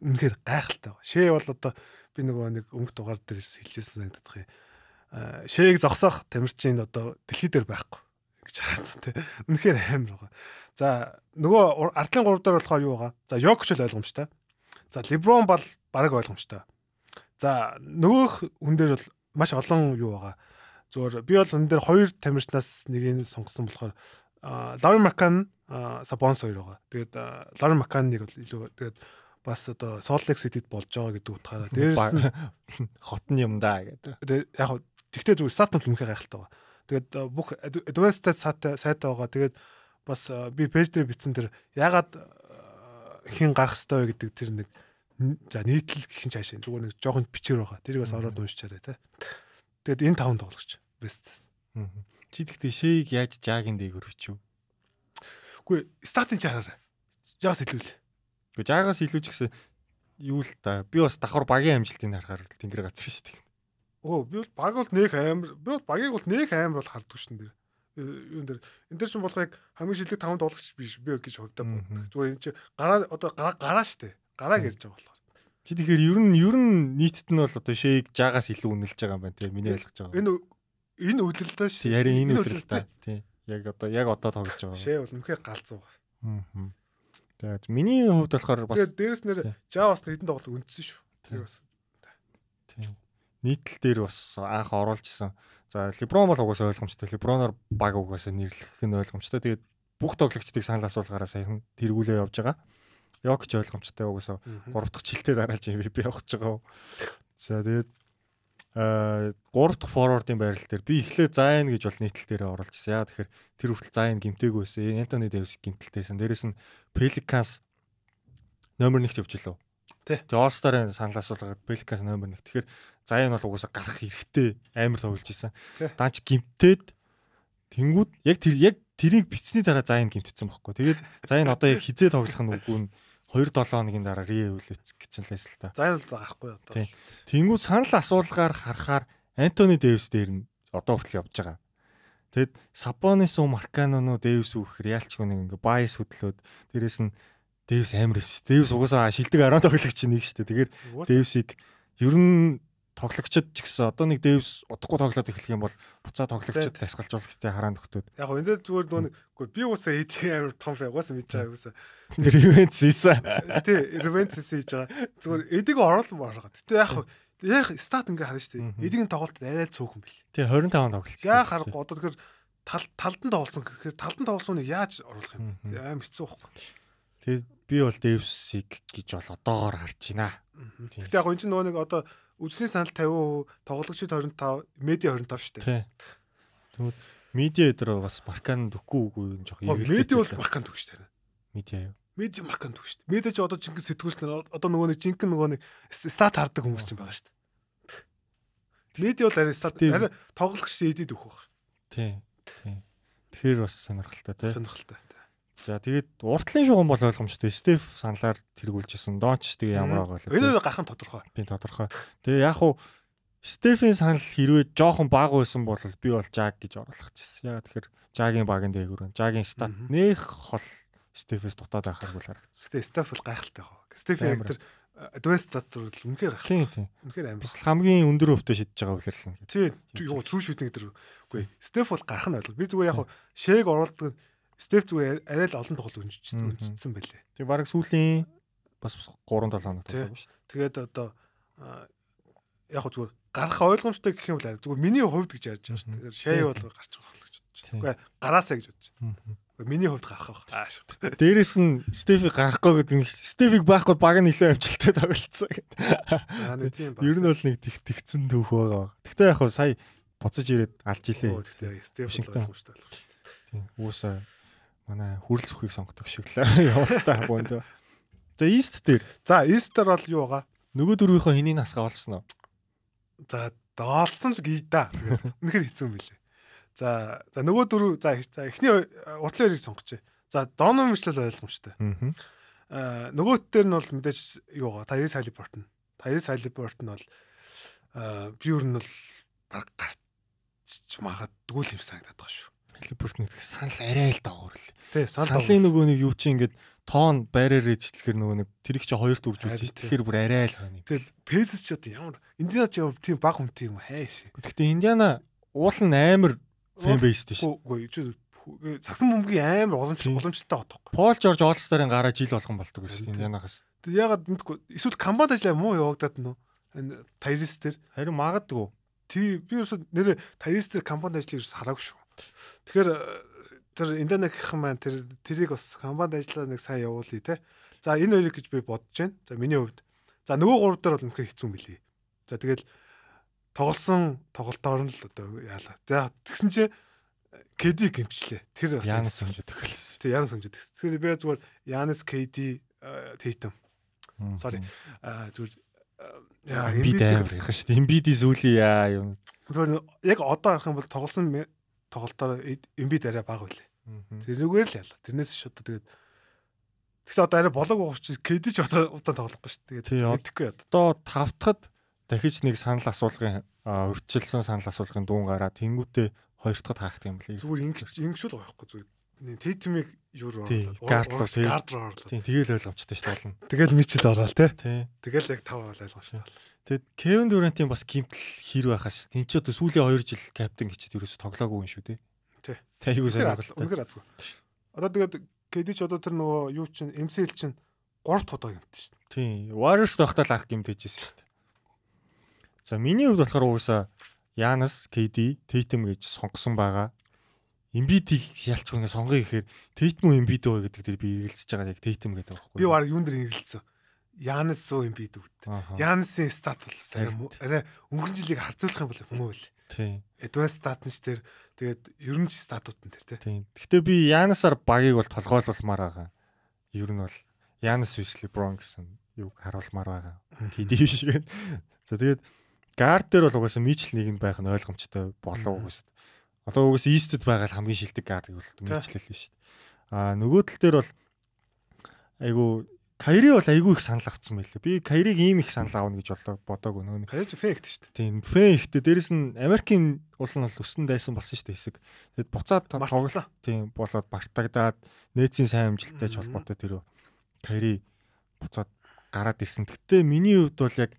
[SPEAKER 3] үнэхээр гайхалтай байна. Шээ бол одоо би нөгөө нэг өнгө дугаар дээр хэлжсэн санагдах юм. Шээг зогсоох тамирчин одоо дэлхий дээр байхгүй гэж хараад тий. Үнэхээр амар байгаа. За нөгөө ардлын 3 дээр болохоор юу байгаа? За Йокч л ойлгомжтой. За Леброн бол бараг ойлгомжтой. За нөгөөх хүн дээр бол маш олон юу байгаа. Зүгээр би бол энэ дээр хоёр тамирчнаас нэгийг сонгосон болохоор Ларен Макан Сабонс хоёр байгаа. Тэгээд Ларен Маканыг бол илүү тэгээд бас одоо Salt Lake City-д болж байгаа гэдэг утгаараа дээрээс нь
[SPEAKER 2] хотн юм да гэдэг.
[SPEAKER 3] Яг тэгтээ зүгээр статус үнэхээр гайхалтай байгаа. Тэгээд бүх advanced сайтай сайтай байгаа. Тэгээд бас би пэйж дээр бичсэн тэр ягаад хин гарах ёстой вэ гэдэг тэр нэг за нийтлэл гэх юм цаашаа зүгээр нэг жоохон бичээр байгаа. Тэрийг бас ороод уншичаарай те. Тэгээд энэ таван тоглогч бестээс.
[SPEAKER 2] Чи тэгтээ шэйг яаж жаагийн дээгөр өчв?
[SPEAKER 3] Үгүй статын чараарай. Жаас илүүл.
[SPEAKER 2] Гэхдээ жаагаас илүү ч гэсэн юу л та би бас давхар багийн амжилтыг харахаар тэнгэр газар шүү дээ.
[SPEAKER 3] Өө би бол баг бол нэг амар би бол багийг бол нэг амар бол харддаг шин дэр. Юун дэр энэ дэр чинь болох яг хамгийн шилдэг таван тоглогч биш би гэж хувьдаа боддог. Зүгээр энэ чи гараа одоо гараа штэ. Гараа гэрж байгаа болохоор.
[SPEAKER 2] Чи тэгэхээр ер нь ер нь нийтэд нь бол одоо шейг жаагаас илүү үнэлж байгаа юм байна тийм миний ойлгож байгаа.
[SPEAKER 3] Энэ энэ үйлдэлтэй шүү.
[SPEAKER 2] Ярин энэ үйлдэлтэй. Тийм. Яг одоо яг одоо тоглож байгаа.
[SPEAKER 3] Шээ бол үнэхээр галзуу.
[SPEAKER 2] Аа. Тэгээд миний хувьд болохоор бас
[SPEAKER 3] Тэгээд дээрэс нэр Java-с хэдэн тоглолт үндсэн шүү.
[SPEAKER 2] Тэр бас. Тийм. Нийтлэл дээр бас анх оруулж исэн. За LeBron бол угаасаа ойлгомжтой. LeBron-оор баг угаасаа нэрлэх нь ойлгомжтой. Тэгээд бүх тоглогчдыг санал асуулгаараа саяхан тэргүүлээ явж байгаа. Йокч ойлгомжтой угаасаа 3 дахь жилдээ дараалж MVP явах гэж байгаа. За тэгээд аа 3 дахь форвардын байрал дээр би эхлээ Zayn гэж бол нийтлэл дээр оруулж ирсэн. Яа тэгэхээр тэр хүртэл Zayn гимтэйг байсан. Anthony Davis гимтэлтэйсэн. Дээрэс нь Pelicans номер 1-т явж илүү. Тэгээ All-Star-ын санал асуулгаад Pelicans номер 1. Тэгэхээр Zayn бол угаасаа гарах хэрэгтэй амар тоглож исэн. Даанч гимтээд тэнгууд яг тэр яг тэрийг битсний дараа Zayn гимтсэн бохоггүй. Тэгээд Zayn одоо яг хизээ тоглох нь үгүй нь 2-7 хоногийн дараа реэвлэц гэсэн лээс л та.
[SPEAKER 3] Zayn л гарахгүй одоо.
[SPEAKER 2] Тэнгүүд санал асуулгаар харахаар Антони Дэвис дээр нь одоо хүртэл явж байгаа. Тэгэд Сабонис уу нуу Дэвис үү гэхээр яалчгүй нэг ингээ байс хөдлөөд дээрэс нь Дэвис амар эс. Дэвис угаасаа шилдэг 10 тоглогч нэг шүү дээ. Тэгэхээр Дэвисийг ер нь тоглогчд ч гэсэн одоо нэг Дэвис удахгүй тоглоод эхлэх юм бол буцаа тоглогчд тасгалжуулахтай хараа нөхдөд.
[SPEAKER 3] Яг энэ зүгээр нөгөө нэг би уусаа эдийн амар том фэ угаасаа мэдж байгаа уусаа.
[SPEAKER 2] Ревенс ийсэн.
[SPEAKER 3] Тий, Ревенс хийж байгаа. Зүгээр эдэг оруулан бооргоо. Гэтэ яг яг стат ингээ харна шүү дээ. Эдийн тоглолтод арай цөөхөн бил.
[SPEAKER 2] Тий 25 тоглолт.
[SPEAKER 3] Яа харахгүй одоо тэгэхээр тал талдан тоглосон гэхээр талдан тоглосныг яаж оруулах юм? Аим хэцүү байхгүй.
[SPEAKER 2] Тэгээд би бол Дэвсийг гэж бол одоогоор харж байна.
[SPEAKER 3] Гэтэ яг энэ чинь нөгөө нэг одоо үзсний санал 50%, тоглогчид 25, медиа 25 шүү дээ.
[SPEAKER 2] Тэгвэл медиа дээр бас маркан дөхгүй үгүй юм жоох
[SPEAKER 3] эвэлцээ. Медиа бол маркан дөх шүү дээ.
[SPEAKER 2] Медиа юу?
[SPEAKER 3] Медиа маркан дөх шүү дээ. Медиа ч одоо жинхэнэ сэтгүүлч нар одоо нөгөө нэг жинхэнэ нөгөө нэг стат хардаг хүмүүс ч юм байгаа шүү дээ. Медиа бол арай стат арай тоглогч эдид өгөх баг.
[SPEAKER 2] Тий. Тий. Тэгэхээр бас сонирхолтой тий.
[SPEAKER 3] Сонирхолтой.
[SPEAKER 2] За тэгээд уртлын шугам бол ойлгомжтой. Стеф саналаар тэргүүлжсэн. Донч тэгээ ямар байгаа
[SPEAKER 3] вэ? Энэ гарах нь тодорхой.
[SPEAKER 2] Тийм тодорхой. Тэгээ яг уу Стефен санал хэрвээ жоохон бага байсан бол би бол Жаг гэж оруулах гэсэн. Ягаад тэгэхээр Жагийн багийн дээгүүр. Жагийн стат нэх хол Стефес дутаад байхаар бол харагдсан.
[SPEAKER 3] Гэтэ Стеф бол гайхалтай хаа. Стефен яг тэр advanced стат бол үнэхээр гайхалтай.
[SPEAKER 2] Тийм тийм.
[SPEAKER 3] Үнэхээр.
[SPEAKER 2] Бас хамгийн өндөр өвтө шидэж байгаа үлэрлэн.
[SPEAKER 3] Тийм. Юу true shooting гэдэг. Үгүй. Стеф бол гарах нь ойлгоо. Би зүгээр яг шээг оруулдаг Стеф зүгээр арай л олон тоглолт өнжчихсэн байлээ.
[SPEAKER 2] Тэг баг сүүлийн бас 3 7 хоног тоглосон шүү дээ.
[SPEAKER 3] Тэгээд одоо яг хөө зүгээр гарах ойлгомжтой гэх юм бол зүгээр миний хувьд гэж ярьж байгаа шүү дээ. Шэй бол гарч байгаа гэж бодож байна. Үгүй гараасаа гэж бодож байна. Миний хувьд гарах байх.
[SPEAKER 2] Дээрээс нь Стефиг гарахгүй гэдэг нь Стефиг байхгүй баг нь нэлээд амжилттай тоглолцсон гэдэг.
[SPEAKER 3] Аа нэг тийм
[SPEAKER 2] баг. Ер нь бол нэг тэг тэгцэн түүх байгаа. Гэтэ яг хөө сая буцаж ирээд алж илээ.
[SPEAKER 3] Гэтэ Стеф ойлгомжтой болгож.
[SPEAKER 2] Тийм. Уусаа манай хүрэл сүхийг сонгодог шиг л (laughs) явуултаа бөөндөө. За East дээр.
[SPEAKER 3] За East-ээр бол юу байгаа?
[SPEAKER 2] Нөгөө дөрвийнхөө хэнийг насгаа олсон уу?
[SPEAKER 3] За доолсон л гээ да. Үнэхээр хэцүү юм билээ. За за нөгөө дөрөв за эхний уртлын хоёрыг сонгоч. За Доном мичлэл ойлгомжтой. Аа нөгөөт дээр нь бол мэдээж юугаа Тайрис Халибортон. Тайрис Халибортон бол аа би ер нь бол баг гарч магадгүй юм санагдаад байгаа шүү.
[SPEAKER 2] Халибортон гэдэг санал арай л дагуур л.
[SPEAKER 3] Тий,
[SPEAKER 2] санал нөгөө нэг юу чи ингээд тоон байраар ижлэхэр нөгөө нэг тэрийг чи хоёрт үржүүлж чинь тэгэхээр бүр арай л хань.
[SPEAKER 3] Тэгэл Песс ч одоо ямар Индиана ч тийм баг хүнтэй юм хайш.
[SPEAKER 2] Гэхдээ Индиана уул нь амар фэн бейстэй шүү.
[SPEAKER 3] Үгүй чи цагсан бөмбөгийн амар уламж уламжтай одохгүй.
[SPEAKER 2] Пол Жорж Олстарын гараа жил болгон болдог гэсэн Индианагаас.
[SPEAKER 3] Тэг ягаад мэдгүй эсвэл Камбад ажиллаа муу явагдаад нөө энэ Тайрис дээр
[SPEAKER 2] харин магадгүй.
[SPEAKER 3] Тий би ерөөсө нэр Тайрис дээр Камбад ажлыг ерөөсө хараагүй шүү. Тэгэхээр тэр Индиана гэх юм маань тэр тэрийг бас Камбад ажиллаа нэг сайн явуулъя те. За энэ хоёрыг гэж би бодож байна. За миний хувьд. За нөгөө гурав дээр бол үнэхээр хэцүү мөлий. За тэгэл тоглосон тоглолтоор нь л одоо яалаа. За тэгсэн чинь KD гимчлээ. Тэр бас
[SPEAKER 2] Янис хэмжээ төгөлсөн.
[SPEAKER 3] Тэг Янис хэмжээ төгс. Тэгэхээр би зүгээр Янис KD Tatum. Sorry. Аа зүгээр
[SPEAKER 2] яа Embiid амар яхаа шүү дээ. Embiid зүйлий яа юм.
[SPEAKER 3] Зүгээр яг одоо харах юм бол тоглосон тоглолтоор Embiid арай бага байлээ. Тэрнүүгээр л ялла. Тэрнээс ш одоо тэгээд Тэгсэн одоо арай болоог ууч KD ч одоо удаан тоглохгүй шүү дээ.
[SPEAKER 2] Тэгээд мэдэхгүй одоо тавтахад дахиж нэг санал асуулгын өрчлөлсөн санал асуулгын дуун гараад тэнгүүтээ хоёр дахь хаах юм блий.
[SPEAKER 3] Зүгээр ингэж ингэж л байхгүй зүгээр. Тэйтмиг юу руу
[SPEAKER 2] орлоо. Гард руу тий.
[SPEAKER 3] Гард руу орлоо.
[SPEAKER 2] Тийм тэгэл ойлгомжтой шүү дээ болно.
[SPEAKER 3] Тэгэл мичэл ороод тий.
[SPEAKER 2] Тий.
[SPEAKER 3] Тэгэл яг тав бол ойлгомжтой.
[SPEAKER 2] Тэгэд Кевин Дюрантийн бас гимтэл хэр байхаас тэн чи одоо сүүлийн 2 жил капитан гэчихэд ерөөсө тоглоогүй юм шүү тий.
[SPEAKER 3] Тий.
[SPEAKER 2] Тэ юу сонирхолтой.
[SPEAKER 3] Үнэхээр азгүй. Одоо тэгээд KD ч одоо тэр нөгөө юу чин MCL чин 3 удаа гэмтэн шүү дээ.
[SPEAKER 2] Тийм. Warriors тохтол ах гэмтэжсэн шүү дээ. За миний хувьд болохоор уусаа Янас, KD, Tatum гэж сонгосон байгаа. Embiid-ийг ялч ингэ сонгоё гэхээр Tatum уу Embiid үү гэдэг дээр би эргэлзэж байгаа яг Tatum гэдэг байхгүй.
[SPEAKER 3] Би баг юун дээр эргэлзсэн. Янас уу Embiid үү. Янасын статус арай өнгөрсөн жилийг харьцуулах юм бол муу л.
[SPEAKER 2] Тийм.
[SPEAKER 3] Advanced stat нь ч тэр тэгээд ерөн ч статут нь тэр
[SPEAKER 2] тийм. Гэхдээ би Янасаар багийг бол толгойлуулмаар байгаа. Ер нь бол Янас биш LeBron гэсэн юг харуулмаар байгаа. KD биш гэн. За тэгээд Гард дээр бол угаасаа Мичл нэгэнд байх нь ойлгомжтой болов угаасаа. Одоо угаасаа East-д байгаа хамгийн шилдэг гард бол Мичл л шүү дээ. Аа нөгөө тал дээр бол айгу Кайри бол айгүй их санал авцсан байлээ. Би Кайриг ийм их санал аавна гэж бодоагүй нөгөө.
[SPEAKER 3] Кайри ч фэйкт шүү дээ.
[SPEAKER 2] Тийм, фэйкт. Дээрэс нь Америкийн уул нь бол өсөн дайсан болсон шүү дээ хэсэг. Тэгэд буцаад тоглолоо. Тийм, болоод бартагдаад нээцийн сайн амжилттай ч холбоотой тэр Кайри буцаад гараад ирсэн. Гэтэ миний хувьд бол яг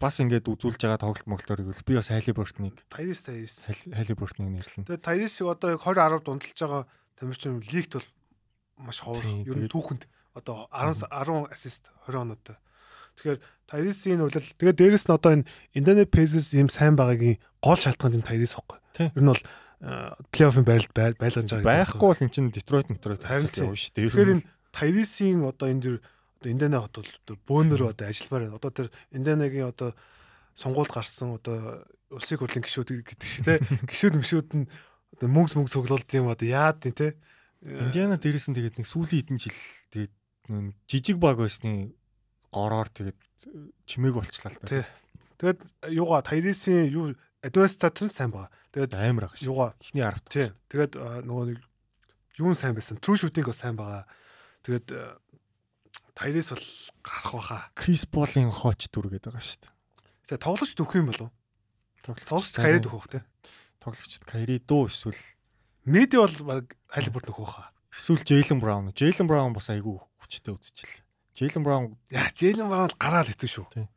[SPEAKER 2] бас ингээд үзүүлж байгаа тоглолт моглолтыг бол би бас Хайли Бортныг
[SPEAKER 3] Тайрис Тайрис
[SPEAKER 2] Хайли Бортныг нэрлэн.
[SPEAKER 3] Тэгээ Тайрисыг одоо 20 10 дундалж байгаа тамирчин лигт бол маш ховор ер нь түүхэнд одоо 10 10 ассист 20 оноотой. Тэгэхээр Тайрисийн үлрэл тэгээ дээрэс нь одоо энэ Индонез Pacers юм сайн байгаагийн гол шалтгаан нь Тайрис байхгүй. Ер нь бол плей-оффын байралд байлгаж байгаа.
[SPEAKER 2] Байхгүй бол эн чинь Детройт Детройт
[SPEAKER 3] харилцаа явна шүү дээ. Тэгэхээр энэ Тайрисийн одоо энэ Индиана хот бол бөөнөр одоо ажилламаар. Одоо тэр Индианагийн одоо сонгуульд гарсан одоо улсын хурлын гишүүд гэдэг шиг те (laughs) гишүүд мшүүд нь одоо мөнгө мөнгө цуглуулд юм одоо яад тийм те
[SPEAKER 2] Индиана дээрээс нь тэгээд нэг сүүлийн хэдэн жил тэгээд жижиг баг байсны гороор тэгээд чимээг болчлаа л
[SPEAKER 3] та. Тэгээд юугаа Тайрисын юу адвестат нь сайн байгаа. Тэгээд
[SPEAKER 2] амар ах.
[SPEAKER 3] Юугаа
[SPEAKER 2] ихний 10
[SPEAKER 3] тий. Тэгээд нөгөө нэг юун сайн байсан. True shooting бас сайн байгаа. Тэгээд Тайрис бол гарах баха.
[SPEAKER 2] Крис Полын хооч дүр гэдэг байгаа шүү дээ.
[SPEAKER 3] За тоглогч төгөх юм болов? Тоглогч
[SPEAKER 2] Кайри
[SPEAKER 3] Кайри төгөх те.
[SPEAKER 2] Тоглогчд Кайри дөө эсвэл
[SPEAKER 3] Меди бол баг Халибурт нөхөх хаа.
[SPEAKER 2] эсвэл Джейлен Браун. Джейлен Браун бас айгүй хүчтэй үзчихлээ. Джейлен Браун
[SPEAKER 3] Яа, Джейлен Браун гараал хэцүү шүү.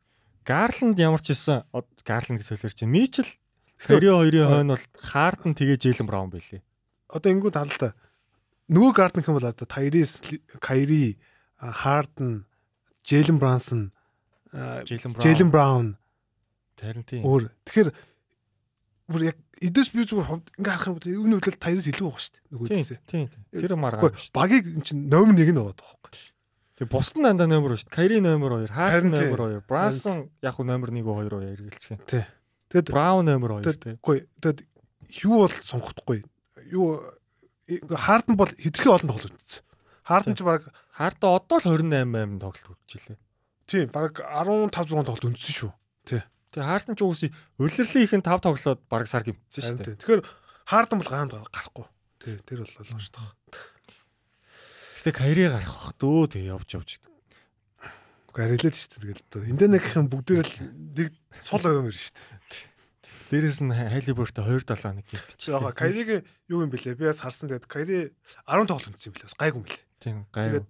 [SPEAKER 2] Гарланд ямар ч байсан Гарланд гэж солиорч. Мичл Кайри хоёрын хойно бол Харден тэгээ Джейлен Браун байлээ.
[SPEAKER 3] Одоо ингүүд харалта. Нөгөө гард нөх юм бол одоо Тайрис, Кайри, Харден, Джейлен Брансон,
[SPEAKER 2] Джейлен Браун. Тийм.
[SPEAKER 3] өөр. Тэгэхээр бүр яг эдээс би зүгээр хувьд ингээ харах юм бол энэ үйл Тайрис илүү байгаа шүү дээ. Нөгөө үдээсээ.
[SPEAKER 2] Тийм. тийм. Тэр маргаа
[SPEAKER 3] Гэхдээ багийг эн чинь номер 1 нь байгаа тоххой.
[SPEAKER 2] Тэг бус нь дандаа номер 2 шүү. Кайри номер 2,
[SPEAKER 3] Харин
[SPEAKER 2] Харден
[SPEAKER 3] тийм.
[SPEAKER 2] номер 2, Брансон яг уу номер 1 2 уу эргэлцгэн.
[SPEAKER 3] Тий. Тэгэд
[SPEAKER 2] Браун номер 2 тий.
[SPEAKER 3] Тэгэхгүй. Тэгэд юу бол сонгохдохгүй. Юу Харден бол хэдэрхий олон тоглолт үзсэн. Харден ч баг
[SPEAKER 2] Харден одоо л 28 8 тоглолт хүрчихлээ.
[SPEAKER 3] тийм баг 15 6 тоглолт үзсэн шүү.
[SPEAKER 2] Тэг Харден ч угсаа улирлын их нь 5 тоглоод баг сар гимтсэн шүү дээ.
[SPEAKER 3] Тэгэхээр Харден бол гаанд гарахгүй. Тий, тэр бол дээ.
[SPEAKER 2] Гэтэ Кайри гарах бах дөө тэг явж явж.
[SPEAKER 3] Гэхдээ арилээд шүү дээ. Тэгэл эндээ нэг юм бүгдээр л нэг сул юм ирж шүү дээ.
[SPEAKER 2] Дээрээс нь Халиберт 2-7 нэг гимтчихлээ.
[SPEAKER 3] Яга Кайригийн юу юм бэлээ? Би бас харсан. Тэгээд Кайри 10 тоглолт үзсэн юм бэлээ. Бас гайгүй юм бэлээ.
[SPEAKER 2] Тийм гай.
[SPEAKER 3] Тэгээд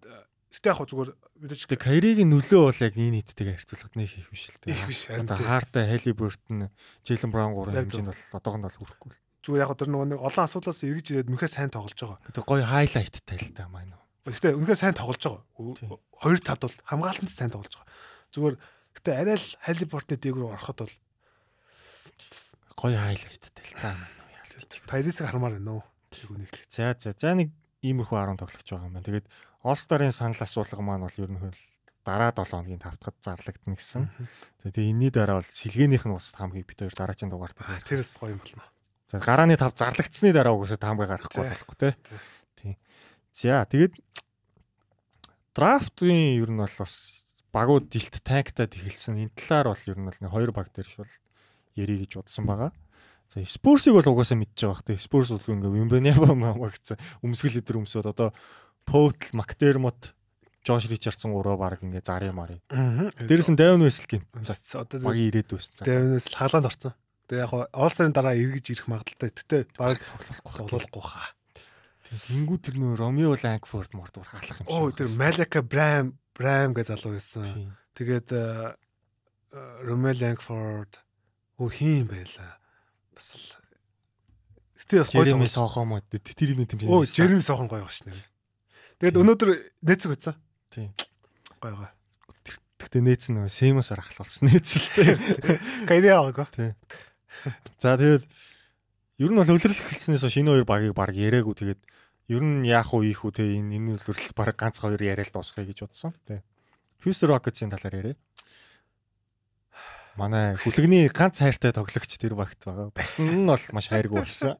[SPEAKER 3] гэтээ яг зүгээр мэдээж
[SPEAKER 2] Тэг Кайригийн нөлөө бол яг энэ нийттэйгээ харьцуулахад нэг их биш л дээ.
[SPEAKER 3] их биш харин
[SPEAKER 2] Одоо. Хаартай Халиберт нь Джейлен Браун гурван
[SPEAKER 3] Яг
[SPEAKER 2] хэмжээнд бол одоохонд бол хүрэхгүй. л.
[SPEAKER 3] зүгээр яг одоо нөгөө нэг олон асуудлаас эргэж ирээд үнэхээр сайн тоглож байгаа.
[SPEAKER 2] Гэтэ гоё хайлайттай л та маань.
[SPEAKER 3] Гэхдээ үнэхээр сайн тоглож байгаа. Хоёр тад бол хамгаалтанд сайн тоглож байгаа. Зүгээр гэтээ арай л Халибортны дээгүүр ороход бол
[SPEAKER 2] Гоё хайлайттай л та маань.
[SPEAKER 3] Тайрисыг хармаар байна уу? Тэгү нэг л.
[SPEAKER 2] За за за нэг иймэрхүү 10 тоглож байгаа юм байна. Тэгээд All-Star-ын санал асуулга маань бол ер нь хөл дараа 7 хоногийн тавтахад зарлагдана гэсэн. Тэгээд энэний дараа бол сэлгээнийх нь ус хамгийн бит хоёр дараагийн дугаарт.
[SPEAKER 3] Аа тэрс гоё юм болно.
[SPEAKER 2] За гарааны тав зарлагдсны дараа угсаа таамаг гарахгүй болохгүй те.
[SPEAKER 3] Тий.
[SPEAKER 2] Тийм. За тэгээд драфтын ер нь бол бас багууд дилт танктад эхэлсэн. Энэ талаар бол ер нь бол нэг хоёр баг дээр бол ярий гэж бодсон байгаа. За Спурсыг бол угаасаа мэдж байгаа хэ. Спурс бол ингээ Вимбенеба маагцсан. Өмсгөл өдр өмсөд одоо Поутл, Макдермот, Жош Ричардсон гурав баг ингээ зар юмарыг.
[SPEAKER 3] Аа.
[SPEAKER 2] Дээрээс нь Давин Веслик юм. За
[SPEAKER 3] одоо
[SPEAKER 2] багийн ирээд үүссэн.
[SPEAKER 3] Дэвнээс л хаалганд орсон. Тэгээ яг Олстрын дараа эргэж ирэх магадaltaй. Гэтэ баг
[SPEAKER 2] тоглохгүй.
[SPEAKER 3] тоглохгүй хаа.
[SPEAKER 2] Тэнгүү тэр нөө Ромео Лангфорд мордур хаалах юм шиг.
[SPEAKER 3] Оо тэр Малака Брам Брам гэж залуу байсан. Тэгээд Ромел Лангфорд оо хин байлаа. Бас л Гэтэ бас гоё тоглож-
[SPEAKER 2] Сохо мод тэр юм юм.
[SPEAKER 3] Оо Жереми Сохон гоё багш нэр. Тэгээд өнөөдөр нээцэг байсан.
[SPEAKER 2] Тийм.
[SPEAKER 3] Гоё гоё.
[SPEAKER 2] Тэгтээ нээц нөө Симосоор ахлуулсан нээцэлтэй.
[SPEAKER 3] Кайри аваагаа.
[SPEAKER 2] За тэгээд ер нь бол өвлөрлөх эхэлснээс хойш энэ хоёр багийг баг яриаггүй тэгээд ер нь яах уу ийх үү те энэ энэ өвлөрлөл баг ганц хоёр яриад дуусгая гэж бодсон. Тэ. Houston Rockets-ийн талаар яриа. Манай хүлэгний ганц хайртай тоглогч тэр багт байгаа. Бус нь бол маш хайргүй болсон.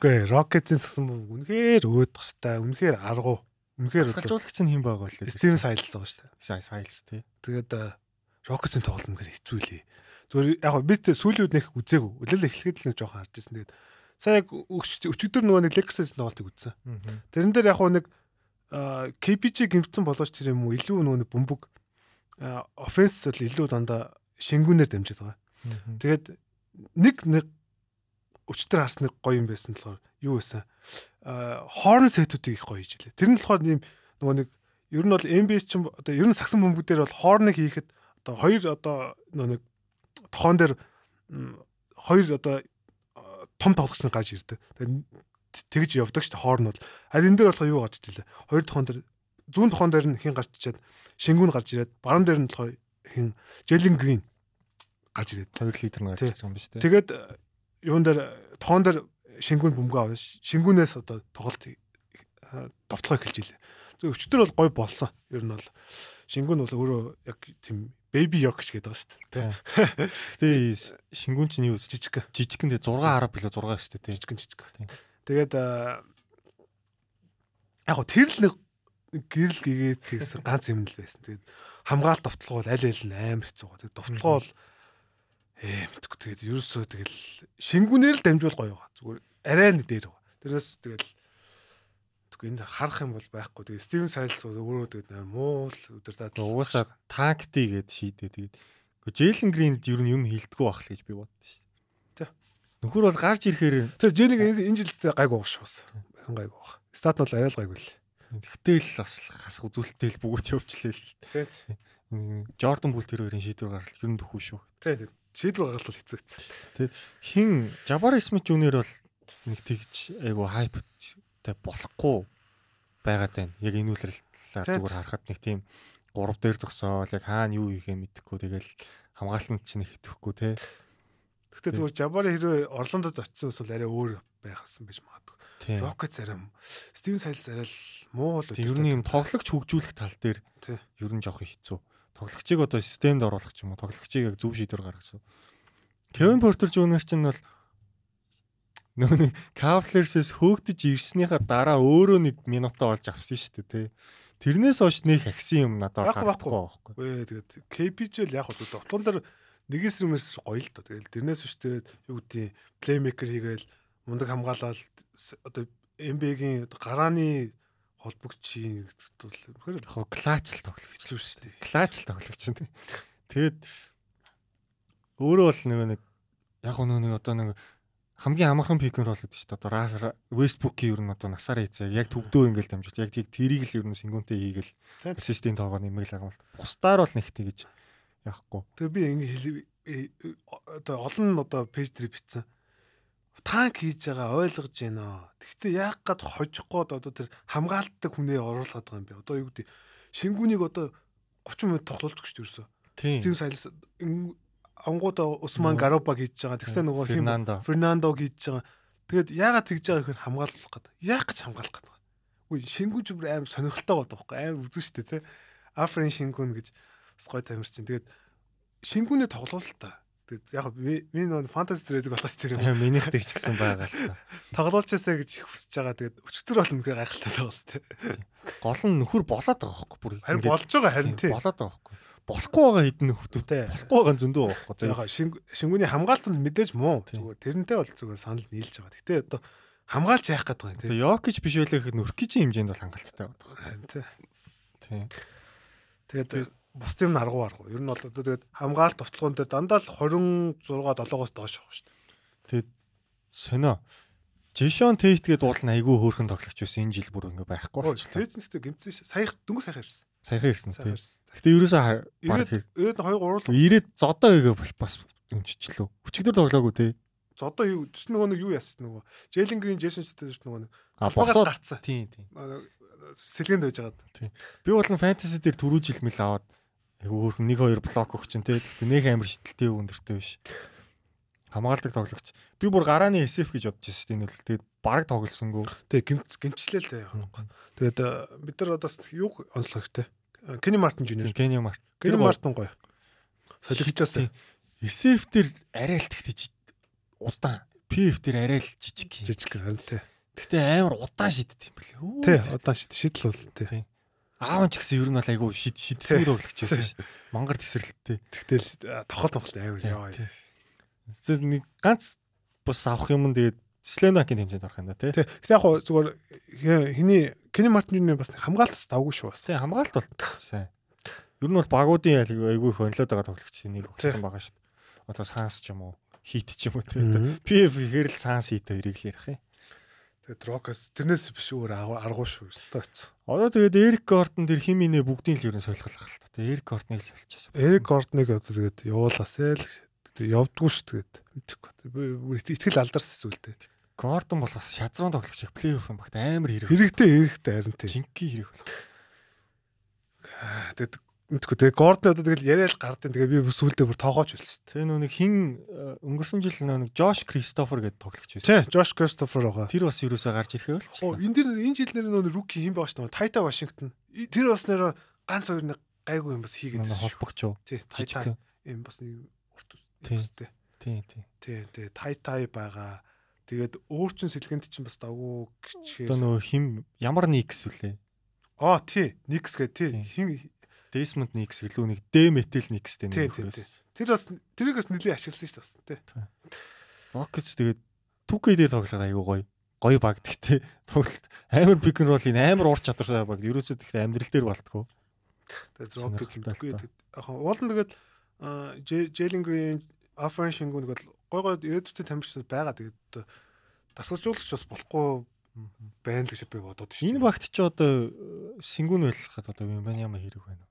[SPEAKER 3] Үгүй Rockets-ийн сгсэн үнэхээр өөд тахтай. Үнэхээр аргу. Үнэхээр
[SPEAKER 2] Салжуулагч нь хэн байгаа вэ?
[SPEAKER 3] Стивен Сайлс байгаа шүү дээ.
[SPEAKER 2] Сайн Сайлс тий.
[SPEAKER 3] Тэгээд Rockets-ийн тоглолт үнэхээр хэцүү лээ. Зүгээр яг гоо бид сүүлийн үед нэг үзээгүй. Үлээл эхлэхэд л нэг жоохон харж ирсэн. Тэгээд сайн яг өчигдөр нөгөө нэг Lakers-ийн тоглолтыг үзсэн. Тэрэн дээр яг нэг а, KPG гимтсэн болооч тэр юм уу илүү нөгөө бөмбөг офенс бол илүү дандаа шингүүнээр дамжиж байгаа. Тэгээд нэг нэг өчтөр харсныг гоё юм байсан болохоор юу байсан? Аа хорн сетүүдийг их гоё хийж илээ. Тэр нь болохоор ийм нөгөө нэг ер нь бол NBA ч одоо ер нь сагсан бөмбөгдөр бол хорныг хийхэд одоо хоёр одоо нөгөө нэг тохон дээр хоёр одоо том тоглогч нар гарч ирдэг. Тэгж явдаг шүү дээ хоорн бол. Харин энэ дээр болохоор юу гарч ирлээ? Хоёр тохон дээр зүүн тохон дээр нь хин гарч ичээд шингүүн гарч ирээд баруун дээр нь болохоор хин Джелин Грин гарч ирээд.
[SPEAKER 2] Хоёр литр нь
[SPEAKER 3] Тий.
[SPEAKER 2] гарч ирсэн юм ба шүү дээ.
[SPEAKER 3] Тэгээд э, юун дээр тоон дээр шингүүн бөмбөгөө аваа. Шингүүнээс одоо тоглолт э, довтлоо эхэлж илээ. Зөв өчтөр бол гой болсон. Ер нь бол шингүүн бол өөрөө яг тийм baby york гэж гэдэг байгаа шүү дээ.
[SPEAKER 2] Гэтэ (laughs) шингүүн чинь юу
[SPEAKER 3] Жижиг
[SPEAKER 2] жижигхэн дээ 6 10 билүү 6 өстэй тий.
[SPEAKER 3] жижиг жижиг. Тэгээд э, яг тэр л нэг гэрэл гэгээд тэгсэн ганц юм л байсан. Тэгээд хамгаалт довтлогоо бол аль аль нь амар хэцүү байгаа. Тэгээд довтлогоо бол ээ мэдгүй тэгээд ерөөсөө тэгэл шингүүнээр л дамжуул гоё байгаа. Зүгээр арай нэг дээр байгаа. Тэрээс тэгэл тэггүй энд харах юм бол байхгүй. Тэгээд Стивен Сайлс өөрөө тэгээд муу л өдөр таа.
[SPEAKER 2] Угаасаа танкти гэд шийдээ тэгээд Жэлен Гринд ер нь юм хилдэггүй байх л гэж би бодсон шүү. Нөхөр бол гарч ирэхээр
[SPEAKER 3] Тэр Жэлиг энэ жилдээ гайгүй байх шүүс. Гайгүй байх. Стат нь бол арай л гайгүй л.
[SPEAKER 2] Тэгтэл бас хас үзүүлэлтэй л бүгд явуулчлаа л.
[SPEAKER 3] Тий.
[SPEAKER 2] Жордан бүл тэр хоёрын шийдвэр гаргал ер нь төхөө шүү.
[SPEAKER 3] Тий. Шийдвэр гаргал хэцүү хэцүү.
[SPEAKER 2] Хин Жабар Смит Жуниор бол нэг тэгж айгу хайптай болохгүй байгаад байна. Яг энэ үйлрэлтээр зүгээр харахад нэг тийм 3 дээр зогсоол яг хаана юу хийхээ мэдэхгүй тэгэл хамгаалалт чинь их итгэхгүй те.
[SPEAKER 3] Гэхдээ зүгээр Жабари хэрвээ Орландод очисон эсвэл арай өөр байхсан байж магадгүй. Рокет арай Стивен Сайлс арай л муу л
[SPEAKER 2] ер нь юм тоглогч хөгжүүлэх тал дээр ер нь жоох хэцүү. Тоглогчийг одоо системд оруулах ч юм уу, тоглогчийг яг зөв шийдвэр гаргасан. Кевин Портер Жуниор ч нь бол нөгөө нэг Cavaliers-с хөөгдөж ирснийхаа дараа өөрөө нэг минутаа олж авсан шүү дээ, тий. Тэрнээс хойш нэг ахисан юм надад харагдахгүй байхгүй.
[SPEAKER 3] Ээ тэгээд KPJ л яг хөө тоглоом дээр нэгээс рүүмээс гоё л доо. Тэгэл тэрнээс биш тэгээд юу гэдэг плеймейкер хийгээл мундаг хамгаалал с- одоо одоо гарааны холбогчийн бол үнэхээр
[SPEAKER 2] Яг клач л тоглогч.
[SPEAKER 3] хэцүү шүү дээ.
[SPEAKER 2] Клач л тоглогч юм тий. Тэгэд өөрөө бол нэг нэг яг нөгөө нэг одоо нэг хамгийн амархан пик н рол гэдэг чинь одоо Рас Вестбрук-ийн ер нь одоо насаараа хийцээ. Яг төвдөө ингээл дамжуулж яг тийг тэрийг л ер нь сингүнтэй хийгээл
[SPEAKER 3] Тийм.
[SPEAKER 2] ассистент тоогоо нэмэл агамл. Бусдаар бол нэг тэгэж яахгүй.
[SPEAKER 3] Тэгээ би ингэ хэл э, одоо олон одоо пэйж дээр бичсэн. Танк хийж байгаа ойлгож байна. Гэхдээ яг гад хожихгүй одоо тэр хамгаалдаг хүнээ оруулаад байгаа юм би. Одоо юу гэдэг шингүүнийг одоо 30 минут тоглолдог шүү дээ ерөөсөө. Стив Сайлс ангууд Усман Гароба хийж байгаа. Тэгсэн нөгөө хим
[SPEAKER 2] Фернандо.
[SPEAKER 3] Хийж байгаа. Тэгээд яагаад тэгж байгаа гэхээр хамгаалах гэдэг. Яг гэж хамгаалах гэдэг. Үгүй шингүүн ч бүр амар сонирхолтой болдог байхгүй амар үзэн штэ тий. Африн шингүүн гэж бас гой тамирч чинь. Тэгээд шингүүнээ тоглоул та. Тэгээд яг би нөгөө фэнтези трейдинг болооч тэр юм.
[SPEAKER 2] Минийх дээр ч гэсэн байгаа л та.
[SPEAKER 3] Тоглоулчаасаа гэж их хүсэж байгаа. Тэгээд өчтөр бол үнэхээр гайхалтай байгаас тий.
[SPEAKER 2] Гол нь нөхөр болоод байгаа байхгүй бүр.
[SPEAKER 3] Харин болж байгаа харин тий.
[SPEAKER 2] болоод байгаа байхгүй. Болохгүй байгаа хэдэн нөхдөд.
[SPEAKER 3] Тий.
[SPEAKER 2] Болохгүй байгаа зөндөө байхгүй.
[SPEAKER 3] Яг шингүүний хамгаалт нь мэдээж муу. Зүгээр тэрнтэй бол зүгээр санал нийлж байгаа. Гэтэ одоо хамгаалж яах гэдэг юм тий.
[SPEAKER 2] Одоо Йокич биш байлаа гэхэд Нуркичийн хэмжээнд бол хангалттай.
[SPEAKER 3] Харин тий.
[SPEAKER 2] Тийм.
[SPEAKER 3] Тэгээд бус юм аргу аргу. Ер нь бол одоо тэгээд хамгаалт товтлогоон дээр дандаа л 26 7-оос доош байгаа шүү дээ.
[SPEAKER 2] Тэгээд сонио. Жишон Тейт гээд уулна айгүй хөөрхөн тоглогч байсан энэ жил бүр ингээ байхгүй болчихлоо.
[SPEAKER 3] Тэйцэнстэй гимцэн сая дөнгөж сайхан ирсэн.
[SPEAKER 2] Саяхан ирсэн тийм. Гэтэ ерөөсөө баг
[SPEAKER 3] Ирээд ирээд 2 3
[SPEAKER 2] ирээд зодоо игээ бас өмччлөө. Өчигдөр тоглоогүй тий.
[SPEAKER 3] зодоо юу чи нөгөө нэг юу яасан нөгөө Джейлен Грин Джейсон Стейт нөгөө нэг
[SPEAKER 2] А
[SPEAKER 3] Албагаас
[SPEAKER 2] босоод
[SPEAKER 3] гарцсан.
[SPEAKER 2] тийм тийм.
[SPEAKER 3] Сэлгэнд байж байгаа.
[SPEAKER 2] Би бол фэнтези дээр түрүү жил мэл аваад айгүй хөөрхөн 1 2 блок өгч чинь тий. Гэтэ нэг амар шидэлтэй өндөртэй биш. Хамгаалдаг тоглогч. Би бүр гарааны SF гэж бодож байсан тийм нөлөө. Тэгээд баг тоглосонгүй.
[SPEAKER 3] Тэг гимц гимчлээ л дээ. Тэгээд э, бид нар одоо юу онцлог хэрэгтэй. Кени Мартин
[SPEAKER 2] Тийм
[SPEAKER 3] Жуниор.
[SPEAKER 2] Кени Март.
[SPEAKER 3] Кени Мартин гоё. Солигчоос
[SPEAKER 2] SF дээр арай л тэгтэж удаан. PF дээр арай л жижиг.
[SPEAKER 3] жижиг харин тий.
[SPEAKER 2] Гэтэ амар удаан шиддэг юм. Өө,
[SPEAKER 3] Тий, одоо шид шидэл бол тий.
[SPEAKER 2] Аав ч гэсэн ер нь бол айгүй шид шиддэг тоглогч байсан шүү дээ. Мангар тесрэлттэй.
[SPEAKER 3] Тэгтэл тохол тохол амар яваа.
[SPEAKER 2] Зөв нэг ганц бус авах юм тэгээд Сленакийн хэмжээнд орох юм да тий.
[SPEAKER 3] Гэтэ яг хуу зүгээр хиний Кени Мартин Жуниор бас хамгаалтаас давгүй шүү бас.
[SPEAKER 2] Тий хамгаалалт бол сайн. Ер нь бол багуудын айгүй их онлоод байгаа тоглогчдын нэг болсон байгаа шүү. Одоо Санс ч юм уу, Хит ч юм уу тий. PF гэхээр л Санс Хит хоёрыг л ярих юм.
[SPEAKER 3] Тэгээд Рокас тэрнээс биш өөр аргу- аргуу шүү. Өстой хэцүү.
[SPEAKER 2] Одоо тэгээд Эрик Гортон тэр хим инэ бүгдийн л ер нь солихлах л та. Тэгээд Эрик Гортныг л соличихсан.
[SPEAKER 3] Эрик Гордныг одоо тэгээд явуулаасаа л тэгээд явдггүй шүү тэгээд. Итгэл алдарсан зүйлтэй.
[SPEAKER 2] Гордон бол бас шазрын тоглогч их плей-офф юм багт амар хэрэг.
[SPEAKER 3] Хэрэгтэй хэрэгтэй харин тий.
[SPEAKER 2] Жинки хэрэг болох.
[SPEAKER 3] Тэгээд мэдээгүй тэгээд Гордон одоо тэгэл яриад гардын тэгээд би сүүлдээ бүр тоогооч байсан шүү
[SPEAKER 2] Тэгээ нөө нэг хин э, өнгөрсөн жил нөө нэг Жош Кристофер гэдэг тоглогч байсан.
[SPEAKER 3] дээ. Тий, Жош Кристофер байгаа.
[SPEAKER 2] Тэр бас юусоо гарч ирэхээ
[SPEAKER 3] Оо,
[SPEAKER 2] болчихлоо.
[SPEAKER 3] энэ дэр энэ жил нэр нөө руки хин байгаа шүү дээ. Тайта Вашингтон. Тэр бас нэр ганц хоёр нэг гайгүй юм бас хийгээд байсан шүү.
[SPEAKER 2] холбогч юу?
[SPEAKER 3] Тий,
[SPEAKER 2] Жижиг.
[SPEAKER 3] Тайта юм бас нэг урт
[SPEAKER 2] Тий.
[SPEAKER 3] үстэй.
[SPEAKER 2] Тийм тийм.
[SPEAKER 3] Тий, тий, Тайтай байгаа. Тэгээд өөрчн сэлгэнд чинь бас давгүй
[SPEAKER 2] Одоо
[SPEAKER 3] гिचгээр.
[SPEAKER 2] нөө хим ямар никс вүлээ?
[SPEAKER 3] Аа, тий, Никс гэ тий.
[SPEAKER 2] Тий. Desmond Nix гэлүү нэг D metal Nixтэй
[SPEAKER 3] Тий,
[SPEAKER 2] нэг хөөс.
[SPEAKER 3] тэр бас тэрийг бас нэлээд ашигласан шүү дээ бас тий.
[SPEAKER 2] Rockets тэгээд 2K-д тоглоход аягүй гоё. Гоё баг гэхдээ тоглолт амар pick and roll-ийн амар ур чадвартай баг. Ерөөсөө тэгтээ амьдрал дээр болтгоо.
[SPEAKER 3] Тэгээд Rocket
[SPEAKER 2] Сонирхолтой
[SPEAKER 3] үгүй
[SPEAKER 2] л та.
[SPEAKER 3] яг уулан тэгээд Jalen Green, Afran Shingun нэг гой гой ирээдүйтэй тамирчид байгаа. Тэгээд дасгалжуулагч бас болохгүй байна л гэж би бодоод шүү.
[SPEAKER 2] Энэ багт ч одоо сингүүн байлгахад одоо юм байна яма хэрэг байна.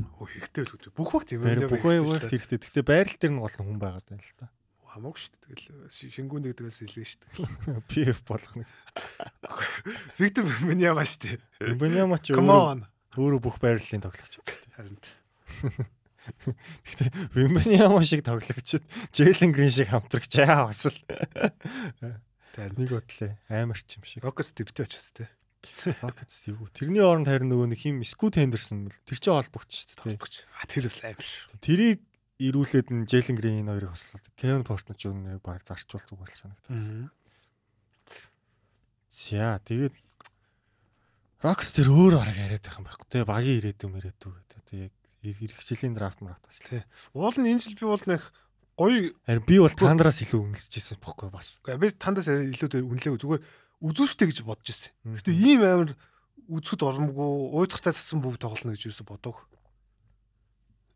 [SPEAKER 3] Өө хэрэгтэй л үү. Бүх багт юм
[SPEAKER 2] байна. Бүх багт хэрэгтэй. Гэхдээ байрал дээр нь гол хүн байгаад байна л та.
[SPEAKER 3] Хамаагүй шүү дээ. Тэгэл шингүүн нэг дээрээс хэлээ шүү
[SPEAKER 2] дээ. (laughs) PF болох нэг. (laughs)
[SPEAKER 3] Виктор Беньяма шүү
[SPEAKER 2] дээ. Беньяма ч өөрөө өөрөө бүх байрлалын тоглогч үстэй. (laughs)
[SPEAKER 3] Харин.
[SPEAKER 2] Гэхдээ Беньяма шиг тоглогчд Джейлен Грин шиг хамтрагч яа бас л. Нэг бодлоо амар ч юм шиг.
[SPEAKER 3] Рокетс дэвтэй очсон те.
[SPEAKER 2] Рокетс юу. Тэрний оронд харин нөгөө нэг хим Скут Хендерсон тэр чинь холбогч шүү дээ.
[SPEAKER 3] А тэр бас амар шүү.
[SPEAKER 2] Тэрийг ирүүлээд нь Джейлен Грин хоёрыг хослол. Кевин Портно ч өнөө баг зарчуул зүг бол санагдав. За тэгээд Рокс тэр өөр бараг яриад байх юм байхгүй те багийн ирээдүй гэдэг. Тэг яг эрхчлэлийн драфт марафт бас
[SPEAKER 3] тий. Уул нь энэ жил би бол нэг гоё
[SPEAKER 2] би бол тандараас илүү үнэлж ирсэн бохгүй бас.
[SPEAKER 3] Гэхдээ би тандаас илүү үнэлээгүй зүгээр үзүүштэй гэж бодож ирсэн. Гэтэ ийм амар үзэхэд оромгүй уйдахтай сасан бүгд тоглоно гэж юусе бодог.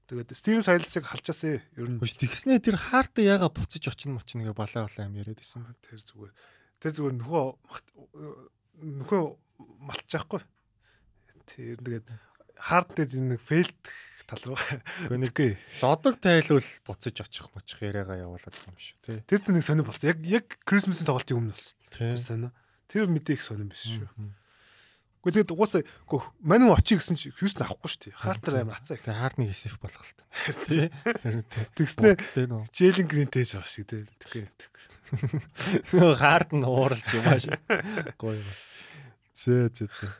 [SPEAKER 3] Тэгээд Стивен Сайлсыг халчаасаа ер нь.
[SPEAKER 2] Тэгснээ тэр хаарт яага буцаж очино мочно гэ балаа балаа юм яриад исэн.
[SPEAKER 3] Тэр зүгээр. Тэр зүгээр нөхөө нөхөө малтчихгүй. Тэр тэгээд хаард дээр нэг фейлд тал руу.
[SPEAKER 2] Гэхдээ нэг зодог тайлвал буцаж очих мочих яриагаа явуулаад юм шүү тий.
[SPEAKER 3] Тэр нэг сонир болсон. Яг яг Крисмсийн тоглолтын өмнө болсон. Тэр сонио. Тэр мэдээ их сонир биш шүү. Гэхдээ тэгээд угаасаа гоо манин очие гэсэн чи Хьюстон авахгүй шүү дээ. Хартер амар хацаа их.
[SPEAKER 2] Тэгээд хартны эсэф болох л та. Тий.
[SPEAKER 3] Тэгснэ Джейлен Гринтэй жоо шиг тий.
[SPEAKER 2] Нөгөө хард нь ууралж юм ааш. Гоё. (laughs) Зөө зөө зөө.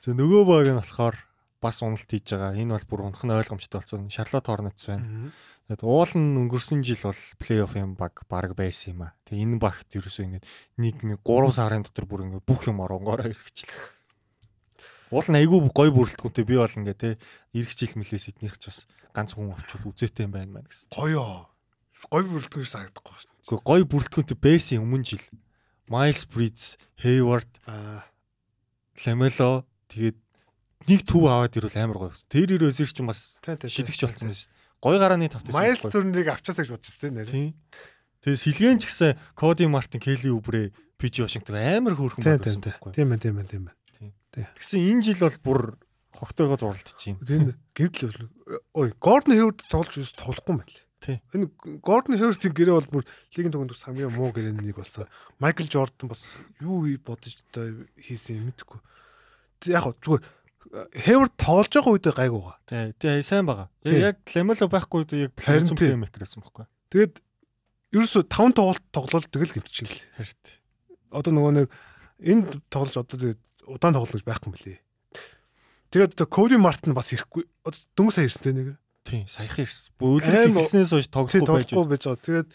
[SPEAKER 2] За нөгөө баг нь болохоор бас уналт хийж байгаа. Энэ бол бүр унах нь ойлгомжтой болсон. Шарлот Хорнетс байна. Тэгээд уул нь өнгөрсөн жил бол плей-офф юм баг баг байсан юм а. Тэгээ энэ багт ерөөсөө ингэ нэг нэг 3 сарын дотор бүр ингэ бүх юм оронгороо хэрэгчлээ. Уул нь айгүй гой бүрэлдэхүүнтэй би бол ингэ те ирэх жил мэлээс эднийх ч бас ганц хүн авчвал үзээтэй юм байна маа гэсэн.
[SPEAKER 3] Гоёо. Гой бүрэлдэхүүн санагдахгүй
[SPEAKER 2] байна. Гэхдээ гой бүрэлдэхүүнтэй байсан өмнө жил. Miles Bridges, Hayward, Lamelo тэгээд нэг төв аваад ирвэл амар гоё. Тэр ирөөсөр чинь бас шидэгч болсон юм шүү. Гой гарааны тавтай.
[SPEAKER 3] Майс төрнийг авчаасаа гэж бодчихсон тийм
[SPEAKER 2] нэр. Тэгээ сэлгэн ч гэсэн Коди Мартин, Келли Үбрэ, Пижи Вашингтон амар хөөрхөн
[SPEAKER 3] байсан байхгүй. Тийм ээ, тийм ээ, тийм
[SPEAKER 2] ээ. Тэгсэн энэ жил бол бүр хогтойгоо зурлалт чинь.
[SPEAKER 3] Тийм гэмтэл ой, Гордон Хевд тоглож юус тоглохгүй юм байна.
[SPEAKER 2] Тийм.
[SPEAKER 3] Энэ Гордон Хевдийн гэрээ бол бүр лигийн төгөнд бас хамгийн муу гэрээний нэг болсон. Майкл Жордан бас юу бодож одоо хийсэн юм мэдгүй. Яг зүгээр Хевер тоглож байгаа үед гайгүй байгаа.
[SPEAKER 2] Тий, тий сайн байгаа. Яг Ламело байхгүй үед яг плеймейкер байсан байхгүй.
[SPEAKER 3] Тэгээд ерөөсө 5 тоглолт тоглол тэгэл гэмтчихин л.
[SPEAKER 2] Харин.
[SPEAKER 3] Одоо нөгөө нэг энд тоглож одоо тэгээд удаан тоглох гэж байхгүй лээ. Тэгээд одоо Коди Мартин бас ирэхгүй. Дөнгөж сая ирсэн нэг.
[SPEAKER 2] Тий, саяхан ирсэн. Бөөлрөл ихснээс хойш тоглохгүй байж
[SPEAKER 3] байгаа. Тэгээд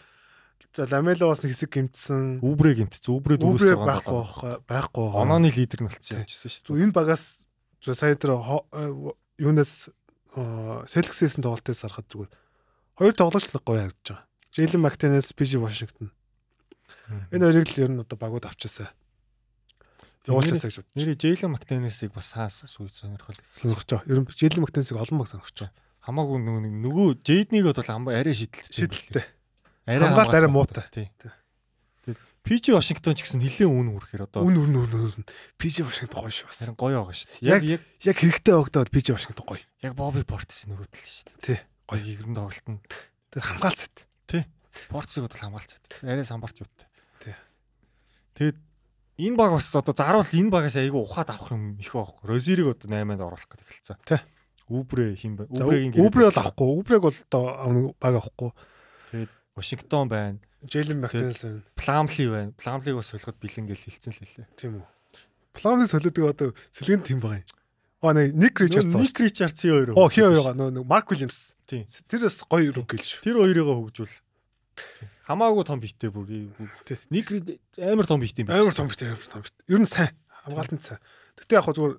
[SPEAKER 3] За Ламело бас хэсэг гимтсэн.
[SPEAKER 2] Үүбрэ гимтсэн. Үүбрэ дөрөс
[SPEAKER 3] байгаа байхгүй байхгүй.
[SPEAKER 2] Онооны лидер нь болчихсон юм чижсэн
[SPEAKER 3] шүү. Энэ багаас сая дээр э, юунаас Селксээс тоглолтоос харахад зүгээр хоёр тоглогч л гоё харагдаж байгаа. Джейлен Мактенес, Пижи Вашингтон. Энэ хоёрыг л ер нь одоо багууд авчаасаа.
[SPEAKER 2] Явуулчаасаа гэж бодчих. Нэр Джейлен Мактенесийг бас хаас сүйд сонирхол
[SPEAKER 3] сонирхож байгаа. Ер нь Джейлен Мактенесийг олон баг сонирхож байгаа.
[SPEAKER 2] Хамаагүй нөгөө нөгөө Джейднийг бол арай шидэлтэй.
[SPEAKER 3] Шидэлтэй.
[SPEAKER 2] Арай
[SPEAKER 3] хамгаалт арай муутай.
[SPEAKER 2] Тий. Пижи Вашингтон ч гэсэн нэлээд үн үрхээр одоо
[SPEAKER 3] үн үн үн үн Пижи Вашингтон гоё шүү бас.
[SPEAKER 2] Харин гоё байгаа шүү
[SPEAKER 3] дээ. Яг яг яг хэрэгтэй өгдөөд Пижи Вашингтон гоё.
[SPEAKER 2] Яг Бобби Портис нөгөөдөл шүү дээ.
[SPEAKER 3] Тий.
[SPEAKER 2] Гоё игрэн тоглолтно.
[SPEAKER 3] Тэгээд хамгаалцат.
[SPEAKER 2] Тий. Портисыг бол хамгаалцат. Арай самбарт юутай.
[SPEAKER 3] Тий.
[SPEAKER 2] Тэгээд энэ баг бас одоо заруул энэ багаас айгүй ухаад авах юм их байхгүй. Розирийг одоо 8-нд оруулах гэдэг хэлцээ.
[SPEAKER 3] Тий.
[SPEAKER 2] Үбрэ хин бэ? Үбрэгийн
[SPEAKER 3] Үбрэ бол авахгүй. Үбрэг бол одоо баг авахгүй.
[SPEAKER 2] Тэгээд Вашингтон байна.
[SPEAKER 3] Джейлен Мактенс байна.
[SPEAKER 2] Пламли байна. Пламлиг бас солиход бэлэн гэж хэлсэн л хэлээ.
[SPEAKER 3] Тийм үү. Пламлиг солиодог одоо сэлгэн тийм байгаа юм. Аа нэг Ричардс.
[SPEAKER 2] Ник Ричардс хоёр.
[SPEAKER 3] Оо хий хоёр байгаа нөө Марк Уильямс.
[SPEAKER 2] Тийм.
[SPEAKER 3] Тэр бас гоё рүү гэл шүү.
[SPEAKER 2] Тэр хоёрыг хөгжүүл. Хамаагүй том битээ бүр. Ник амар том битээ юм
[SPEAKER 3] байна. Амар том битээ амар том бит. Ер нь сайн. Хамгаалтанд сайн. Гэтэ яг зүгээр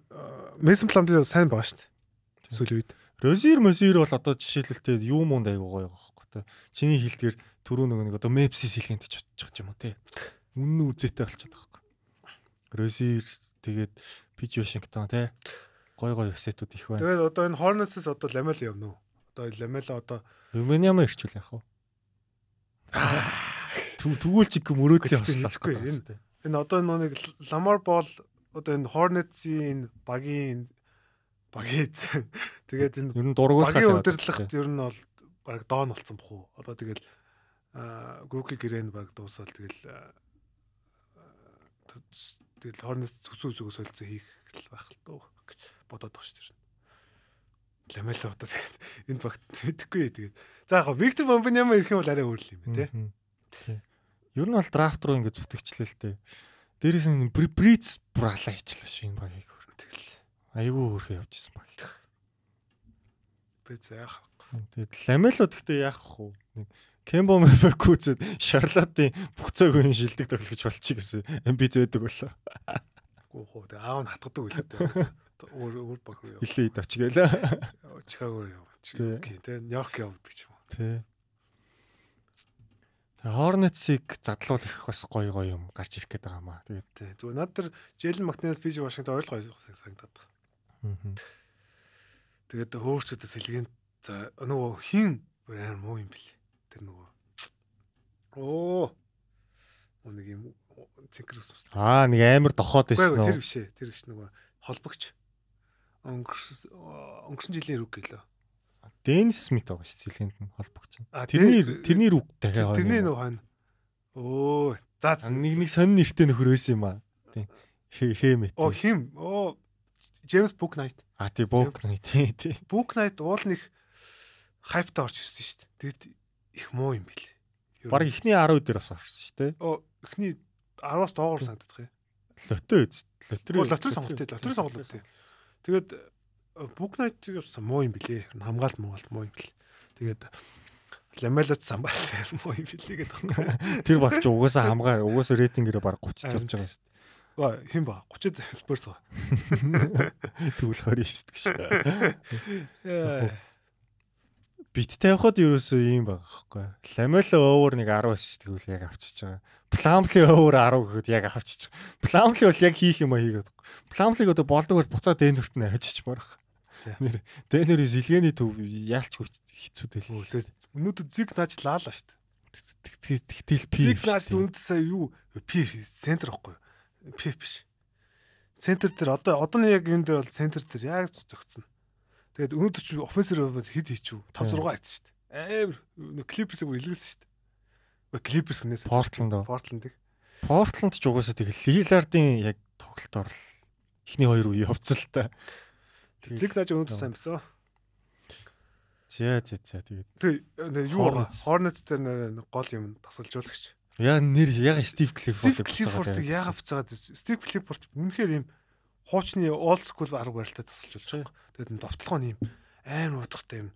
[SPEAKER 3] Месен Пламли сайн байгаа шүү дээ. Сүүлийн үед.
[SPEAKER 2] Розир Мосир бол одоо жишээлбэл юу муунд айгуу гоё байгаа те. Чиний хэлдгэр түрүү нөгөө нэг одоо Мепси сэлгэнт ч очих юм уу те. Үнэн үзээтэй болчиход байгаа байхгүй. Розир тэгээд Пич Вашингтон те. Гой гой эсэтүүд их байна.
[SPEAKER 3] Тэгээд одоо энэ Hornets-с одоо Lamel явна уу? Одоо Ламела одоо
[SPEAKER 2] Юмэниама ирчүүл яах вэ? Тэгвэл чиг мөрөөдлийн
[SPEAKER 3] хослохгүй энэ энэ одоо нэг Lamar Ball одоо энэ Hornets-ийн багийн багийн тэгээд энэ
[SPEAKER 2] ер нь дургуулах
[SPEAKER 3] багийн удирдлагт ер нь бол баг доон болсон бохоо. Одоо тэгэл Гүки гэрэн баг дуусаад тэгэл тэгэл Hornets төсөө зүгөө солилцоо хийх байх л дөө гэж бодоод шүү дээ. Ламела одоо тэгээд (laughs) энэ багт мэдэхгүй тэгээд за яг Виктор Бомбаняма ирэх юм бол арай өөр л юм байна
[SPEAKER 2] тий. Ер нь бол драфт руу ингэ зүтгэжлээ л дээ. Дээрээс нь Бриц бүр алаа хийчлээ шүү энэ багийг өөр. Тэгэл айгүй хөөрхөө явжсэн баг.
[SPEAKER 3] Бриц яах
[SPEAKER 2] Тэгээд Ламело гэхдээ яах вэ? Нэг Кембо Мэбакүзэд Шарлотын бүх цаг үеийн шилдэг тоглож болчих гэсэн. Эмбиз байдаг болоо.
[SPEAKER 3] Гүү хоо тэг аав нь хатгадаг үлээ. Өөр өөр баг юу.
[SPEAKER 2] Хилээд очгээл.
[SPEAKER 3] Чикаго яв. Окей, тэг Нью-Йорк явдаг ч юм уу.
[SPEAKER 2] Тий. Hornets-ийг задлуулах бас гоё гоё юм гарч ирэх гээд байгаа маа. Тэгээд.
[SPEAKER 3] Зүгээр над тэр Jalen McDaniels PG Washington ойлгоо санагдаад байгаа. Аа. Тэгээд хөөрчөдөө сэлгэн за нөгөө хин амар муу юм бэл. Тэр нөгөө Оо. Нэг юм цэнхэр ус.
[SPEAKER 2] Аа нэг амар дохоод байсан
[SPEAKER 3] нөө. Тэр биш ээ. Тэр биш нөгөө холбогч. Өнгөрсөн өнгөрсөн жилийн рүк гэлөө.
[SPEAKER 2] Дэнс Смит байгаа шүү зэлгэнд нь холбогч. Тэрний тэрний рүк дахиад.
[SPEAKER 3] Тэрний нөгөө хойно. Оо. За
[SPEAKER 2] нэг нэг сонин нэртэй нөхөр байсан юм аа. Тийм. Хэмэт.
[SPEAKER 3] Оо хим. Оо Джеймс Бук Найт.
[SPEAKER 2] А тий Бук Найт. Тий тий.
[SPEAKER 3] Бук Найт уул нэг хайптай орж ирсэн шүү дээ. Тэгэд их муу юм билээ.
[SPEAKER 2] Бараг ихний 10 дээр бас орсон шүү дээ.
[SPEAKER 3] Оо ихний 10-аас доогоор санагдах юм.
[SPEAKER 2] Лотоо үз.
[SPEAKER 3] Лотерей. Лотерей сонголт тий. Лотерей сонголт тий. Тэгээд Book Night бас муу юм билээ. Хамгаалт Монголд муу юм бил. Тэгээд Ламелот самбал муу юм билээ гэдэг. (laughs)
[SPEAKER 2] Тэр багч угаасаа хамгаа угаасаа рейтингээрээ баг 30 явж байгаа шүү дээ.
[SPEAKER 3] Ва хэн ба 30 Spurs ба. (laughs)
[SPEAKER 2] Тэгвэл 20 шүү дээ. (laughs) бит тавихад ерөөсөө ийм байгаа байхгүй. Ламела овер нэг 10 байсан шүү дээ яг авчиж байгаа. Плампли овер 10 гэхэд яг авчиж байгаа. Плампли бол яг хийх юм а хийгээд. Пламплиг одоо болдог бол буцаа дэнөрт нь ажиж барах. Дэнөрийн сэлгээний төв яалч хэцүү дээ.
[SPEAKER 3] Өнөөдөр зиг нааж лаалаа шүү
[SPEAKER 2] дээ. Тэгтэл пи.
[SPEAKER 3] Зиг нааж үндсээ юу пи центр байхгүй. Пи биш. Центр дээр одоо одооны яг юм дээр бол центр дээр яг зөвцөн. Тэгээд өнөөдөр чи офенсер хэд хийчихв? 5 6 хийсэн шүү дээ. Амар клиперсийг бүр илгээсэн шүү дээ. Клиперс гэнээс
[SPEAKER 2] Портланд.
[SPEAKER 3] Портландыг.
[SPEAKER 2] Портланд ч угаасаа тэгэл Лилардын яг тоглолтоор л эхний хоёр үе та.
[SPEAKER 3] Зиг даж өнөөдөр сайн байсан.
[SPEAKER 2] За за за тэгээд.
[SPEAKER 3] Тэг юу Hornets дээр гол юм тасалжуулагч.
[SPEAKER 2] Яа нэр яг Стив Клиффорд
[SPEAKER 3] Клиффорд яагаад буцаагаад Стив Клиффорд үнэхээр юм хуучны old school арга барилтад тасалж болж байгаа. Тэгээд энэ довтлогоо юм айн удахтай юм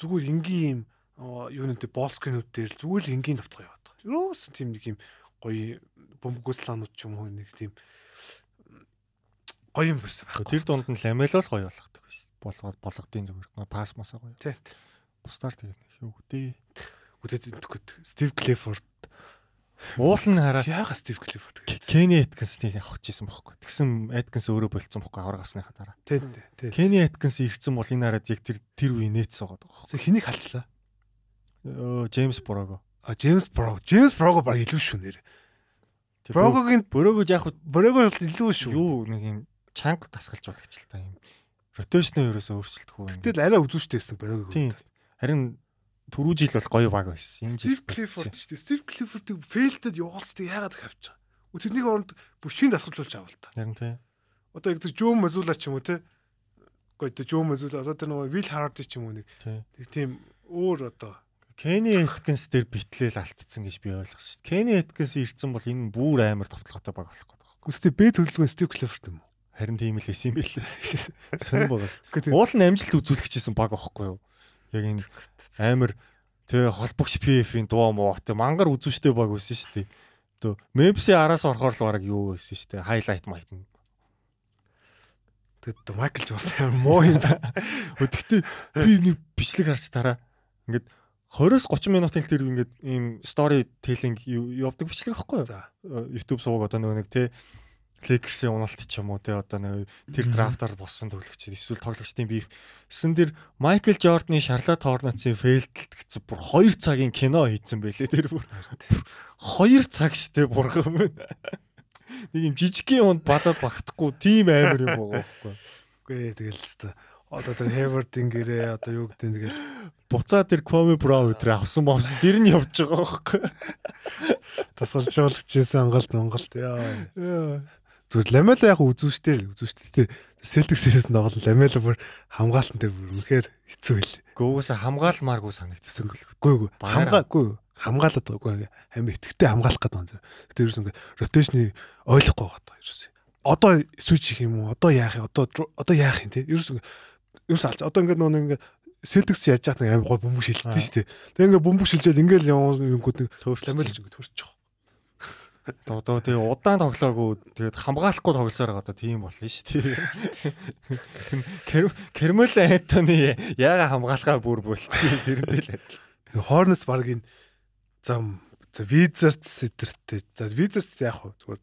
[SPEAKER 3] зүгээр энгийн юм юунууд болскинууд дээр зүгээр л энгийн довтлого яваад байгаа. Юус тийм нэг юм гоё бөмбөгөөслаанууд ч юм уу нэг тийм гоё юм байсан
[SPEAKER 2] байхгүй. Тэр дунд нь ламелол гоё болгодог байсан. Болгоод болгодын зүгээр пас масаа гоё.
[SPEAKER 3] Тий.
[SPEAKER 2] Бусдаар тэгээд нэг гэдэг.
[SPEAKER 3] Үдээд мэдгүй. Стив Клиффорд
[SPEAKER 2] Уул нь хараад
[SPEAKER 3] яага Стив Клиффорд
[SPEAKER 2] гэдэг. Кени Эткинсийг авах гэсэн бохоггүй. Тэгсэн Эткинс өөрөө болцсон бохоггүй аваар гарсныхаа дараа.
[SPEAKER 3] Тий, тий.
[SPEAKER 2] Кени Эткинс ирсэн бол энэ хараад яг тэр тэр үе нээц суугаад байгаа
[SPEAKER 3] байхгүй. Хэнийг халчлаа?
[SPEAKER 2] Өө Джеймс Брого.
[SPEAKER 3] А Джеймс Брого. Джеймс Брого баг илүү шүү нэр. Брогогийн
[SPEAKER 2] Брогог яг
[SPEAKER 3] Брого илүү шүү.
[SPEAKER 2] Юу нэг юм чанга тасгалж болгоч л та юм. Ротейшнээ ерөөсөө өөрчлөлтгүй.
[SPEAKER 3] Гэтэл арай үзүүштэй байсан Брогог.
[SPEAKER 2] Харин түрүү жил бол гоё баг байсан.
[SPEAKER 3] Энэ жил Стив Клиффорд шүү дээ. Стив Клиффордыг фейлтэд явуулсдаг яагаад их авч байгаа. Тэрнийг оронд бүшийн дасгалжуулж авал та.
[SPEAKER 2] Харин тий.
[SPEAKER 3] Одоо яг тэр Жон Мазула ч юм уу те. Гоё тэ Жон Мазула одоо тэр нөгөө Вил Харди ч юм уу нэг. Тийм өөр одоо
[SPEAKER 2] Кени Эткинс дээр битлэл алтцсан гэж би ойлгосон шүү дээ. Кени Эткинс ирсэн бол энэ бүр амар товтлоготой баг болох гэдэг байна.
[SPEAKER 3] Үстэй Б төлөвлөгөө Стив Клиффорд юм уу?
[SPEAKER 2] Харин тийм л байсан юм билээ. (laughs) Сонир байгаа шүү дээ. Уул нь амжилт үзүүлэгчсэн баг аахгүй юу? Яг энэ амар тэгээ холбогч PF-ийн дуу муу тэ мангар үзүүштэй баг байсан шүү дээ. Төө Memphis-ийн араас орохоор л бараг юу байсан шүү дээ. Highlight майт нь.
[SPEAKER 3] Тэгээд Майкл Жордан муу юм.
[SPEAKER 2] Өдөртөө би нэг бичлэг харж тараа. Ингээд 20-с 30 минутын тэр ингээд ийм story telling явдаг бичлэг байхгүй юу?
[SPEAKER 3] За.
[SPEAKER 2] YouTube сууг одоо нөгөө нэг тий Lakers-ийн уналт ч юм уу те одоо нэг тэр драфтаар боссон тоглогч эсвэл тоглогчдын бие эсэн тэр Майкл Жордны Шарлот Хорнетсын фейлдэлт гэсэн бүр 2 цагийн кино хийцэн байлээ тэр бүр. 2 цаг штэ бурхан минь. Нэг юм жижигхэн унд базаад багтахгүй тийм амар юм байгаа байхгүй
[SPEAKER 3] үгүй тэгэл хэвээр одоо тэр Хевертийн гэрээ одоо юу гэдэг нь тэгэл.
[SPEAKER 2] Буцаа тэр Коми Браун өдрөө авсан бовсон тэр нь явж байгаа байхгүй.
[SPEAKER 3] Тасгалжуулагч гэсэн ангалт монголт яа зүгээр ламела яг үзүүштэй үзүүштэй Celtics-с тоглол ламела бүр хамгаалтан дээр бүр үнэхээр хэцүү хэл.
[SPEAKER 2] Гөөс хамгаалмааргүй санагдсан
[SPEAKER 3] гэлгүй. Гүү гүү. Хамгаагүй хамгаалаад байгаагүй амир итгэвтэй хамгаалах гэдэг юм. Тэр ерөөс ингээд ротейшны ойлгохгүй байгаа ерөөс. Одоо switch хийх юм уу? Одоо яах юм? Одоо одоо яах юм те? Ерөөс ерөөс алж одоо ингээд нөө ингээд Celtics яаж яах нэг амир гой бөмбөг шилждэг шүү дээ. Тэг ингээд бөмбөг шилжээд ингээд явангууд нэг
[SPEAKER 2] төөрчлөмөл ингээд төрчих. Одоо тэгээ удаан тоглоогүй тэгээд хамгаалахгүй тоглосоор байгаа тийм болно шүү дээ. Кермел Антони яага хамгаалахаа бүр болчихсон тэрнтэй л адил.
[SPEAKER 3] Hornets баг энэ зам за Wizards эдэртэй. За Wizards яг хөө зүгээр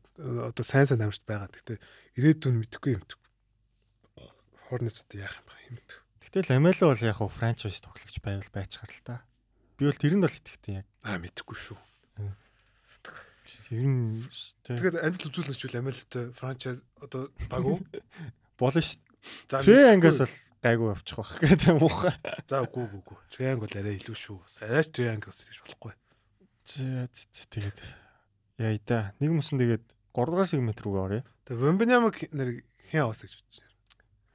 [SPEAKER 3] одоо сайн сайн амжилт байгаа. Гэхдээ ирээдүйн мэдэхгүй юм. Hornets одоо яах юм бэ юм.
[SPEAKER 2] Гэхдээ Lamelo бол яг хөө франчайз тоглогч байвал байцгаар л та. Би бол тэрэнд бол итгэвтэй яг.
[SPEAKER 3] Аа мэдэхгүй шүү.
[SPEAKER 2] Ер нь
[SPEAKER 3] тэгээд амжилт үзүүлнэч үл Lamelo-тэй франчайз одоо баг уу? (laughs)
[SPEAKER 2] Болно шүү. За Трэ ангаас бол гайгүй явчих واخ гэдэг юм уу?
[SPEAKER 3] За үгүй үгүй үгүй. Трэ анг бол арай илүү шүү. Арайч Трэ ангаас гэж болохгүй.
[SPEAKER 2] Тэгээд яа да. Нэг юмсан тэгээд 3 дугаар сегмент рүү орё.
[SPEAKER 3] Тэгээд Вембенямаг нэр хэн аваас гэж бодож байна.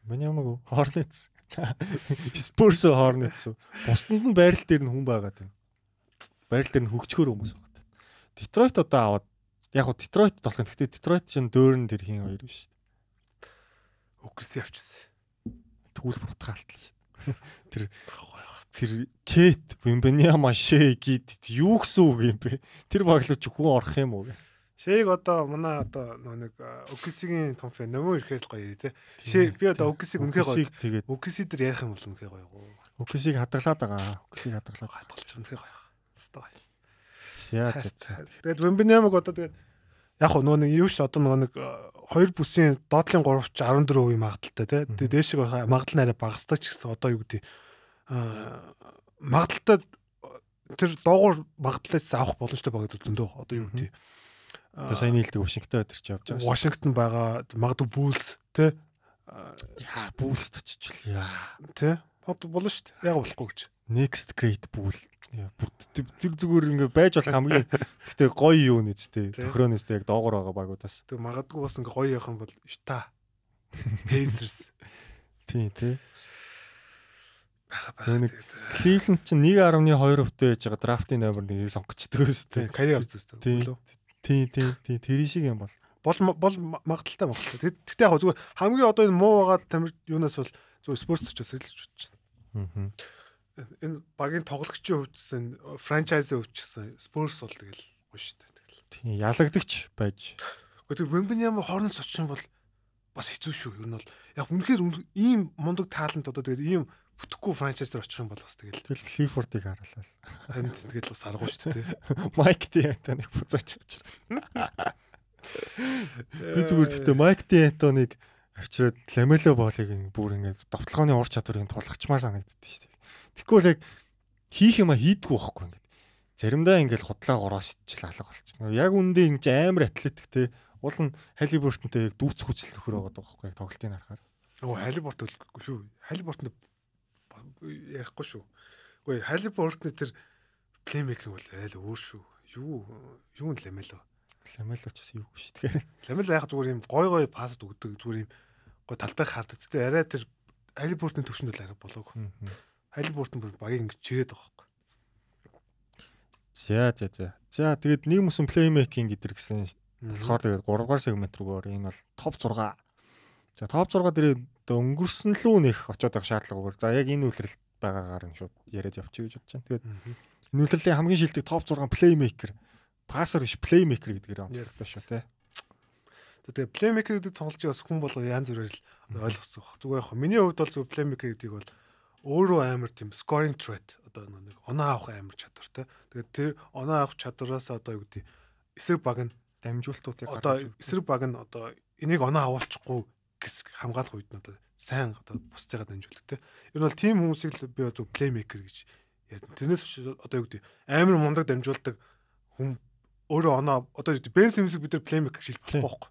[SPEAKER 2] Вембенямаг уу? Hornets. (laughs) Spurs Hornets. Бусдад нь байрал дээр нь хүн байгаад байна. Байрал дээр нь хөгчгөр хүмүүс байгаа. Детройт одоо аваад яг гоо Детройт болох. Гэхдээ Детройт чинь дөөрн тэр хин хоёр биш.
[SPEAKER 3] Үгс явчихсан.
[SPEAKER 2] Тэгвэл буртгаалт л шүү дээ. Тэр тэр чэт Вимбеняма шээ гид юу гэсэн үг юм бэ? Тэр баглууч хүн орох юм уу?
[SPEAKER 3] Шэйг одоо манай одоо нэг Оксигийн том фэн нөмөр ирэхээр л гоё те. Шээ би одоо Оксиг үнэхээр гоё. Тэгээд Окси дээр ярих юм бол үнэхээр гоё.
[SPEAKER 2] Оксиг хадгалаад байгаа. Оксиг хадгалаад
[SPEAKER 3] хадгалж үнэхээр гоё. Хэвээ.
[SPEAKER 2] За за.
[SPEAKER 3] Тэгээд Вимбенямаг одоо тэгээд яг нөө нэг юу ш одоо нөгөө нэг э, хоёр бүсийн доотлын 3 ч 14% магадaltaй тий. Тэгээ дээшиг магадлал арай багасдаг ч гэсэн одоо юу гэдэг магадaltaй тэр доогуур магадлалаас авах боломжтой байгаа зөндөө одоо юу гэдэг.
[SPEAKER 2] Тэгээ сайн нийлдэг Вашингтон өдөрч явж байгаа.
[SPEAKER 3] Вашингтон байгаа магадгүй Булс тий.
[SPEAKER 2] Яа таччихл яа.
[SPEAKER 3] Тий. Болно шүү дээ. Яг болохгүй гэж.
[SPEAKER 2] Next great bull. Тэр зүгээр ингээ байж болох хамгийн гэхдээ гоё юу нэз тээ. Төхрөөнөөс яг доогор байгаа багуудаас.
[SPEAKER 3] Тэг магадгүй бас ингээ гоё явах юм бол Utah Pacers. (laughs)
[SPEAKER 2] Тий. Cleveland чинь 1.2 өвтэй байж байгаа драфтын номер 1-ийг сонгочдөг өстэй.
[SPEAKER 3] Карьер үзсэн.
[SPEAKER 2] Тийм тийм тийм тэр шиг юм бол
[SPEAKER 3] бол бол магадaltaй магадaltaй. Тэгтээ яг зүгээр хамгийн одоо энэ муу байгаа тамир юунаас бол зүгээр спорт ч бас хэлж бодож байна. Энэ багийн тоглогчийн хувьдсан франчайзын хувьдсан спорс бол тэгэл гоё шүү дээ. Тэгэл.
[SPEAKER 2] Тийм ялагдагч байж.
[SPEAKER 3] Гэхдээ тэр Вембеням хооронд очих юм бол бас хэцүү шүү. Ер нь бол яг үнэхээр ийм мундаг таалант одоо тэгэл ийм бүтэхгүй франчайз дээр очих юм бол бас тэгэл.
[SPEAKER 2] Тэгэл Клифордыг харуулаа.
[SPEAKER 3] Энд тэгэл бас аргагүй шүү дээ.
[SPEAKER 2] Майк Ди Антоник буцаач авчраа. Би зүгээр гэхдээ Майк Ди Антоник авчираад ламело боолыг бүр ингээд довтлооны ур чадварыг тулгачмаар санагддээ шүү дээ. Тэгэхгүй л яг хийх юма хийдгүү байхгүй ингээд. Заримдаа ингээд худлаа гороосчл алга болчихно. Яг үндэ ингэж амар атлетик те уул нь Халибуртонтэй яг дүүц хүчил нөхөр байгаа байхгүй яг тоглолтын харахаар.
[SPEAKER 3] Оо Халибурт үлгүй шүү. Халибуртны ярихгүй шүү. Үгүй Халибуртны тэр плеймейкинг бол айл өөр шүү. Юу юу нь ламело.
[SPEAKER 2] Ламело ч гэсэн юу шүү дээ. (laughs)
[SPEAKER 3] Ламело яг зүгээр юм гой гой пассд өгдөг зүгээр юм гой талбайг хаардаг. Тэ арай тэр Халибуртны төвшөнд бол арай болоог. Халибуртн бүр багийг ингэж чирээд байгаа байхгүй.
[SPEAKER 2] За за за. За тэгээд нэг мөсөн плеймейкинг гэдэр гэсэн болохоор тэгээд 3 дугаар сегмент рүү орё. Энэ бол топ 6. За топ 6 дээр өнгөрсөн лүү нэх очиод байх шаардлагагүй. За яг энэ үйлрэлт байгаагаар нь шууд яриад явчих гэж бодож байна. Тэгээд энэ үйлрэлийн хамгийн шилдэг топ 6 плеймейкер пассер биш плеймейкер гэдгээр онцлогдсон шүү тий.
[SPEAKER 3] Тэгээ плеймейкер гэдэг тоглож байгаас хүн болго янз бүрээр л ойлгоцсон. Зүгээр яг миний хувьд бол зөв плеймейкер гэдгийг бол өөрөө амар тийм scoring threat одоо нэг оноо авах амар чадвартай. Тэгээд тэр оноо авах чадвараас одоо юу гэдэг эсрэг баг нь
[SPEAKER 2] дамжуултуудыг
[SPEAKER 3] одоо эсрэг баг нь одоо энийг оноо агуулчихгүй гэс хамгаалах үед нь одоо сайн одоо бусдыгаа дамжуулдаг те. Ер нь бол тим хүмүүсийг л би зөв плеймейкер гэж ярина. Тэрнээс одоо юу гэдэг амар мундаг дамжуулдаг хүн өөрөө оноо одоо Бен Симсийг бид нар плеймейкер гэж хэлж болохгүй байхгүй.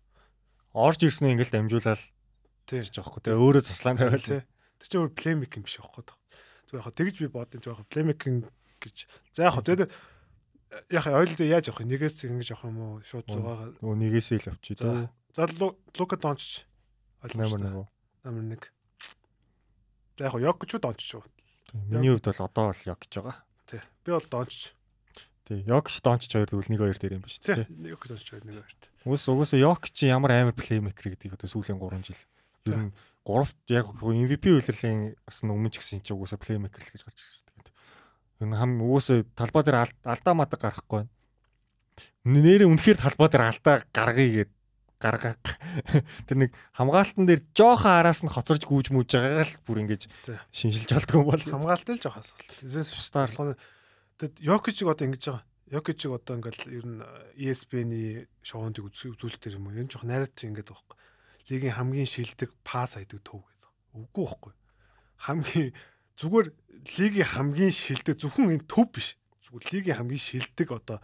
[SPEAKER 2] Орж ирснээ ингээл дамжуулаад
[SPEAKER 3] Тийм.
[SPEAKER 2] гэж байгаа хгүй. Тэгээ өөрөө заслаан тавиал.
[SPEAKER 3] тий. Тэр чинь өөр плеймейкинг биш байхгүй даа. Зөв яг тэгж би бодсон жоох плеймейкинг гэж. За яг тэгээд яг ойлоо яаж явах вэ? Нэгээс ингэж явах юм уу? Шууд зугаагаа.
[SPEAKER 2] Нөгөө нэгээсээ л авчи дөө.
[SPEAKER 3] За Лу- Лука.
[SPEAKER 2] Номер нэг.
[SPEAKER 3] Номер 1. За яг яг ч Дончич шүү.
[SPEAKER 2] Миний хувьд бол одоо бол гэж байгаа.
[SPEAKER 3] Тий. Би бол Дончич.
[SPEAKER 2] Тий, Йокч Донч хоёр тэгвэл 1 2 дээр юм биш
[SPEAKER 3] Тий.
[SPEAKER 2] тий.
[SPEAKER 3] Яг Дончич хоёр нэг хоёрт.
[SPEAKER 2] Уус угаасаа Йокч ямар амар плеймейкер гэдгийг одоо сүүлийн 3 жил. Ер нь 3 яг MVP үйлрэлийн бас өмнө ч гэсэн чи угаасаа плеймейкер л гэж гарч ирсэн. Тэгээд нь хам угаасаа талбай дээр ал- алдаа мадаг гарахгүй байна. Нэрээ үнэхээр талбай дээр алдаа гаргая гэд гаргах. (laughs) Тэр нэг хамгаалтан дээр жоохон араас нь хоцорж гүйж мүж байгаагаа л бүр ингэж шинжилж юм бол.
[SPEAKER 3] Хамгаалтай л жоох асуулт. Эзээс
[SPEAKER 2] Стар.
[SPEAKER 3] Тэгэд Йокичиг одоо ингэж байгаа. Йокичиг одоо ингээл ер нь E ESPN-ий шоунд үзүүлэлтэр юм уу? Энэ жоох найраад чи ингэж байгаа байхгүй. Лигийн хамгийн шилдэг пас хайдаг төв гэдэг. Үгүй байхгүй. Хамгийн зүгээр лигийн хамгийн шилдэг зөвхөн энэ төв биш. Зүгээр лигийн хамгийн шилдэг одоо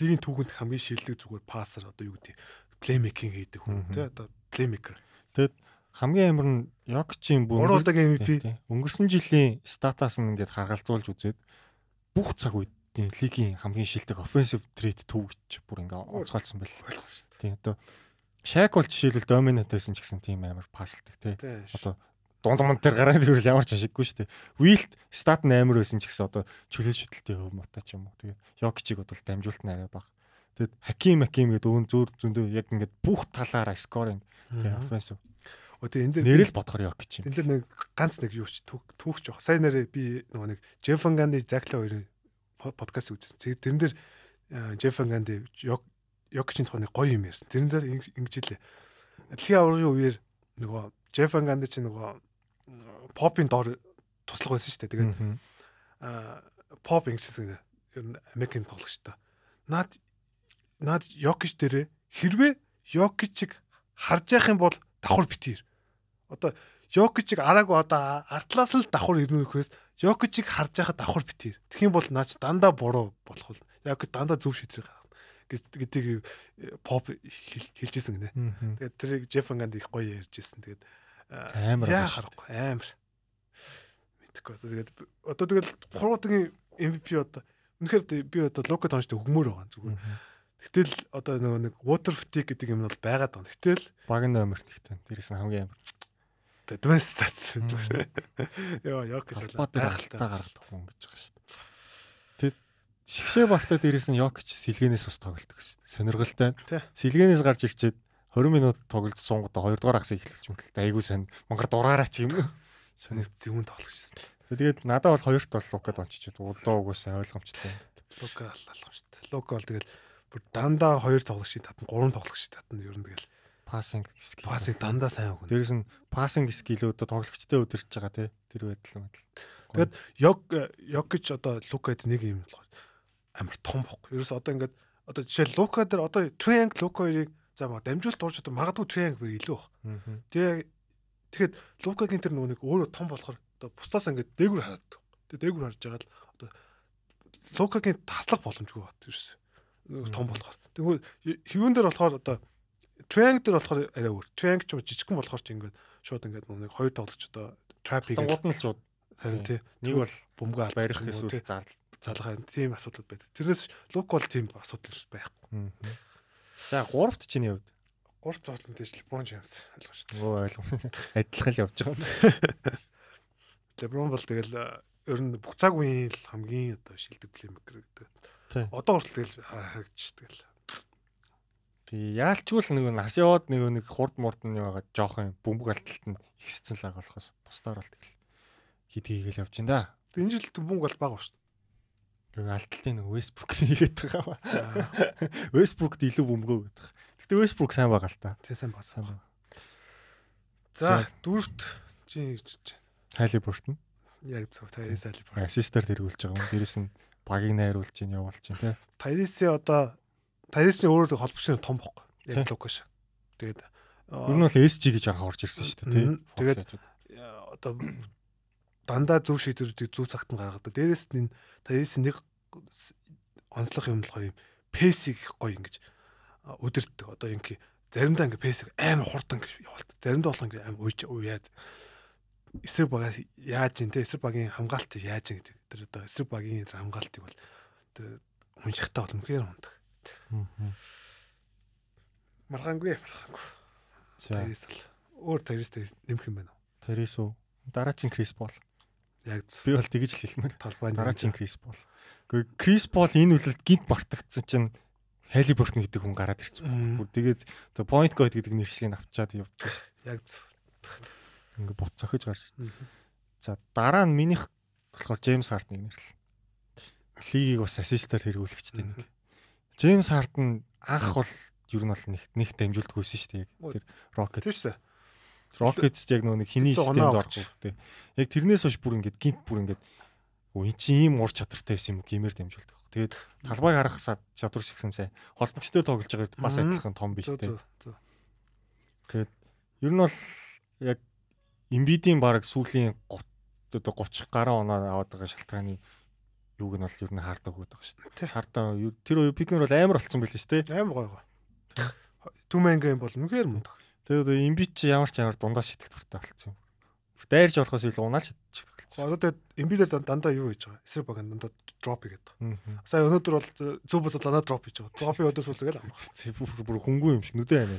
[SPEAKER 3] лигийн түүхэнд хамгийн шилдэг зүгээр пассер одоо юу гэдэг плеймейкинг хийдэг хүн тий одоо плеймейкер.
[SPEAKER 2] хамгийн амар нь Йокчийн бүр
[SPEAKER 3] Гурван удаагийн MVP.
[SPEAKER 2] Өнгөрсөн жилийн статаас нь ингээд харгалзуулж үзээд бүх цаг үеийн лигийн хамгийн шилдэг offensive trade төв гэж бүр ингээд онцгойлсон байл. Тийм одоо Шак бол жишээлбэл dominant байсан ч гэсэн тийм амар паслдаг тий. Одоо дунд манд дээр гараад ирвэл ямар ч ашиггүй шүү дээ. Wilt стат 8 байсан ч гэсэн одоо чөлөө шидэлтэй хөв мота ч юм уу. Тэгээд Йокчиг бол дамжуулт нарай баг. Тэгэд Хаким Хаким гэдэг өвөн зөөр зөндөө яг ингээд бүх талаараа скоринг тий offensive.
[SPEAKER 3] Одоо энэ дээр
[SPEAKER 2] Нэрэл бодохоор Йокч юм.
[SPEAKER 3] Тэн дээр нэг ганц нэг юу ч түүх түүхч байгаа. Сайн нэрээ би нөгөө нэг Джеффан Ганди Закла хоёрын по- подкаст үзсэн. Тэрэн дээр э, Джеффан Ганди Йок Йокчийн тухай нэг гоё юм ярьсан. Тэрэн дээр инг- ингэж хэлээ. Дэлхийн аваргын үеэр нөгөө Джеффан Ганди чинь нөгөө попын доор туслах байсан шүү дээ. Тэгээд
[SPEAKER 2] Мгм.
[SPEAKER 3] а, поп ингэсэн ер нь Америкийн тоглогчтой. Наад наад Йокич дээрээ хэрвээ Йокичиг харж явах юм бол давхар битээр. Одоо Йокичиг араагүй одоо артлаас л давхар ирнэхээс Йокичиг харж байхад давхар битээр. Юм бол наач дандаа буруу болох бол Йокич дандаа зөв шийдвэр гаргана гэдгийг э, хэл- хэлжсэн гинэ. Тэгээд тэрийг Джеффан Ганд их гоё ярьжсэн. Тэгээд
[SPEAKER 2] Амар
[SPEAKER 3] харахгүй амар. Мэдхгүй тэгээд одоо тэгэл 3 удаагийн MVP одоо үнэхээр би одоо Лука Дончтой өгмөр байгаа зүгээр. Гэтэл одоо нөгөө нэг water fatigue гэдэг юм нь бол байгаад байгаа. Гэтэл
[SPEAKER 2] баг номерт. Дээрээс нь хамгийн амар.
[SPEAKER 3] Яа яг гэж
[SPEAKER 2] Албаа дээр халтаа гаргадаг хүн гэж байгаа шүү дээ. Шигшээ багтаа дээрээс нь Йокч сэлгэнээс бас тоглолдог шүү дээ. Сонирхолтой. Сэлгэнээс гарч ирчээд 20 минут тоглож сунгуудаа 2 дугаар хагасыг эхлэж мөлтөлтэй айгуу сонь. Мангар дураараа ч юм.
[SPEAKER 3] соник зөвүүн тоглож байсан.
[SPEAKER 2] Тэгээд надад бол хоёрт бол Лукад ончиж удаа угсаа ойлгомжтой.
[SPEAKER 3] Лука алалгамжтай. Лука бол тэгэл бүр дандаа хоёр тоглогчийг татна, гурван тоглогчийг татна ер нь тэгэл
[SPEAKER 2] Пассинг скил.
[SPEAKER 3] пассыг дандаа сайн өгнө.
[SPEAKER 2] Дээрээс нь пассинг скилүүд тоглогчтой өдөрч байгаа тий. Тэр байдал л.
[SPEAKER 3] Тэгэд Йог Йогич одоо Лукад нэг юм болохоор амар том бохгүй. Ерөөс одоо ингээд одоо жишээл Лука дээр одоо Triangle Лука хоёрыг за маа дамжуулт дуурч одоо магадгүй Triangle илүү баг.
[SPEAKER 2] Мгм.
[SPEAKER 3] Тэгээ тэгэхэд Лукагийн тэр нэг өөрөө том болохоор одоо бусдаас ингээд дээгүр хараад. Тэгээ дээгүр харж байгаа л одоо Лукагийн таслах боломжгүй бат ерөөс. Том болохоор. Тэгвэл хэвэн дээр болохоор одоо Triangle дээр болохоор арай өөр. Triangle ч жижигхэн болохоор ч ингээд шууд ингээд нэг хоёр тоглож одоо trap хийгээд
[SPEAKER 2] Гууд нь л шууд
[SPEAKER 3] харин тий
[SPEAKER 2] нэг бол
[SPEAKER 3] бөмбөг алдах
[SPEAKER 2] барих
[SPEAKER 3] ч юм уу, тий,
[SPEAKER 2] эсвэл зарлал.
[SPEAKER 3] Залгаа тийм асуудал байдаг. Тэрнээс Лук бол тийм асуудал байхгүй.
[SPEAKER 2] За гуравт чиний хувьд.
[SPEAKER 3] Гурт тоглолтод дэжл Леброн Джеймс ойлгож байна.
[SPEAKER 2] Өө ойлгом. Адилхан л явж байгаа юм. (laughs)
[SPEAKER 3] Леброн бол тэгэл ер нь бүх цаг үеийн л хамгийн одоо шилдэг плеймейкер гэдэг. Одоо хүртэл тэгэл харагдчих тэгэл.
[SPEAKER 2] Тий яалчгүй л нэг нас яваад нэг нэг хурд мурд нь байгаа жоохон бөмбөг алдалт нь ихссэн л байгаа болохоос бусдаар бол тэгэл хит хийгээл явж ин да.
[SPEAKER 3] Энэ жил бөмбөг бол бага шүү
[SPEAKER 2] Нэг алдалтын нэг Westbrook хийгээд байгаа.
[SPEAKER 3] дээ.
[SPEAKER 2] Westbrook илүү бөмбөгөө гэдэг. Гэтэ Westbrook сайн байгаа л та.
[SPEAKER 3] Тэ сайн бас.
[SPEAKER 2] Сайн байгаа.
[SPEAKER 3] За дөрөвт чи
[SPEAKER 2] Halliburton
[SPEAKER 3] яг зөв Тайрис Алибар.
[SPEAKER 2] ассистер тэргүүлж байгаа юм. Дээрэс нь багийг найруулж ийн явуулж ийн тий.
[SPEAKER 3] Тайрисын одоо Тайрисын өөрөө холбогчны том бохгүй. Яг
[SPEAKER 2] Тий.
[SPEAKER 3] Лукаш. Тэгээд
[SPEAKER 2] Ер нь бол SG гэж анх орж ирсэн шүү дээ тий.
[SPEAKER 3] Тэгээд одоо дандаа зөв шийдвэрүүдийг зөв цагт нь гаргадаг. Дээрээс нь дээрээс нэг онцлог юм болохоор юм пэсиг их гоё ингэж өдөртдөг. Одоо ингээ заримдаа ингээ пэсиг амар хурдан гэж явуулдаг. Заримдаа болох ингээ амар уяад эсрэг багаас яаж ин те эсрэг багийн хамгаалтыг яаж ин гэдэг. Тэр одоо эсрэг багийн хамгаалтыг бол уншихтаа бол үнэхээр ундаг. Маргаангүй маргаангүй. Тэрис бол өөр тэрис нэмэх юм байна уу?
[SPEAKER 2] Тэрис үү? Дараагийн Крис бол.
[SPEAKER 3] Яг
[SPEAKER 2] би бол тэгж л хэлмээр.
[SPEAKER 3] Талбай
[SPEAKER 2] дараагийн Крис бол. Гэхдээ Крис бол энэ үлрэлт гинт мартагдсан чинь Хайли Бортон гэдэг хүн гараад ирсэн байна. Тэгээд the point guard гэдэг нэршлийг авчаад
[SPEAKER 3] байна. Яг зөв.
[SPEAKER 2] Ингээ бут цохиж гарч ирсэн. За дараа нь минийх болохоор Джеймс Хардныг нэрлээ. Лигийг бас ассистаар хэрэгүүлэгчтэй нэг. Джеймс Хардн анх бол ер нь бол нэг нэг дамжуулдаггүйсэн шүү дээ. Тэр Rockets.
[SPEAKER 3] Тийм шүү.
[SPEAKER 2] Rockets яг нэг хиний системд орох тий. Яг тэрнээс хойш бүр ингээд гинт бүр ингээд өө эн чинь ийм ур чадвартай байсан юм гимээр дамжуулдаг. Тэгээд талбайг харах чадвар шигсэн сайн. Холбогчтой тоглож байгаа бас адилхан том биш тий. Тэгээд ер нь бол яг Эмбидийн баг сүүлийн 30 одоо 30 гаруй оноо аваад байгаа шалтгааны юуг нь бол ер нь хаардаг өгöd байгаа шүү дээ. Хардаа тэр үе пикнер бол амар болцсон байл шүү дээ.
[SPEAKER 3] Амар гоё гоё. Түмэнгийн бол үнэхээр мундаг.
[SPEAKER 2] Тэгээд Эмбид чи ямар ч ямар дундаа шитгэх дуртай болцсон юм. Дайрж орохоос илүү унаал шитгэх болцсон.
[SPEAKER 3] Одоо тэгээд Эмбидээр дандаа юу хийж байгаа? Эсрэг баг дандаа дроп хийгээд байгаа. Сая өнөөдөр бол зөв бос дандаа дроп хийж байгаа. Дропын өдөөс үл тэгэл амрах.
[SPEAKER 2] Бүр хөнгөө юм шиг нүдэ байна.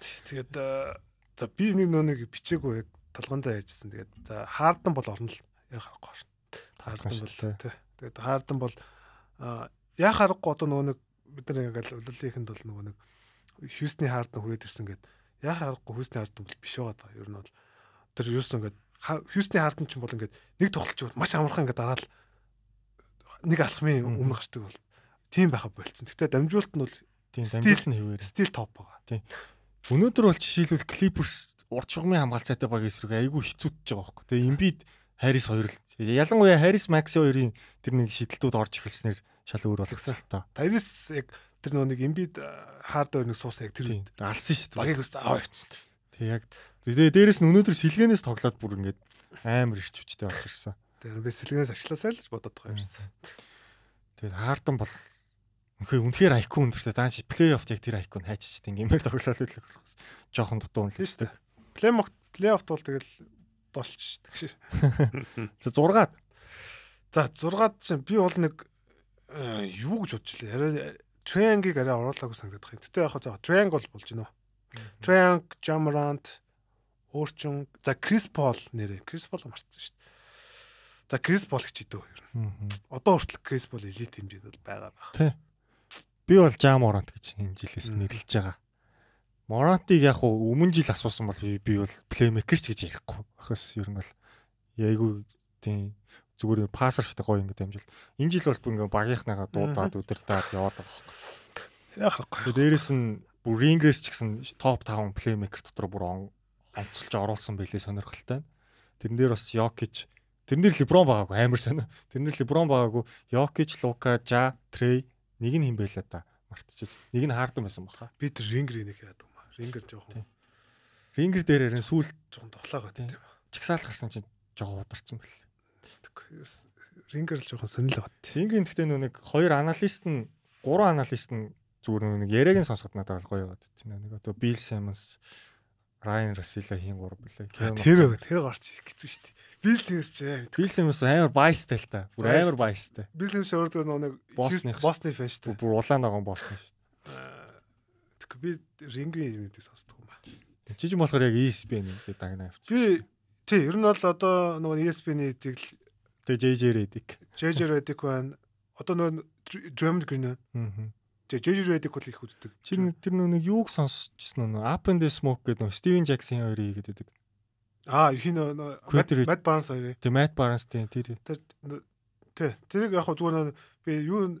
[SPEAKER 3] Тэгээд за би нэг нэг бичээгүй яг талгандаа яжсэн. Тэгээд за хаардан бол орно л яг харахгүй.
[SPEAKER 2] Хаардан бол тий.
[SPEAKER 3] Тэгээд хаардан бол яа харахгүй одоо нөгөө нэг бид нар ингээл улирлынхэнд бол нөгөө нэг Хьюстны хаардан хүрээд ирсэн гэд яа харахгүй Хьюстны хаардан бол биш байгаа даа. Ер нь бол тэр юусэн ингээд Хьюстны хаардан ч бол ингээд нэг тоглолч маш амархан ингээд дараал нэг алхмын өмнө гарчдаг бол тийм байха болцсон. Гэтэ дамжуулт нь бол
[SPEAKER 2] тийм дамжуулт нь хэвээр
[SPEAKER 3] стил топ байгаа.
[SPEAKER 2] Тийм. Өнөөдөр бол жишээлбэл Clippers урд шугамын хамгаалцаатай баг эсрэг айгүй хэцүүдж байгаа байхгүй. Тэгээ Embiid Harris хоёр л ялангуяа Harris Max хоёрын тэр нэг шидэлтүүд орж эхэлснээр шал өөр болгосон л та.
[SPEAKER 3] Harris яг тэр нөө нэг хаард хоёр нэг суусаа яг тэр
[SPEAKER 2] алсан шүү дээ.
[SPEAKER 3] Багийг өстө аваа явчихсан.
[SPEAKER 2] Тэг яг тэгээ дээрэс нь өнөөдөр сэлгэнээс тоглоод бүр ингээд амар ирч хүчтэй болж ирсэн.
[SPEAKER 3] Тэр би сэлгэнээс ажилласаа л бодоод байгаа юмсан.
[SPEAKER 2] Тэгээд хаардан бол үнхээр үнэхээр IQ өндөртэй дааш плей-офф яг тэр IQ-г хайчичтэй ингээр тоглолоо л болохоос жоохон дутуу үнэлээ шүү дээ.
[SPEAKER 3] Плей-офф плей-оффт бол тэгэл дулч тэгш.
[SPEAKER 2] За 6-аад.
[SPEAKER 3] За 6-аад чинь би бол нэг юу гэж бодож лээ. Арай Triangle-ыг арай оруулаагүй санагдаад байна. Гэтэ яг хаа Triangle болж уу? Triangle, Jamrant өөрчн за Chris Paul нэрээ. Chris Paul марцсан шүү дээ. За Chris Paul гэж идэв ер нь. Одоо хүртэл Chris Paul элит хэмжээнд бол байгаа байх.
[SPEAKER 2] Тий. Би бол Jamrant гэж энэ жилээс нэрлэж байгаа. Morant-ыг яг уу өмнө жил асуусан бол би бол playmaker ч гэж ярихгүй. Ахаас ер нь бол яйгүй тийм зүгээр пассер штэ гоё ингэ дамжуул. Энэ жил бол ингээ багийнхнаагаа дуудаад удирдаад яваад байгаа.
[SPEAKER 3] Яг харахгүй.
[SPEAKER 2] Дээрээс нь бүр рингрэс ч гэсэн топ 5 плеймейкер дотор бүр онцолж оруулсан байлээ сонирхолтой. Тэрэн дээр бас Йокич тэрэн дээр Леброн байгаагүй амар сонио. Тэрэн дээр Леброн байгаагүй Йокич, Лука, Жа, Трей нэг нь хин байлаа та мартчих. Нэг нь хаардан байсан баха.
[SPEAKER 3] Би тэр рингэр нэг яадаг юм аа. Рингэр жоохон.
[SPEAKER 2] Рингэр дээр харин сүүл
[SPEAKER 3] жоохон тоглоогоо тийм.
[SPEAKER 2] Чагсаал гарсан чинь жоохон ударсан байлээ
[SPEAKER 3] рингер л жоохон сонирхол бат.
[SPEAKER 2] Рингийн гэхдээ нэг хоёр аналист нь гурван аналист нь зүгээр нэг яриаг нь сонсоход надад гоё яваад тийм нэг одоо Bill Simmons Ryan Russell хийн гур билээ.
[SPEAKER 3] Тэр тэр гарч хэцүү шүү дээ. Bill Simmons ч
[SPEAKER 2] Bill Simmons амар biasтай л та. Бүр амар biasтай.
[SPEAKER 3] Bill Simmons өөрөө нэг
[SPEAKER 2] Босны
[SPEAKER 3] фэн шүү дээ.
[SPEAKER 2] Бүр улаан ногоон Босны шүү
[SPEAKER 3] дээ. Тэгэхээр би рингийн юмыг сонсдог юм байна.
[SPEAKER 2] Жижиг болохоор яг ESPN гэдэг дагнаа авчих.
[SPEAKER 3] Би тий ер нь бол одоо нөгөө ESPN-ийг
[SPEAKER 2] Тэгээ JJ Redick.
[SPEAKER 3] JJ Redick байна. Одоо нөө Draymond Green. Аа. JJ Redick бол их үздэг.
[SPEAKER 2] Чи тэр нөө нэг юуг сонсчихсон нөө Up and Smoke гэдэг нөө Steven Jackson хоёрыг гэдэг.
[SPEAKER 3] Аа, их нөө Matt Barnes хоёрыг.
[SPEAKER 2] Тэг Matt Barnes тийм тэр.
[SPEAKER 3] Тэр тий. Тэрийг яг зүгээр би юу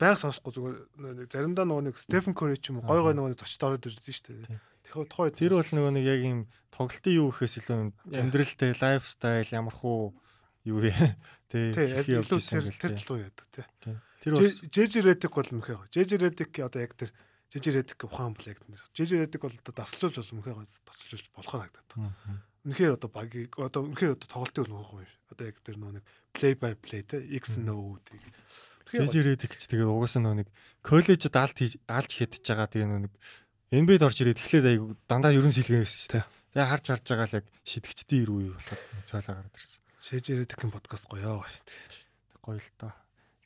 [SPEAKER 3] байг сонсохгүй зүгээр заримдаа нөгөө нэг Stephen Curry ч юм уу гой гой нөгөө зочд ороод ирдэ шүү дээ. Тэгэхээр тухай
[SPEAKER 2] тэр бол нөгөө нэг яг юм тоглолтын юу гэхээс илүү амьдралтай лайфстайл ямар хуу юу вэ? (laughs)
[SPEAKER 3] Тэ илүү тэр тэр талуу яадаг тий. Тэр бас JJ Redick бол мөхөө. Redick одоо яг тэр Жижирэдэг ухаан блэк нэр. Жижирэдэг бол одоо дасалжуулж бол үнхээр дасалжуулж болохоор харагдаад. Үнэхээр одоо багийг одоо үнэхээр одоо тоглолтын үл нөхөхгүй юм шиг. Одоо яг тэр нөө нэг play by play те X no тийг.
[SPEAKER 2] Жижирэдэг ч тэгээ угаасаа нөө нэг коллежид алт алж хэдэж байгаа тэгээ нөө нэг NBA-д орж ирээд эхлээд айгу дандаа ерөн шүү дээ. Тэгээ харж харж байгаа л яг шидэгчдийн ир үе болохоор цойлоо гараад ирсэн.
[SPEAKER 3] Шэжирэдэг подкаст гоёо.
[SPEAKER 2] Гоё л доо.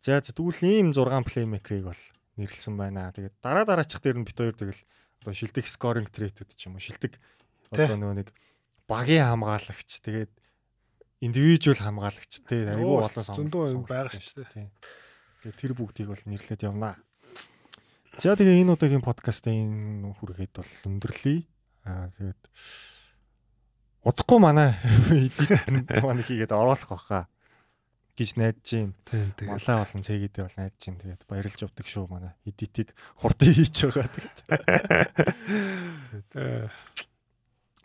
[SPEAKER 2] За тэгвэл ийм 6 плеймейкерийг бол нэрлсэн байна. Тэгээд дараа дараачих дээр нь бит хоёр тэгэл одоо шилдэг скоринг трэйтүүд ч юм уу шилдэг одоо нөгөө нэг багийн хамгаалагч тэгээд индивидуал хамгаалагч те айгүй болоо
[SPEAKER 3] зөндөө байгаа шүү дээ.
[SPEAKER 2] Тэгээд тэр бүгдийг бол нэрлээд явнаа. За тэгээ энэ удаагийн подкастын хүргээд бол өндөрлөе. Аа тэгээд удахгүй манай (laughs) манай хийгээд оруулах баха гэж найдаж
[SPEAKER 3] тийм.
[SPEAKER 2] Малаа болон цэгэдээ бол найдаж байна. Тэгээд баярлж явдаг шүү манай. Эдитийг хурдан хийж байгаа тэгээд.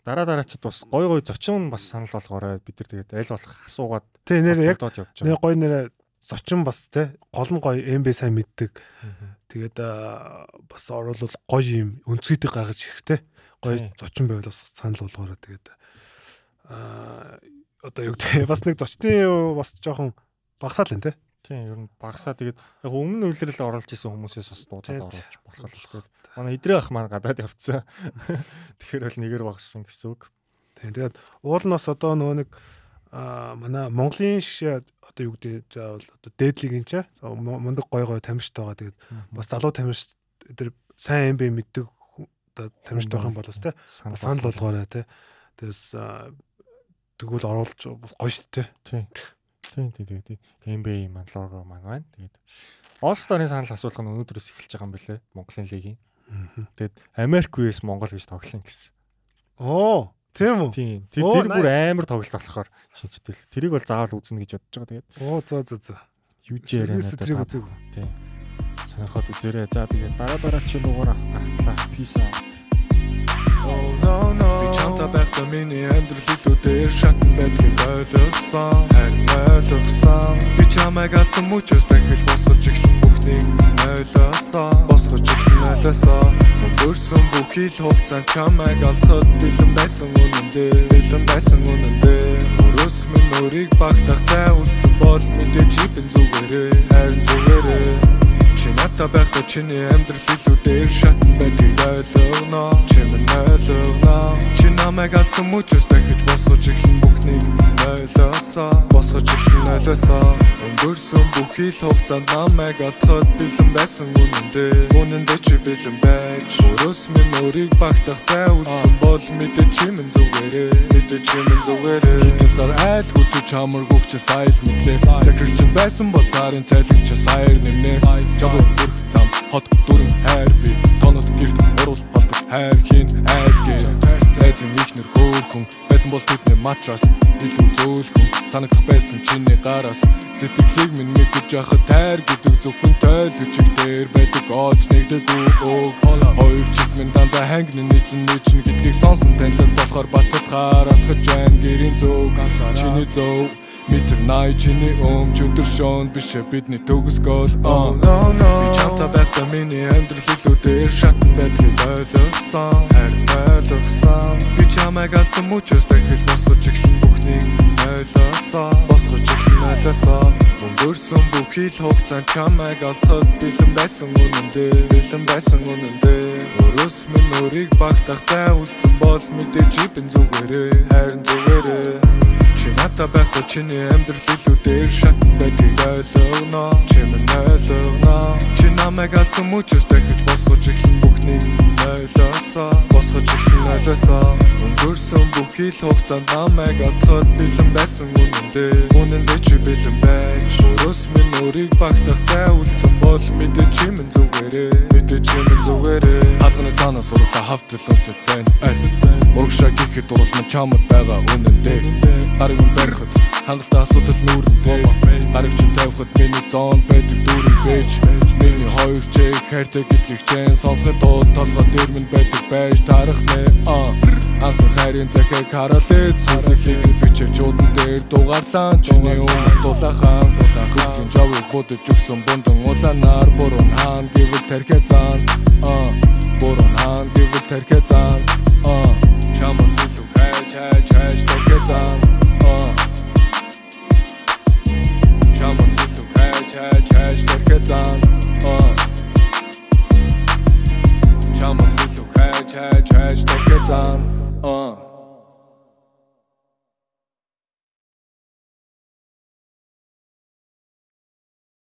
[SPEAKER 2] Дараа дараачд бас гой гой зочин бас санал болгоорой. Бид нар тэгээд аль болох асуугаад
[SPEAKER 3] тийм нэр яг нэр гой нэр зочин бас те гол нь гой МБ сайн мэддэг. Тэгээд бас оруулал гой юм өнцгийдэг гаргаж ирэхтэй. Гой зочин байвал бас санал болгоорой. Тэгээд аа одоо юу гэдэг бас нэг зочны бас жоохон багасаа л энэ те.
[SPEAKER 2] Тийм ер нь багасаа тэгээд яг өмнө үйлрэл оруулж исэн хүмүүсээс бас дуудаад оруулж болох л тэгээд манай идрээ ах маань гадаад явцсан. (laughs) Тэгэхээр бол нэгээр багассан гэсэн үг.
[SPEAKER 3] Тийм тэгээд уул нь бас одоо нөгөө нэг манай Монголын одоо юу гэдэг заавал одоо дээдлигийн ч мундаг гой гой тамирчтай байгаа тэгээд бас залуу тамирч тэр сайн юм бэ мэддэг одоо тамирчтай байх юм бол бас те санал болгоорой те тэгээс тэгвэл оруулж гоё шүү дээ.
[SPEAKER 2] Тийм. Тийм тийм тийм. NBA маань лого маань байна. Тэгээд All Star-ын санал асуулах нь өнөөдрөөс эхэлж байгаа юм билэ Монголын лигийн. Тэгээд Америк vs Монгол гэж тоглоно гэсэн.
[SPEAKER 3] Оо, тийм үү?
[SPEAKER 2] Тийм. Тэр бүр амар тоглолт болохоор шинжтэй л. Тэрийг бол заавал үзнэ гэж бодож байгаа. Тэгээд.
[SPEAKER 3] Оо, зөө зөө зөө.
[SPEAKER 2] Юу ч яриа надад. Тэрийг үзег. Тийм. Сонирхоод үзээрэй. За тэгээд дараа дараа чи дугаар авах гартлаа. Peace out.
[SPEAKER 1] Oh no no Би чамтай байхдаа миний амьдрал илүү дээр шатн байдгийг ойлгосон Харин ойлгосон Би чамайг алдсан мөчөөс дахиж босгож эхлэн бүхнийг ойлгосон Босгож ойлгосон Өнгөрсөн бүхий л хугацаанд чамайг алдахад бэлэн байсан үнэндээ Бэлэн байсан үнэндээ. Өрөөс минь өрийг багтах цай үлдсэн бол мэдээж чипэн зүгээрээ Харин зүгээрээ Чи надтай байхдаа чиний амьдрал илүү дээр шатн байдгийг ойлгоно. Чи минь ойлгоно. Чи намайг алдсан мөчөөс дахиж босгож эхлэн бүхнийг ойлгосоо Босгож эхлэн ойлгосоо Өнгөрсөн бүхий л хугацаанд намайг алдахад бэлэн байсан үнэндээ Үнэндээ чи бэлэн байж. Өрөөс минь өрийг багтах цай үлдсэн бол мэдээ чи минь зүгээрээ Мэдээ чи минь зүгээрээ Хитэн сар айл хүтэж хамаргүйч чи сайл мэдлээ. Захирчин байсан бол сарын цайлэг чи саяр нэмнэ Жабо бүр зам хот дүрэн хайр би. Тонот гэрт оруул болдог хайр хийн айл гээ Эзэн ихнэр хөөхөн байсан бол тэдний матрас. Илүү зөөлхөн санагдах байсан чиний гараас сэтгэлийг минь мэдэж яхад тайр гэдэг зөвхөн тойлогчиг дээр байдаг. Олж нэгдэг үг хоёр чиг минь дандаа хангны нийцэн нийчнэ гэдгийг сонсон танилаас болохоор баталгаар алхаж байна. Гэрийн зөв чиний зөв Метр най чиний өмч өдөр шоон биш бидний төгс гол Би чамтай байхдаа миний амьдрал илүү дээр шатн байдгийг ойлгосон. Харин ойлгосон. Би чамайг алдсан мөчөөс дахиж босгож эхлэн бүхнийг ойлгосон. Босгож эхлэн ойлгосон. Өнгөрсөн бүхий л хугацаанд чамайг алдахад бэлэн байсан үнэндээ Бэлэн байсан үнэндээ Өрөөс минь өрийг багтах цай үлдсэн бол мэдээ чипэн зүгээрээ Харин зүгээрээ Чи надтай байхдаа чиний амьдрал илүү дээр шатн байдгийг ойлгоно. Чи минь ойлгоно. Чи намайг алдсан мөчөөс дахиж босгож эхлэн бүхнийг ойлгосоо Босгож эхлэн ойлгосоо Өнгөрсөн бүхий л хугацаанд намайг алдахад бэлэн байсан үнэндээ. Үнэндээ чи бэлэн байж. Өрөөс минь өрийг багтах цай үлдсэн бол мэдээ чи минь зүгээрээ. Мэдээ чи минь зүгээрээ. Алганы цаанаас урлаа хавтал өнсөл зайн Айсэл зайн Урагшаа гэхэд дурлах чамд байгаа үнэндээ Гарыг минь барихад хангалттай асуудал нүүрэндээ Гарыг чинь тавихад миний зоон байдаг дүүрэн бэж Миний хоёр чиг хайртай гэдгийг чэн сонсоход дуу толгой дээр минь байдаг байж тарах нэ Анхны хайрын захыг харалээ Зүрхийг бичиж удан дээр дугаарлаа. Чиний өмнө дулаахан Хөлгийн жавыг будаж өгсөн бундан улаанаар Буруу хаан гэвэл тархиа заан аа буруу хаан гэвэл тэрхэ зан аа чамаас илүү хайж хайж хайж хайж хайж тэрхэ зан оо Чамас илүү хайж хайж хайж тэрхэ зан оо